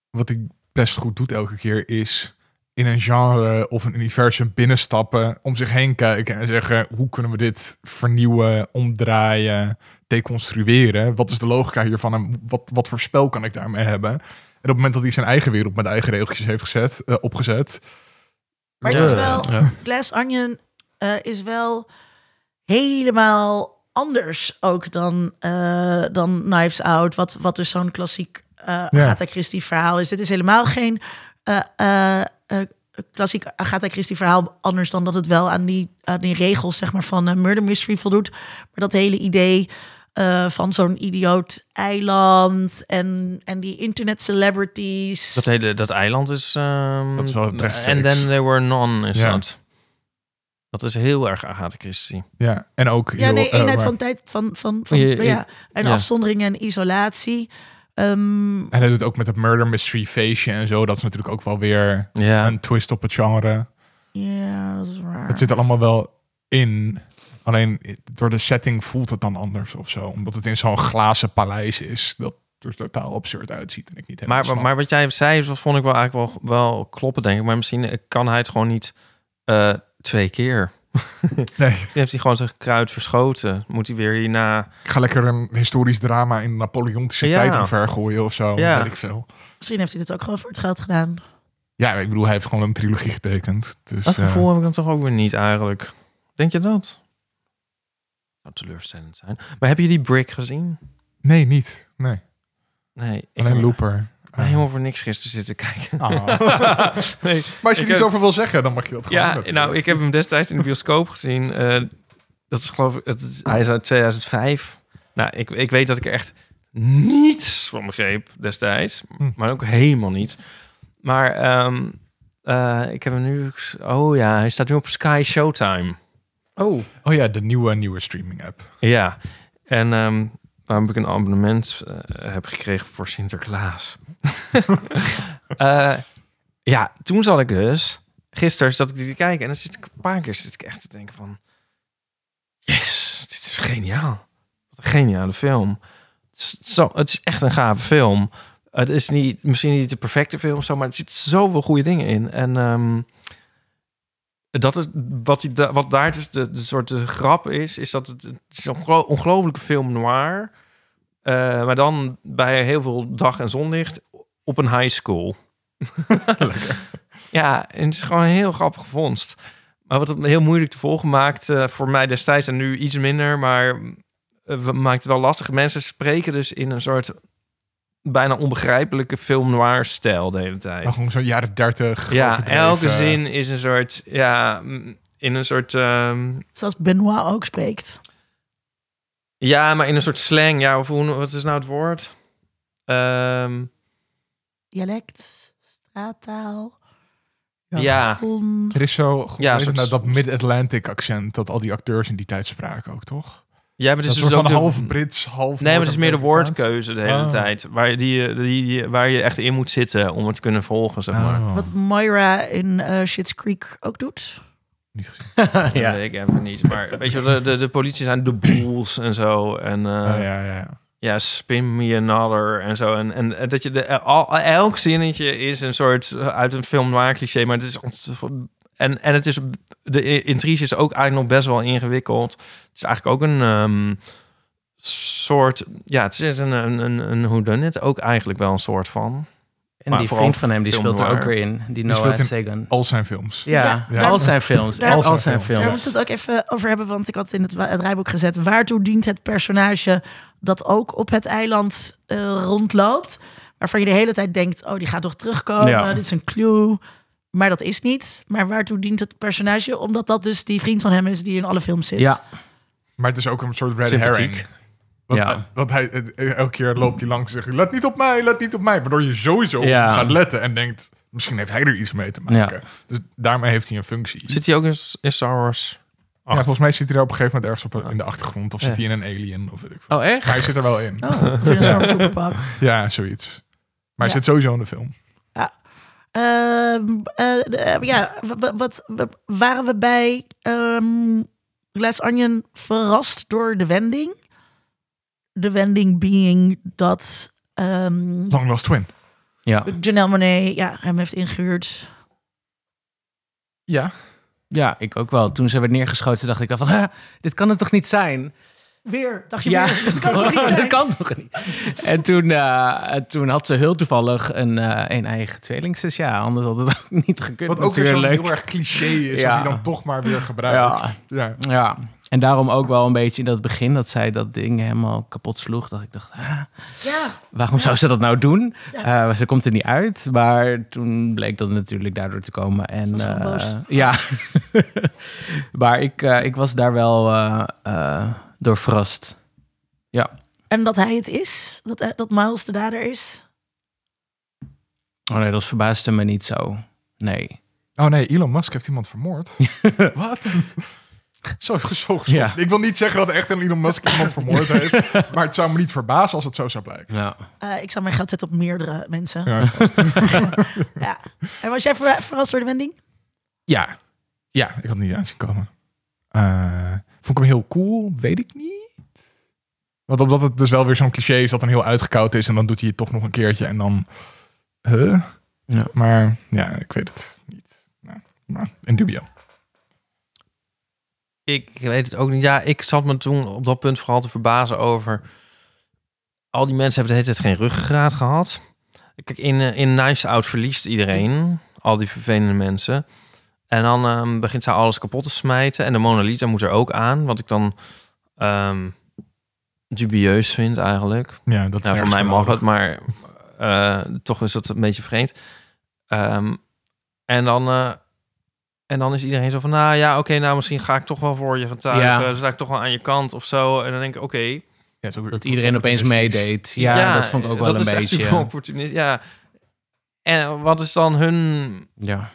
wat hij best goed doet elke keer is in een genre of een universum binnenstappen, om zich heen kijken en zeggen hoe kunnen we dit vernieuwen, omdraaien, deconstrueren? Wat is de logica hiervan en wat, wat voor spel kan ik daarmee hebben? En op het moment dat hij zijn eigen wereld met eigen regeltjes heeft gezet, eh, opgezet, Maar het is wel, Ja. Glass Onion eh, is wel helemaal anders ook dan, eh, dan Knives Out. Wat, wat dus zo'n klassiek eh Agatha Christie verhaal is. Dit is helemaal geen eh, eh, eh, klassiek Agatha Christie verhaal. Anders dan dat het wel aan die, aan die regels zeg maar, van een murder mystery voldoet. Maar dat hele idee... eh, van zo'n idioot eiland en, en die internet celebrities. Dat hele dat eiland is. ehm, Dat is wel. And then there were none is Ja. dat. Dat is heel erg Agatha Christie. ja, en ook Ja, heel, nee, eh, eenheid van tijd, van, van, van Je- ja, en ja. afzondering en isolatie. Ehm, En hij doet ook met het murder mystery feestje en zo. Dat is natuurlijk ook wel weer een twist op het genre. ja, dat is waar. Het zit er allemaal wel in. Alleen door de setting voelt het dan anders of zo. Omdat het in zo'n glazen paleis is. Dat er totaal absurd uitziet. En ik niet helemaal Maar, snap. maar wat jij zei, dat vond ik wel eigenlijk wel, wel kloppen, denk ik. Maar misschien kan hij het gewoon niet eh, twee keer. Nee, heeft hij gewoon zijn kruid verschoten. Moet hij weer hierna... ik ga lekker een historisch drama in Napoleontische Ja. tijd omver gooien of zo. Ja. Weet ik veel. Misschien heeft hij dit ook gewoon voor het geld gedaan. Ja, ik bedoel, hij heeft gewoon een trilogie getekend. Dus, Dat eh, gevoel heb ik dan toch ook weer niet eigenlijk. Denk je dat? Zou teleurstellend zijn. Maar heb je die Brick gezien? nee, niet. Nee, Nee. Ik alleen Looper. Helemaal voor niks gisteren zitten kijken. Ah. Nee. maar als je er iets heb- over wil zeggen, dan mag je dat gewoon Ja, nou, ik heb hem destijds in de bioscoop gezien. Eh, dat is geloof ik, het, is- hij is uit 2005. Nou, ik, ik weet dat ik er echt niets van begreep destijds. Hm. Maar ook helemaal niet. Maar ehm, eh, ik heb hem nu... Oh ja, hij staat nu op Sky Showtime. Oh, Oh ja, de nieuwe, nieuwe streaming app. Ja, en ehm waarom ik een abonnement eh, heb gekregen voor Sinterklaas. Eh, ja, toen zat ik dus... Gisteren zat ik die te kijken en dan zit ik een paar keer zit ik echt te denken van... Jezus, dit is geniaal. Wat een geniale film. Het is, zo, het is echt een gave film. Het is niet, misschien niet de perfecte film, zo, maar er zitten zoveel goede dingen in. En ehm, dat is wat, die, wat daar dus de, de soort de grap is, is dat het, is een ongeloo- ongelofelijke film noir. eh, maar dan bij heel veel dag- en zonlicht op een high school. ja, en het is gewoon een heel grappige vondst. Maar wat het heel moeilijk te volgen maakt eh, voor mij destijds en nu iets minder, maar we maakt het wel lastig. Mensen spreken dus in een soort bijna onbegrijpelijke film noir stijl de hele tijd. Maar gewoon zo'n jaren dertig. Ja, elke zin is een soort, ja, mm, in een soort, ehm, Zoals Benoit ook spreekt. ja, maar in een soort slang. Ja, of hoe, wat is nou het woord? Ehm, Dialect, straattaal. Ja. Er is zo Ja, ja, soort- nou, dat mid-Atlantic accent dat al die acteurs in die tijd spraken ook, toch? ja, maar het is dus ook van de- half Brits, half Nee, maar het is meer de woordkeuze de hele Oh. tijd. Waar, die, die, die- waar je echt in moet zitten om het te kunnen volgen, zeg maar. Oh, Wat Moira in eh Shit's Creek ook doet. niet gezien. Dat ja. weet ik even niet. Maar weet je, wel, de, de, de politie zijn de boels en zo. En eh, Oh, ja, ja, ja. Ja, spin me another en zo. En, en dat je de, al, elk zinnetje is een soort uit een film noir cliché, maar het is en, en het is de intrige is ook eigenlijk nog best wel ingewikkeld. Het is eigenlijk ook een ehm, soort, ja, het is een een een, een hoe dan het ook eigenlijk wel een soort van. En Maar die vriend van hem, die speelt er ook weer in. Die Noah speelt in- Sagan. Al zijn films. Ja, Ja. al zijn films. Daar- Echt al zijn zijn films. Daar moeten we het ook even over hebben, want ik had in het, het rijboek gezet. Waartoe dient het personage dat ook op het eiland eh, rondloopt? Waarvan je de hele tijd denkt, oh, die gaat toch terugkomen. Ja. Dit is een clue. Maar dat is niet. Maar waartoe dient het personage? Omdat dat dus die vriend van hem is die in alle films zit. Ja, Maar het is ook een soort red Sympathiek. herring. Want, Ja. want hij, eh, elke keer loopt hij langs en zegt... Let niet op mij, let niet op mij. Waardoor je sowieso Ja. gaat letten en denkt... Misschien heeft hij er iets mee te maken. Dus daarmee heeft hij een functie. Zit hij ook in, in Star Wars? ja, volgens mij zit hij er op een gegeven moment ergens op, in de achtergrond. Of Ja. zit hij in een alien of weet ik veel. Oh, echt? Maar hij zit er wel in. Oh. Of in een stormtrooperpak. Ja, zoiets. hij Ja. zit sowieso in de film. Ehm, eh, eh, ja, wat, waren we bij ehm Glass Onion verrast door de wending? De wending being dat ehm Long Lost Twin. Ja. Janelle Monáe ja, hem heeft ingehuurd. Ja. ja, ik ook wel. Toen ze werd neergeschoten, dacht ik al van, "Ah, dit kan het toch niet zijn? Weer, dacht je Ja, weer? Dat kan toch niet zijn? dat kan toch niet? En toen, eh, toen had ze heel toevallig een, eh, een eigen tweelingzus. Ja, anders had het ook niet gekund Wat ook weer zo natuurlijk. heel erg cliché is, Ja. dat hij dan toch maar weer gebruikt. Ja. Ja, en daarom ook wel een beetje in dat begin dat zij dat ding helemaal kapot sloeg. Dat ik dacht, ah, Ja, waarom zou ze dat nou doen? Ja. Eh, ze komt er niet uit. Maar toen bleek dat natuurlijk daardoor te komen. En, eh, ja, maar ik, eh, ik was daar wel eh, eh, door verrast. en dat hij het is? Dat, dat Miles de dader is? Oh nee, dat verbaasde me niet zo. Nee. Oh nee, Elon Musk heeft iemand vermoord. Wat? Zo, zo. Ja. Ik wil niet zeggen dat echt een Elon Musk iemand vermoord heeft. Maar het zou me niet verbazen als het zo zou blijken. Ja. Eh, ik zou mijn geld zetten op meerdere mensen. Ja, Ja. En was jij ver- verrast door de wending? ja. ja ik had het niet aanzien komen. Eh, vond ik hem heel cool? Weet ik niet. Want omdat het dus wel weer zo'n cliché is dat dan heel uitgekoud is... en dan doet hij het toch nog een keertje en dan... Huh? Ja. Maar ja, ik weet het niet. Nou, maar in dubio. Ik weet het ook niet. Ja, ik zat me toen op dat punt vooral te verbazen over... Al die mensen hebben de hele tijd geen ruggengraat gehad. Kijk, in, eh, in Knives Out verliest iedereen. Al die vervelende mensen. En dan ehm, begint zij alles kapot te smijten. En de Mona Lisa moet er ook aan. Wat ik dan ehm, dubieus vind eigenlijk. Ja, dat is Ja, voor mij mag nodig. het, maar eh, toch is dat een beetje vreemd. Ehm, en, dan, eh, en dan is iedereen zo van, nou ja, oké, nou misschien ga ik toch wel voor je getuigen. Ja. Dan sta ik toch wel aan je kant of zo. En dan denk ik, oké. Ja, Dat iedereen opeens meedeed. Ja, dat vond ik ook wel dat een is echt super beetje. opportunistisch, Ja. En wat is dan hun Ja.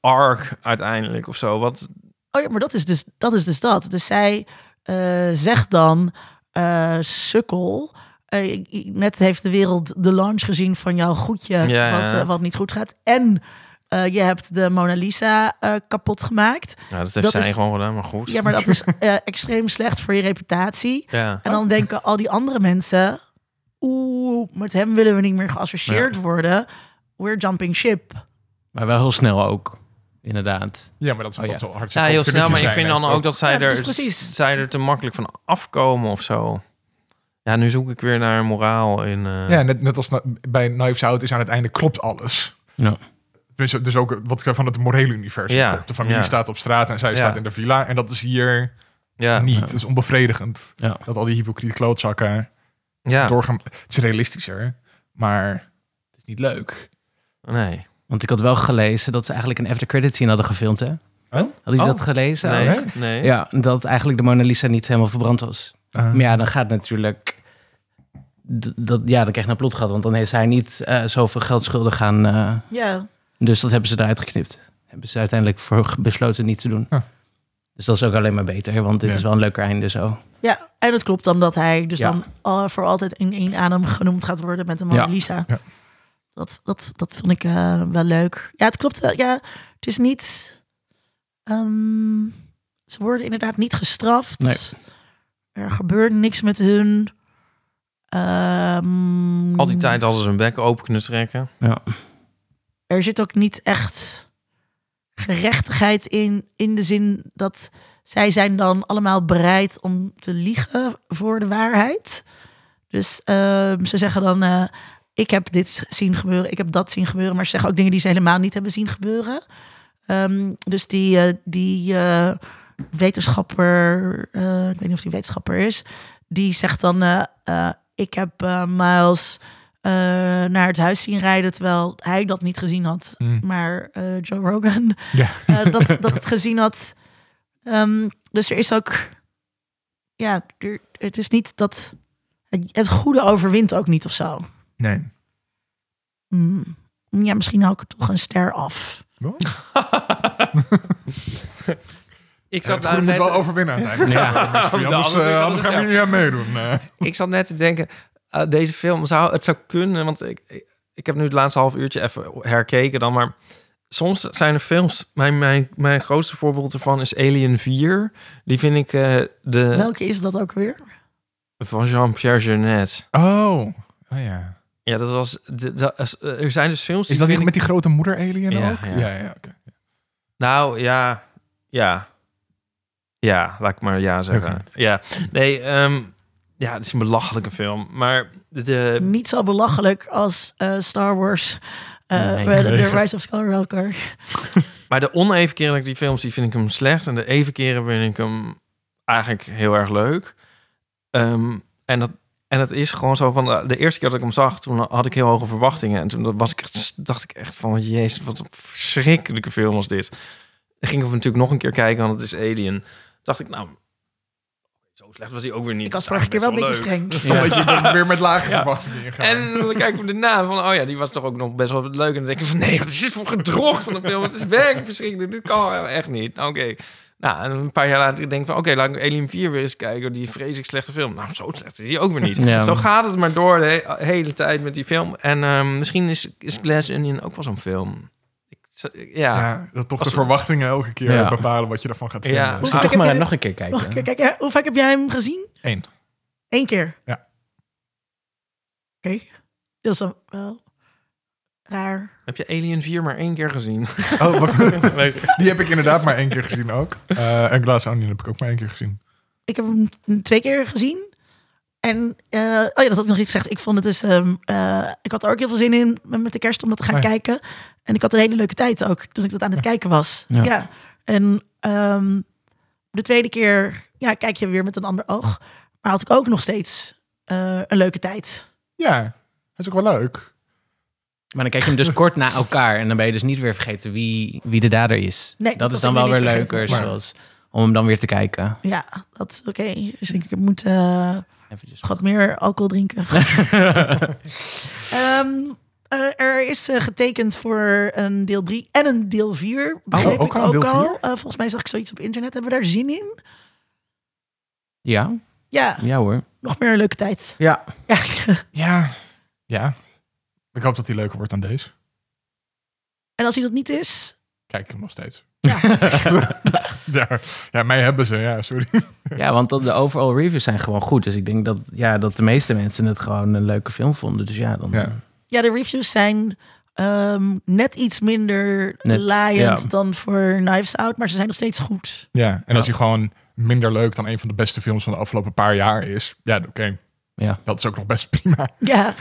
arc uiteindelijk of zo? Wat, Oh ja, maar dat is dus dat. Is dus dat. Dus zij eh, zegt dan, eh, sukkel, eh, net heeft de wereld de launch gezien van jouw goedje, Ja, wat, ja. wat niet goed gaat. En eh, je hebt de Mona Lisa eh, kapot gemaakt. nou, dat heeft Dat zij is- gewoon gedaan, maar goed. Ja, maar dat is eh, extreem slecht voor je reputatie. Ja. En dan denken al die andere mensen, oeh, met hem willen we niet meer geassocieerd worden. We're jumping ship. Maar wel heel snel ook. Inderdaad. Ja, maar dat is Oh, ja. zo hard. Ja, heel snel, maar ik vind dan ook dat zij, Ja, er, precies. zij er te makkelijk van afkomen of zo. Ja, nu zoek ik weer naar moraal in... eh, Ja, net, net als na- bij Knives Out is aan het einde klopt alles. Ja. Dus, dus ook wat ik van het morele universum. Ja. De familie ja. staat op straat en zij Ja. staat in de villa. En dat is hier ja, niet. Ja. Het is onbevredigend. Ja. Dat al die hypocriete klootzakken ja. doorgaan. Het is realistischer, maar het is niet leuk. Nee. Want ik had wel gelezen dat ze eigenlijk een after credit scene hadden gefilmd, hè? Oh? Hadden jullie Oh. dat gelezen? Nee. nee? nee. Ja, dat eigenlijk de Mona Lisa niet helemaal verbrand was. Uh, Maar ja, dan gaat natuurlijk... Dat, ja, dan krijg je een plot gehad. Want dan heeft hij niet eh, zoveel geld schuldig gaan. eh, Ja, dus dat hebben ze eruit geknipt. Hebben ze uiteindelijk voor besloten niet te doen. Dus dat is ook alleen maar beter. Want dit Ja. is wel een leuker einde zo. ja, en het klopt dan dat hij dus Ja. dan voor altijd in één adem genoemd gaat worden met de Mona Ja. Lisa. Ja. Dat, dat, dat vond ik eh, wel leuk. Ja, het klopt wel. Ja, het is niet... ehm, ze worden inderdaad niet gestraft. Nee. Er gebeurt niks met hun. Ehm, Al die tijd hadden ze hun bek open kunnen trekken. Ja. Er zit ook niet echt gerechtigheid in, in de zin dat zij zijn dan allemaal bereid om te liegen voor de waarheid. Dus ehm, ze zeggen dan, eh, ik heb dit zien gebeuren, ik heb dat zien gebeuren, maar ze zeggen ook dingen die ze helemaal niet hebben zien gebeuren. Ehm, dus die, eh, die eh, wetenschapper, ik weet niet of die wetenschapper is, die zegt dan, ik heb Miles eh, naar het huis zien rijden, terwijl hij dat niet gezien had. Mm. Maar eh, Joe Rogan Ja. eh, dat, dat het gezien had. Ehm, dus er is ook, ja, er, het is niet dat het, het goede overwint ook niet of zo. Nee. Hmm. Ja, misschien hou ik er toch een ster af. Ik Het goede moet wel overwinnen aan het einde. Ja. Mystery, Anders, Anders anders gaan we ja. niet aan meedoen. Ik zat net te denken, eh, deze film zou het zou kunnen, want ik, ik, ik heb nu het laatste half uurtje even herkeken dan, maar soms zijn er films. Mijn, mijn, mijn grootste voorbeeld ervan is Alien 4. Die vind ik eh, de Welke is dat ook weer? van Jean-Pierre Jeunet. Oh, oh ja. Ja, dat was. De, de- eh, er zijn dus films. Is dat die vind met die grote moeder alien Ja, ook? ja. ja, ja oké. Nou ja, ja. Ja, laat ik maar ja zeggen. Ja, nee, ehm, ja, het is een belachelijke film. Maar de, Niet zo belachelijk als eh, Star Wars. eh, Nee. The. Rise of Skywalker. maar de oneven keren dat ik die films, die vind ik hem slecht. En de even keren vind ik hem eigenlijk heel erg leuk. Ehm, en dat en het is gewoon zo van de, de eerste keer dat ik hem zag, toen had ik heel hoge verwachtingen. En toen was ik dacht ik echt van, jezus, wat een verschrikkelijke film was dit. Dan ging ik hem natuurlijk nog een keer kijken, want het is Alien. Dacht ik, nou, zo slecht was hij ook weer niet. Ik was vorige keer wel een beetje streng. Omdat je er weer met lage Ja. verwachtingen in gaat. En dan kijk ik daarna van, oh ja, die was toch ook nog best wel leuk. En dan denk ik van, nee, wat is dit voor gedrocht van een film? Het is werkelijk verschrikkelijk. Dit kan echt niet. Nou, Oké. Nou, en een paar jaar later denk ik van, oké, laat ik Alien 4 weer eens kijken. Die vreselijk slechte film. Nou, zo slecht is die ook weer niet. Ja. Zo gaat het maar door de he- hele tijd met die film. En ehm, misschien is, is Glass Onion ook wel zo'n film. Ja. ja, dat toch Als- de verwachtingen elke keer Ja. bepalen wat je ervan gaat Ja. vinden. Hoe Misschien vaak toch heb maar nog een keer kijken. Nog een keer kijken. Hoe vaak heb jij hem gezien? Eén. Eén keer? Ja. Oké. Dat is dan wel raar. Heb je Alien 4 maar één keer gezien? Oh, wat, die heb ik inderdaad maar één keer gezien ook. Eh, en Glass Onion heb ik ook maar één keer gezien. Ik heb hem twee keer gezien. En, eh, oh ja, dat had ik nog iets gezegd. Ik vond het dus, ehm, eh, ik had er ook heel veel zin in met de kerst om dat te gaan Oh ja. kijken. En ik had een hele leuke tijd ook toen ik dat aan het kijken was. Ja. Ja. En ehm, de tweede keer, ja, kijk je weer met een ander oog. Maar had ik ook nog steeds eh, een leuke tijd. Ja, dat is ook wel leuk. Maar dan kijk je hem dus kort na elkaar en dan ben je dus niet weer vergeten wie, wie de dader is. Nee, dat, dat is dan wel weer leuker, vergeten. Maar- zoals om hem dan weer te kijken. Ja, dat is oké. Dus ik moet Eventjes. wat meer alcohol drinken. Ehm, eh, er is eh, getekend voor een deel 3 en een deel 4. Begreep ook ik al, ook al. Eh, volgens mij zag ik zoiets op internet. Hebben we daar zin in? Ja, Ja, ja hoor. nog meer een leuke tijd. Ja. Ja. Ja, ja. Ik hoop dat die leuker wordt dan deze. En als hij dat niet is, Kijk ik hem nog steeds. Ja. ja, ja, mij hebben ze, ja, sorry. ja, want de overall reviews zijn gewoon goed. Dus ik denk dat, ja, dat de meeste mensen het gewoon een leuke film vonden. Dus ja, dan... Ja. Ja, de reviews zijn ehm, net iets minder Net, laaiend ja. dan voor Knives Out, maar ze zijn nog steeds goed. Ja, en als hij gewoon minder leuk dan een van de beste films van de afgelopen paar jaar is, ja, oké, Ja. dat is ook nog best prima. Ja,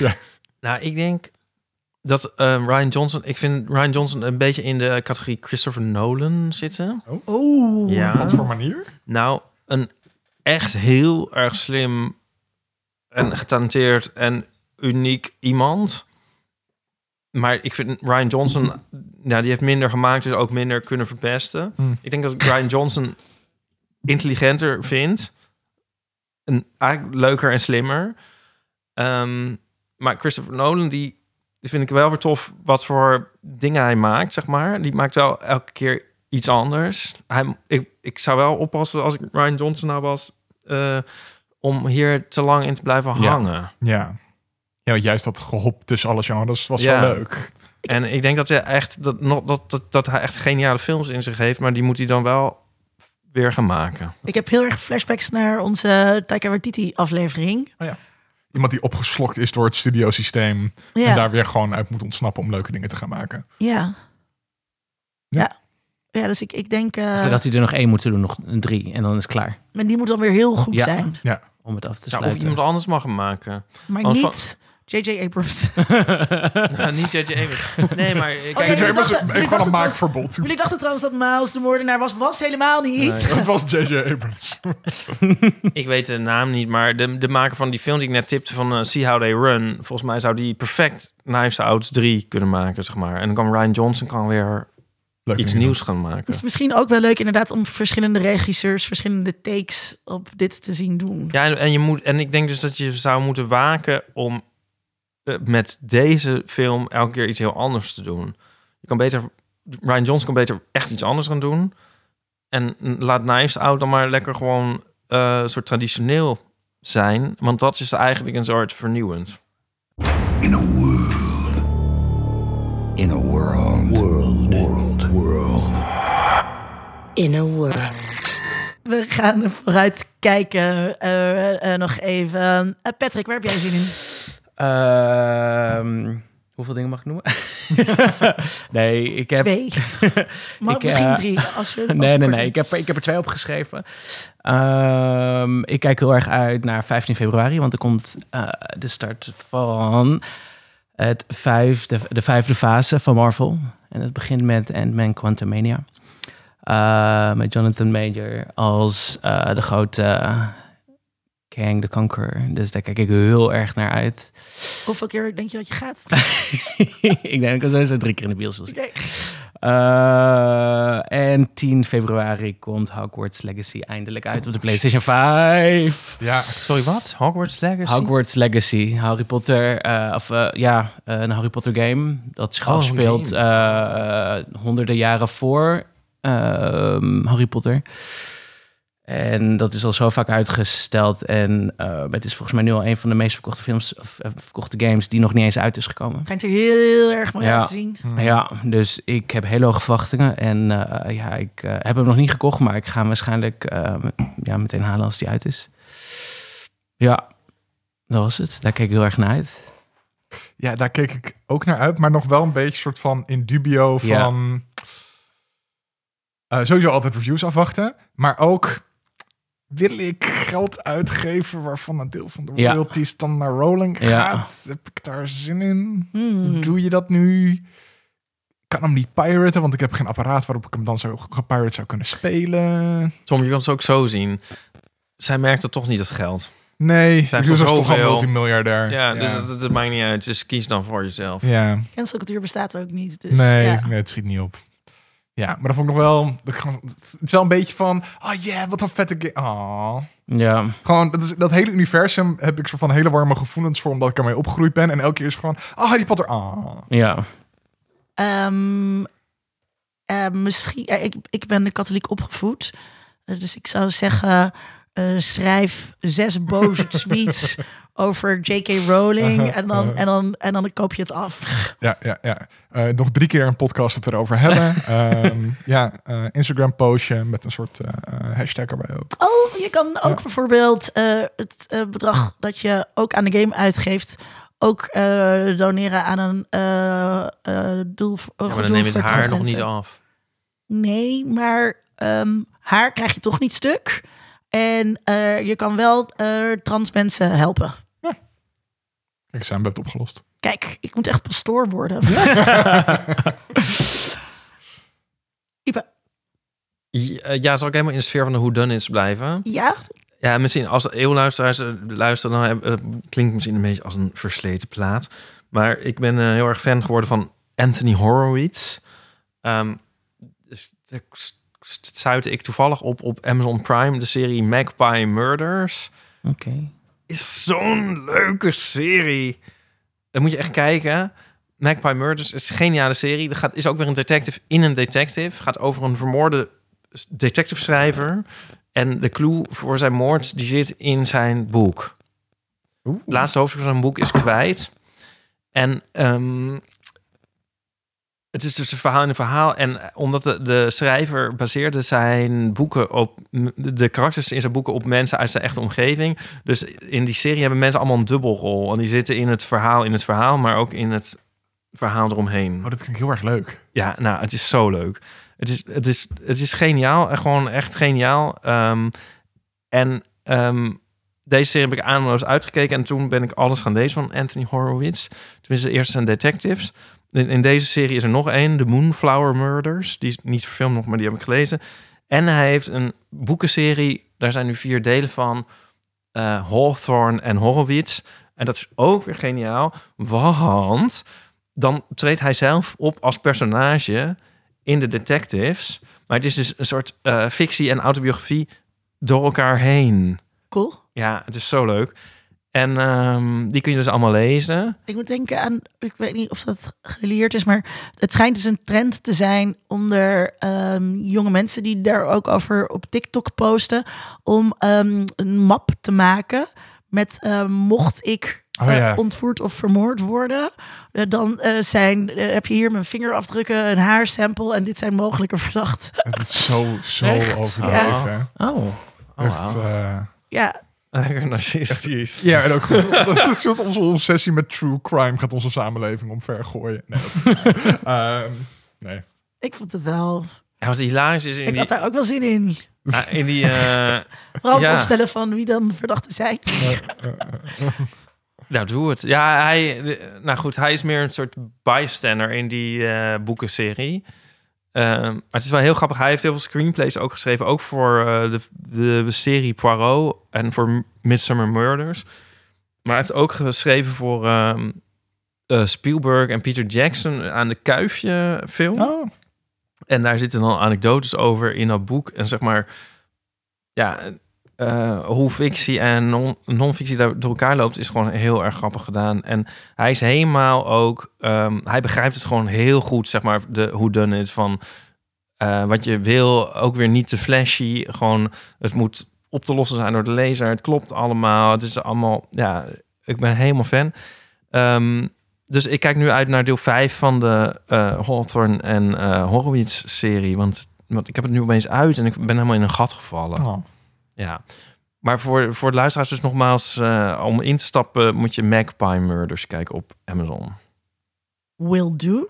Nou, ik denk dat eh, Ryan Johnson... Ik vind Ryan Johnson een beetje in de categorie Christopher Nolan zitten. oeh. Ja. Wat voor manier? Nou, een echt heel erg slim en getalenteerd en uniek iemand. Maar ik vind Ryan Johnson, nou, die heeft minder gemaakt, dus ook minder kunnen verpesten. Hmm. Ik denk dat ik Ryan Johnson intelligenter vind. En eigenlijk leuker en slimmer. Ehm, maar Christopher Nolan, die, die vind ik wel weer tof wat voor dingen hij maakt, zeg maar. Die maakt wel elke keer iets anders. Hij, ik, ik zou wel oppassen als ik Ryan Johnson nou was... eh, om hier te lang in te blijven hangen. Ja. Ja, want juist dat gehop tussen alle genres was Ja. wel leuk. En ik denk dat hij echt dat, nog- dat, dat, dat hij echt geniale films in zich heeft, maar die moet hij dan wel weer gaan maken. Ik heb heel erg flashbacks naar onze Taika Waititi aflevering. Iemand die opgeslokt is door het studiosysteem en Ja, daar weer gewoon uit moet ontsnappen om leuke dingen te gaan maken. ja. Ja. Ja. Ja, dus ik, ik denk, eh, had hij er nog één moeten doen, nog een drie. En dan is het klaar. maar die moet dan weer heel goed Ja. zijn. Om het af te Ja, of sluiten. iemand anders mag hem maken. Maar Anders niet J.J. Abrams. nou, niet J.J. Abrams. Nee, maar Oh, kijk, nee, J.J. ik Abrams dacht- heeft ik gewoon dacht een maakverbod. Jullie dachten trouwens dat Miles de moordenaar was. Was helemaal niet. Nee. Het was J.J. Abrams. ik weet de naam niet, maar de, de maker van die film die ik net tipte van eh, See How They Run, volgens mij zou die perfect Knives Out 3 kunnen maken, zeg maar. En dan kan Ryan Johnson kan weer iets nieuws gaan maken. Het is misschien ook wel leuk inderdaad om verschillende regisseurs, verschillende takes op dit te zien doen. Ja, en, en je moet, en ik denk dus dat je zou moeten waken om met deze film elke keer iets heel anders te doen. Je kan beter, Ryan Johnson kan beter echt iets anders gaan doen. En laat Knives Out dan maar lekker gewoon eh, een soort traditioneel zijn. Want dat is eigenlijk een soort vernieuwend. In a world In a world. World. World. World. In a world. We gaan vooruit kijken. eh, eh, nog even. Eh, Patrick, waar heb jij zin in? Ehm, hoeveel dingen mag ik noemen? nee, ik heb... Twee. Maar Ik, misschien eh, drie. Als je, als Nee, nee, nee. Ik heb, er- ik heb er twee opgeschreven. Ehm ik kijk heel erg uit naar 15 februari, want er komt eh, de start van het vijfde, de vijfde fase van Marvel. En het begint met Ant-Man Quantumania. Eh, met Jonathan Major als eh, de grote Kang the Conqueror. Dus daar kijk ik heel erg naar uit. Hoeveel keer denk je dat je gaat? ik denk dat ik sowieso drie keer in de bios wil. Oké. Eh, en 10 februari komt Hogwarts Legacy eindelijk uit op de PlayStation 5. Ja, Sorry, wat? Hogwarts Legacy? Hogwarts Legacy, Harry Potter, eh, of eh, ja, een Harry Potter game dat zich Oh, afspeelt eh, honderden jaren voor ehm, Harry Potter. En dat is al zo vaak uitgesteld. En eh, het is volgens mij nu al een van de meest verkochte films of eh, verkochte games die nog niet eens uit is gekomen. Schijnt er heel erg mooi Ja. uit te zien. Ja, dus ik heb hele hoge verwachtingen. En eh, ja, ik heb hem nog niet gekocht, maar ik ga hem waarschijnlijk eh, ja, meteen halen als die uit is. Ja, dat was het. Daar keek ik heel erg naar uit. ja, daar keek ik ook naar uit, maar nog wel een beetje soort van in dubio Ja. van... eh, sowieso altijd reviews afwachten, maar ook... Wil ik geld uitgeven waarvan een deel van de Ja. royalties dan naar Rolling Ja. gaat? Heb ik daar zin in? Hmm. Doe je dat nu? Ik kan hem niet piraten, want ik heb geen apparaat waarop ik hem dan zo gepirate zou kunnen spelen. Tom, je kan het ook zo zien. Zij merkt het toch niet, het geld. Nee, Zijn dus dat is toch al multimiljardair. Ja, dus het, het maakt niet uit. Dus kies dan voor jezelf. Ja, Cancelcultuur bestaat ook niet. Dus, nee, ja. nee, het schiet niet op. Ja, maar dat vond ik nog wel... dat Het is wel een beetje van... Oh yeah, wat een vette game. Oh. Ja, Gewoon, dat, is, dat hele universum heb ik soort van hele warme gevoelens voor... omdat ik ermee opgegroeid ben. En elke keer is gewoon... Oh, Harry Potter. Oh. ja. Ehm, eh, misschien, eh, ik, ik ben katholiek opgevoed. Eh, dus ik zou zeggen, eh, schrijf zes boze tweets over J.K. Rowling. En dan, en, dan, en dan koop je het af. Ja, ja, ja. Eh, nog drie keer een podcast het erover hebben. Ehm, ja, eh, Instagram postje met een soort eh, hashtag erbij ook. Oh, je kan ook Ja. bijvoorbeeld eh, het bedrag dat je ook aan de game uitgeeft... ook eh, doneren aan een eh, eh, doel, voor- Ja, maar dan neem je het haar nog niet af. Nee, maar ehm, haar krijg je toch niet stuk. En eh, je kan wel eh, trans mensen helpen. Kijk, zijn we hebben het opgelost. Kijk, ik moet echt pastoor worden. Ipe, Ja, ja, zal ik helemaal in de sfeer van de whodunits blijven? ja? Ja, misschien als eeuwluisteraars eh, luisteren, dan heb- eh, klinkt misschien een beetje als een versleten plaat. Maar ik ben eh, heel erg fan geworden van Anthony Horowitz. Ehm dus daar stuitte ik toevallig op op Amazon Prime de serie Magpie Murders. Oké. Is zo'n leuke serie. Dan moet je echt kijken. Magpie Murders is een geniale serie. Er gaat, is ook weer een detective in een detective. Gaat over een vermoorde detective schrijver. En de clue voor zijn moord die zit in zijn boek. Het laatste hoofdstuk van zijn boek is kwijt. En ehm, het is dus een verhaal in een verhaal. En eh, omdat de, de schrijver baseerde zijn boeken op... de karakters in zijn boeken op mensen uit zijn echte omgeving. Dus in die serie hebben mensen allemaal een dubbelrol. En die zitten in het verhaal in het verhaal, maar ook in het verhaal eromheen. Oh, dat klinkt heel erg leuk. Ja, nou, het is zo leuk. Het is, het is, het is geniaal. en Gewoon echt geniaal. Ehm, en ehm, deze serie heb ik aanloos uitgekeken. En toen ben ik alles gaan lezen van Anthony Horowitz. Tenminste, eerst zijn detectives. In, in deze serie is er nog één. De Moonflower Murders. Die is niet verfilmd nog, maar die heb ik gelezen. En hij heeft een boekenserie. Daar zijn nu vier delen van. eh Hawthorne en Horowitz. En dat is ook weer geniaal. Want dan treedt hij zelf op als personage in de detectives. Maar het is dus een soort eh, fictie en autobiografie door elkaar heen. Cool. Ja, het is zo leuk. En ehm, die kun je dus allemaal lezen. Ik moet denken aan, ik weet niet of dat geleerd is, maar het schijnt dus een trend te zijn onder ehm, jonge mensen die daar ook over op TikTok posten, om ehm, een map te maken met ehm, mocht ik Oh eh, ja. ontvoerd of vermoord worden, eh, dan eh, zijn, heb je hier mijn vingerafdrukken, een haarsample en dit zijn mogelijke verdachten. Het is zo, zo Echt? overdreven. Oh. Oh, Echt, Ja, Lekker narcistisch. ja, en ook goed, dat is onze obsessie met true crime gaat onze samenleving omver gooien. Nee. Ehm, nee. ik vond het wel. Ja, wat hilarisch is in Ik die... had daar ook wel zin in. ah, in die eh, Vooral Ja. opstellen van wie dan verdachten zijn. nou, doe het. Ja, hij... Nou goed, hij is meer een soort bystander in die eh, boekenserie. Ehm, maar het is wel heel grappig. Hij heeft heel veel screenplays ook geschreven. Ook voor eh, de, de serie Poirot en voor Midsummer Murders. Maar hij heeft ook geschreven voor ehm, eh, Spielberg en Peter Jackson aan de Kuifje film. Oh, En daar zitten dan anekdotes over in dat boek. En zeg maar, ja, eh, hoe fictie en non- non-fictie daar door elkaar loopt, is gewoon heel erg grappig gedaan. En hij is helemaal ook, ehm, hij begrijpt het gewoon heel goed, zeg maar, de hoe done is van eh, wat je wil. Ook weer niet te flashy. Gewoon, het moet op te lossen zijn door de lezer. Het klopt allemaal. Het is allemaal, ja, ik ben helemaal fan. Ehm, dus ik kijk nu uit naar deel 5 van de eh Hawthorne en eh Horowitz-serie. Want, want ik heb het nu opeens uit en ik ben helemaal in een gat gevallen. oh. Ja. Maar voor, voor de luisteraars dus nogmaals... eh, om in te stappen moet je Magpie Murders kijken op Amazon. will do.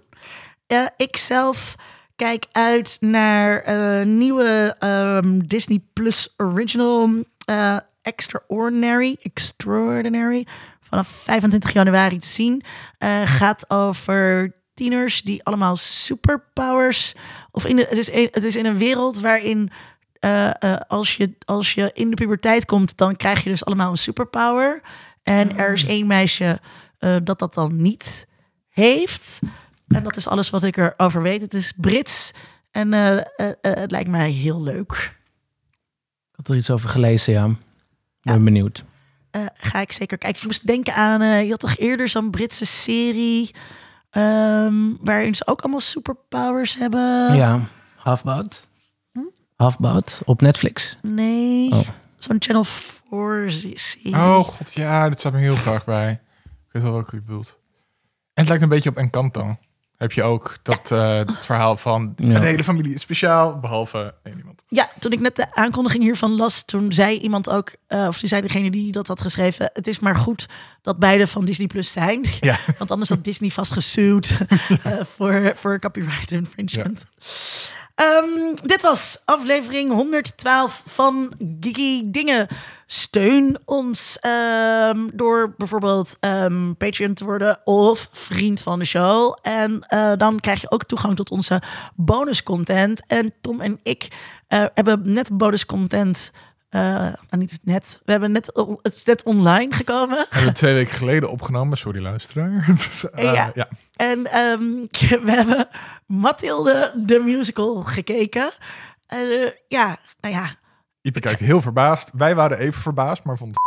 Eh, ik zelf kijk uit naar een nieuwe ehm, Disney Plus original Extraordinary, Extraordinary, vanaf 25 januari te zien. Gaat over tieners die allemaal superpowers, of in de, het, is een, het is in een wereld waarin eh, eh, als, je, als je in de puberteit komt, dan krijg je dus allemaal een superpower. En er is één meisje eh, dat dat dan niet heeft. En dat is alles wat ik erover weet. Het is Brits en het lijkt mij heel leuk. Ik had er iets over gelezen, ja. Ben benieuwd. Ga ik zeker kijken. Ik moest denken aan, je had toch eerder zo'n Britse serie... ehm, waarin ze ook allemaal superpowers hebben? Ja, Halfbad. Halfbad op Netflix. Nee, Oh. zo'n Channel 4 serie. oh god, ja, dit staat me heel graag bij. Ik weet wel welke je bedoelt. En het lijkt een beetje op Encanto. Heb je ook dat eh, het verhaal van Ja. de hele familie is speciaal, behalve één iemand. Ja, toen ik net de aankondiging hiervan las, toen zei iemand ook, eh, of toen zei degene die dat had geschreven, het is maar goed dat beide van Disney Plus zijn. Ja. Want anders had Disney vast gesuwd eh, voor, voor copyright infringement. Ehm, dit was aflevering 112 van Geeky Dingen. Steun ons ehm, door bijvoorbeeld ehm, Patreon te worden of vriend van de show. En eh, dan krijg je ook toegang tot onze bonuscontent. En Tom en ik eh, hebben net bonuscontent. eh nou, niet net. We hebben net, het is net online gekomen. Hebben we twee weken geleden opgenomen, sorry luisteraar. Dus, eh, Ja. ja. En ehm, we hebben Mathilde de musical gekeken. Eh, ja, nou ja. Ipe kijkt heel verbaasd. Wij waren even verbaasd, maar vonden...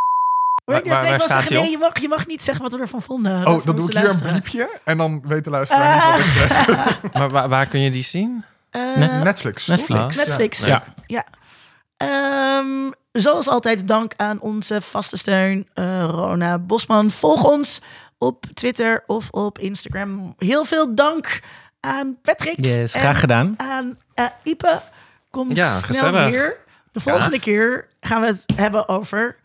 Ik wil zeggen, nee, je mag, je mag niet zeggen wat we ervan vonden. Oh, dan doe ik hier een bliepje en dan weet de luisteraar niet wat ik zeg. Maar waar, waar kun je die zien? Eh, Net- Netflix. Netflix. Netflix. Ja. Ja. Ehm, zoals altijd dank aan onze vaste steun, eh, Rona Bosman. Volg ons op Twitter of op Instagram. Heel veel dank aan Patrick. Yes, en graag gedaan. aan eh, Ipe. Komt Ja, snel gezellig. weer. De volgende keer gaan we het hebben over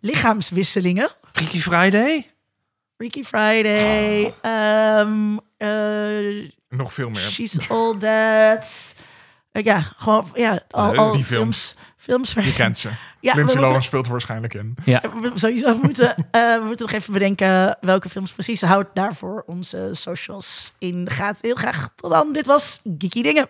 lichaamswisselingen. Freaky Friday? Freaky Friday. ehm, eh, Nog veel meer. She's All That. Ja, gewoon ja, al, die films. Films waar Je kent ze. Ja, Lindsay moeten- Lohan speelt er waarschijnlijk in. we sowieso moeten, eh, we moeten nog even bedenken welke films precies. Houd daarvoor onze socials in de gaten. Heel graag tot dan. Dit was Geeky Dingen.